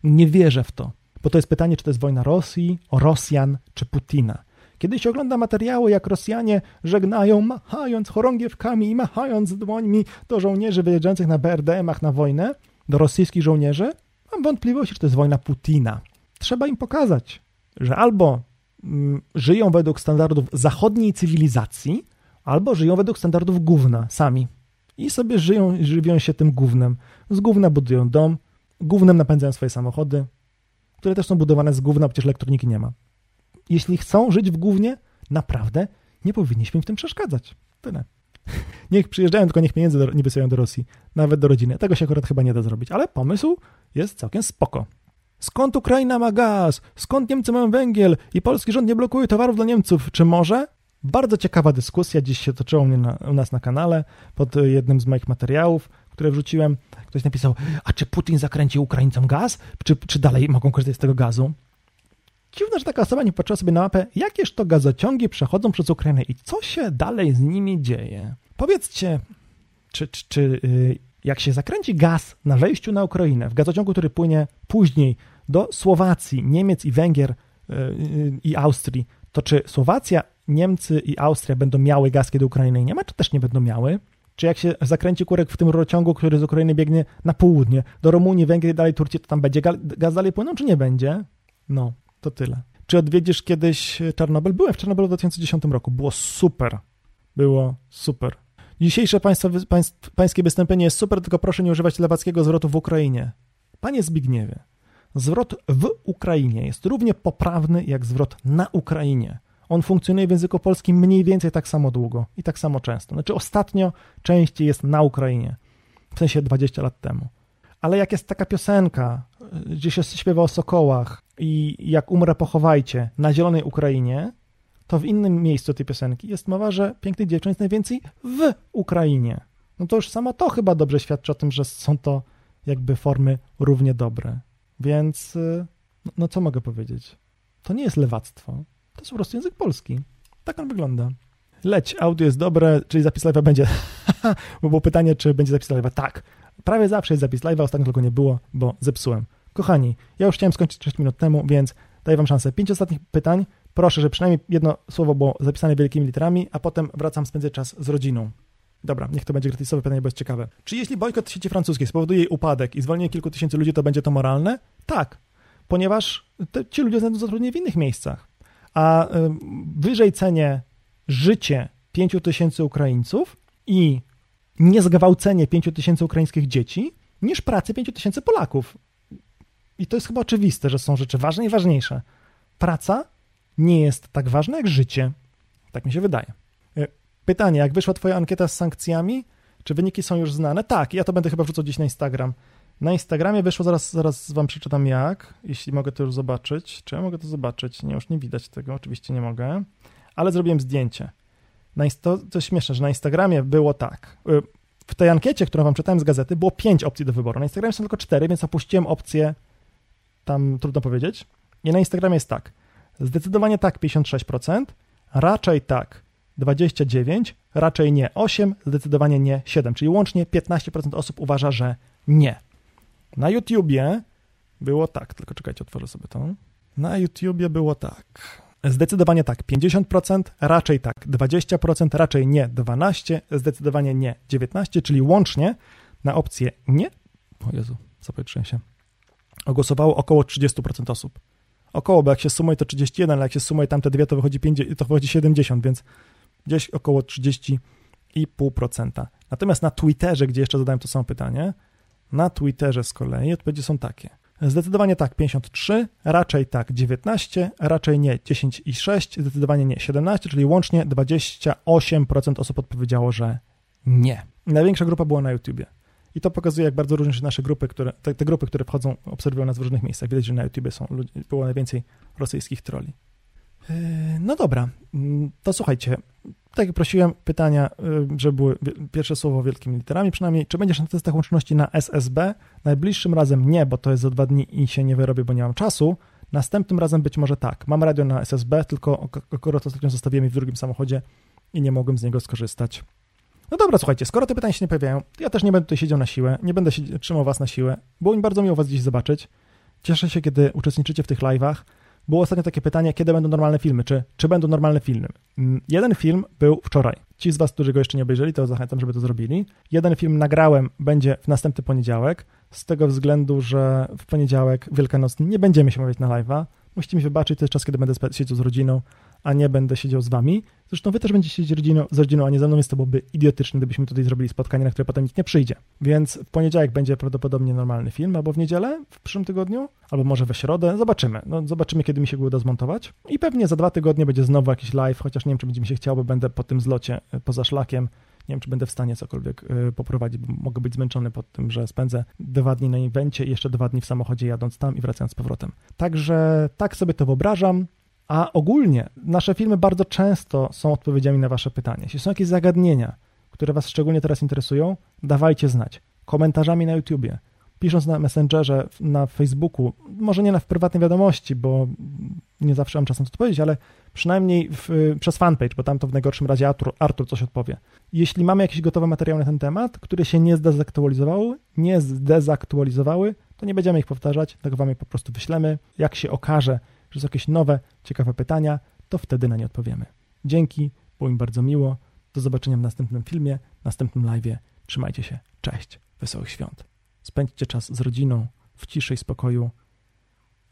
Nie wierzę w to, bo to jest pytanie, czy to jest wojna Rosji, Rosjan, czy Putina. Kiedy się ogląda materiały, jak Rosjanie żegnają, machając chorągiewkami i machając dłońmi do żołnierzy wyjeżdżających na BRDM-ach na wojnę, do rosyjskich żołnierzy, mam wątpliwości, czy to jest wojna Putina. Trzeba im pokazać, że albo mm, żyją według standardów zachodniej cywilizacji, albo żyją według standardów gówna sami. I sobie żyją, żywią się tym gównem. Z gówna budują dom, gównem napędzają swoje samochody które też są budowane z gówna, przecież elektroniki nie ma. Jeśli chcą żyć w gównie, naprawdę nie powinniśmy im w tym przeszkadzać. Tyle. Niech przyjeżdżają, tylko niech pieniędzy nie wysyłają do Rosji, nawet do rodziny. Tego się akurat chyba nie da zrobić, ale pomysł jest całkiem spoko. Skąd Ukraina ma gaz? Skąd Niemcy mają węgiel? I polski rząd nie blokuje towarów dla Niemców? Czy może? Bardzo ciekawa dyskusja dziś się toczyła u, na, u nas na kanale pod jednym z moich materiałów, które wrzuciłem. Ktoś napisał, a czy Putin zakręci Ukraińcom gaz? Czy, czy dalej mogą korzystać z tego gazu? Dziwne, że taka osoba nie patrzyła sobie na mapę, jakież to gazociągi przechodzą przez Ukrainę i co się dalej z nimi dzieje. Powiedzcie, czy, czy, czy y, jak się zakręci gaz na wejściu na Ukrainę, w gazociągu, który płynie później do Słowacji, Niemiec i Węgier y, y, i Austrii, to czy Słowacja, Niemcy i Austria będą miały gaz, kiedy Ukrainy nie ma, czy też nie będą miały? Czy jak się zakręci kurek w tym rurociągu, który z Ukrainy biegnie na południe, do Rumunii, Węgier i dalej Turcji, to tam będzie gaz dalej płynął, czy nie będzie? No, to tyle. Czy odwiedzisz kiedyś Czarnobyl? Byłem w Czarnobylu w 2010 roku. Było super. Było super. Dzisiejsze państwa, państw, pańskie wystąpienie jest super, tylko proszę nie używać lewackiego zwrotu w Ukrainie. Panie Zbigniewie, zwrot w Ukrainie jest równie poprawny jak zwrot na Ukrainie. On funkcjonuje w języku polskim mniej więcej tak samo długo i tak samo często. Znaczy ostatnio częściej jest na Ukrainie, w sensie 20 lat temu. Ale jak jest taka piosenka, gdzie się śpiewa o sokołach i jak umrę pochowajcie na zielonej Ukrainie, to w innym miejscu tej piosenki jest mowa, że pięknych dziewczyn jest najwięcej w Ukrainie. No to już samo to chyba dobrze świadczy o tym, że są to jakby formy równie dobre. Więc y, no, no co mogę powiedzieć? To nie jest lewactwo, to jest po prostu język polski. Tak on wygląda. Leć, audio jest dobre, czyli zapis live'a będzie. bo było pytanie, czy będzie zapis live'a. Tak, prawie zawsze jest zapis live'a, ostatnio tylko nie było, bo zepsułem. Kochani, ja już chciałem skończyć 6 minut temu, więc daję wam szansę. Pięć ostatnich pytań. Proszę, że przynajmniej jedno słowo było zapisane wielkimi literami, a potem wracam spędzać czas z rodziną. Dobra, niech to będzie gratisowe pytanie, bo jest ciekawe. Czy jeśli bojkot sieci francuskiej spowoduje jej upadek i zwolnienie kilku tysięcy ludzi, to będzie to moralne? Tak, ponieważ te, ci ludzie znajdą zatrudnienie w innych miejscach. A y, wyżej cenię życie pięciu tysięcy Ukraińców i niezgwałcenie pięciu tysięcy ukraińskich dzieci niż pracy pięciu tysięcy Polaków. I to jest chyba oczywiste, że są rzeczy ważne i ważniejsze. Praca nie jest tak ważna jak życie. Tak mi się wydaje. E, pytanie, jak wyszła twoja ankieta z sankcjami? Czy wyniki są już znane? Tak, ja to będę chyba wrzucał dziś na Instagram. Na Instagramie wyszło, zaraz, zaraz wam przeczytam jak, jeśli mogę to już zobaczyć. Czy ja mogę to zobaczyć? Nie, już nie widać tego, oczywiście nie mogę, ale zrobiłem zdjęcie. Na, to, śmieszne, że na Instagramie było tak. E, w tej ankiecie, którą wam czytałem z gazety, było pięć opcji do wyboru. Na Instagramie są tylko cztery, więc opuściłem opcję tam trudno powiedzieć. I na Instagramie jest tak. Zdecydowanie tak 56%, raczej tak 29%, raczej nie 8%, zdecydowanie nie 7%, czyli łącznie 15% osób uważa, że nie. Na YouTubie było tak, tylko czekajcie, otworzę sobie to. Na YouTubie było tak. Zdecydowanie tak 50%, raczej tak 20%, raczej nie 12%, zdecydowanie nie 19%, czyli łącznie na opcję nie. O Jezu, zapowietrzyłem się głosowało około 30% osób. Około, bo jak się sumuje to 31, ale jak się sumuje tamte dwie, to wychodzi, 50, to wychodzi 70, więc gdzieś około 30,5%. Natomiast na Twitterze, gdzie jeszcze zadałem to samo pytanie, na Twitterze z kolei odpowiedzi są takie. Zdecydowanie tak 53, raczej tak 19, raczej nie 10,6, zdecydowanie nie 17, czyli łącznie 28% osób odpowiedziało, że nie. Największa grupa była na YouTubie. I to pokazuje, jak bardzo różnią się nasze grupy, które, te, te, grupy, które wchodzą, obserwują nas w różnych miejscach. Widać, że na YouTube są, było najwięcej rosyjskich troli. Yy, no dobra, mm, to słuchajcie, tak jak prosiłem, pytania, yy, żeby były pierwsze słowo wielkimi literami przynajmniej. Czy będziesz na testach łączności na SSB? Najbliższym razem nie, bo to jest za dwa dni i się nie wyrobię, bo nie mam czasu. Następnym razem być może tak. Mam radio na SSB, tylko akurat ostatnio zostawiłem je w drugim samochodzie i nie mogłem z niego skorzystać. No dobra, słuchajcie, skoro te pytania się nie pojawiają, to ja też nie będę tutaj siedział na siłę, nie będę się, trzymał was na siłę. Było mi bardzo miło was dziś zobaczyć. Cieszę się, kiedy uczestniczycie w tych live'ach. Było ostatnio takie pytanie, kiedy będą normalne filmy, czy, czy będą normalne filmy. Mm, jeden film był wczoraj. Ci z was, którzy go jeszcze nie obejrzeli, to zachęcam, żeby to zrobili. Jeden film nagrałem, będzie w następny poniedziałek, z tego względu, że w poniedziałek wielkanocny nie będziemy się mówić na live'a, Musicie mi wybaczyć, to jest czas, kiedy będę siedział z rodziną, a nie będę siedział z wami. Zresztą wy też będziecie siedzieć rodziną, z rodziną, a nie ze mną, więc to byłoby idiotyczne, gdybyśmy tutaj zrobili spotkanie, na które potem nikt nie przyjdzie. Więc w poniedziałek będzie prawdopodobnie normalny film, albo w niedzielę w przyszłym tygodniu, albo może we środę. Zobaczymy. No, zobaczymy, kiedy mi się go uda zmontować. I pewnie za dwa tygodnie będzie znowu jakiś live, chociaż nie wiem, czy będzie mi się chciał, bo będę po tym zlocie e, poza szlakiem. Nie wiem, czy będę w stanie cokolwiek y, poprowadzić, bo mogę być zmęczony pod tym, że spędzę dwa dni na evencie i jeszcze dwa dni w samochodzie jadąc tam i wracając z powrotem. Także tak sobie to wyobrażam. A ogólnie nasze filmy bardzo często są odpowiedziami na Wasze pytania. Jeśli są jakieś zagadnienia, które Was szczególnie teraz interesują, dawajcie znać. Komentarzami na YouTubie, pisząc na Messengerze, na Facebooku, może nie na w prywatnej wiadomości, bo nie zawsze mam czas na to odpowiedzieć, ale przynajmniej w, przez fanpage, bo tam to w najgorszym razie Artur, Artur coś odpowie. Jeśli mamy jakieś gotowe materiały na ten temat, które się nie zdezaktualizowały, nie zdezaktualizowały, to nie będziemy ich powtarzać, tak wam je po prostu wyślemy. Jak się okaże, że jakieś nowe, ciekawe pytania, to wtedy na nie odpowiemy. Dzięki, było mi bardzo miło. Do zobaczenia w następnym filmie, następnym live'ie. Trzymajcie się. Cześć. Wesołych świąt. Spędźcie czas z rodziną w ciszy i spokoju.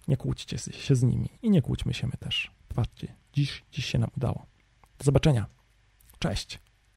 Nie kłóćcie się z nimi i nie kłóćmy się my też. Patrzcie, dziś, dziś się nam udało. Do zobaczenia. Cześć.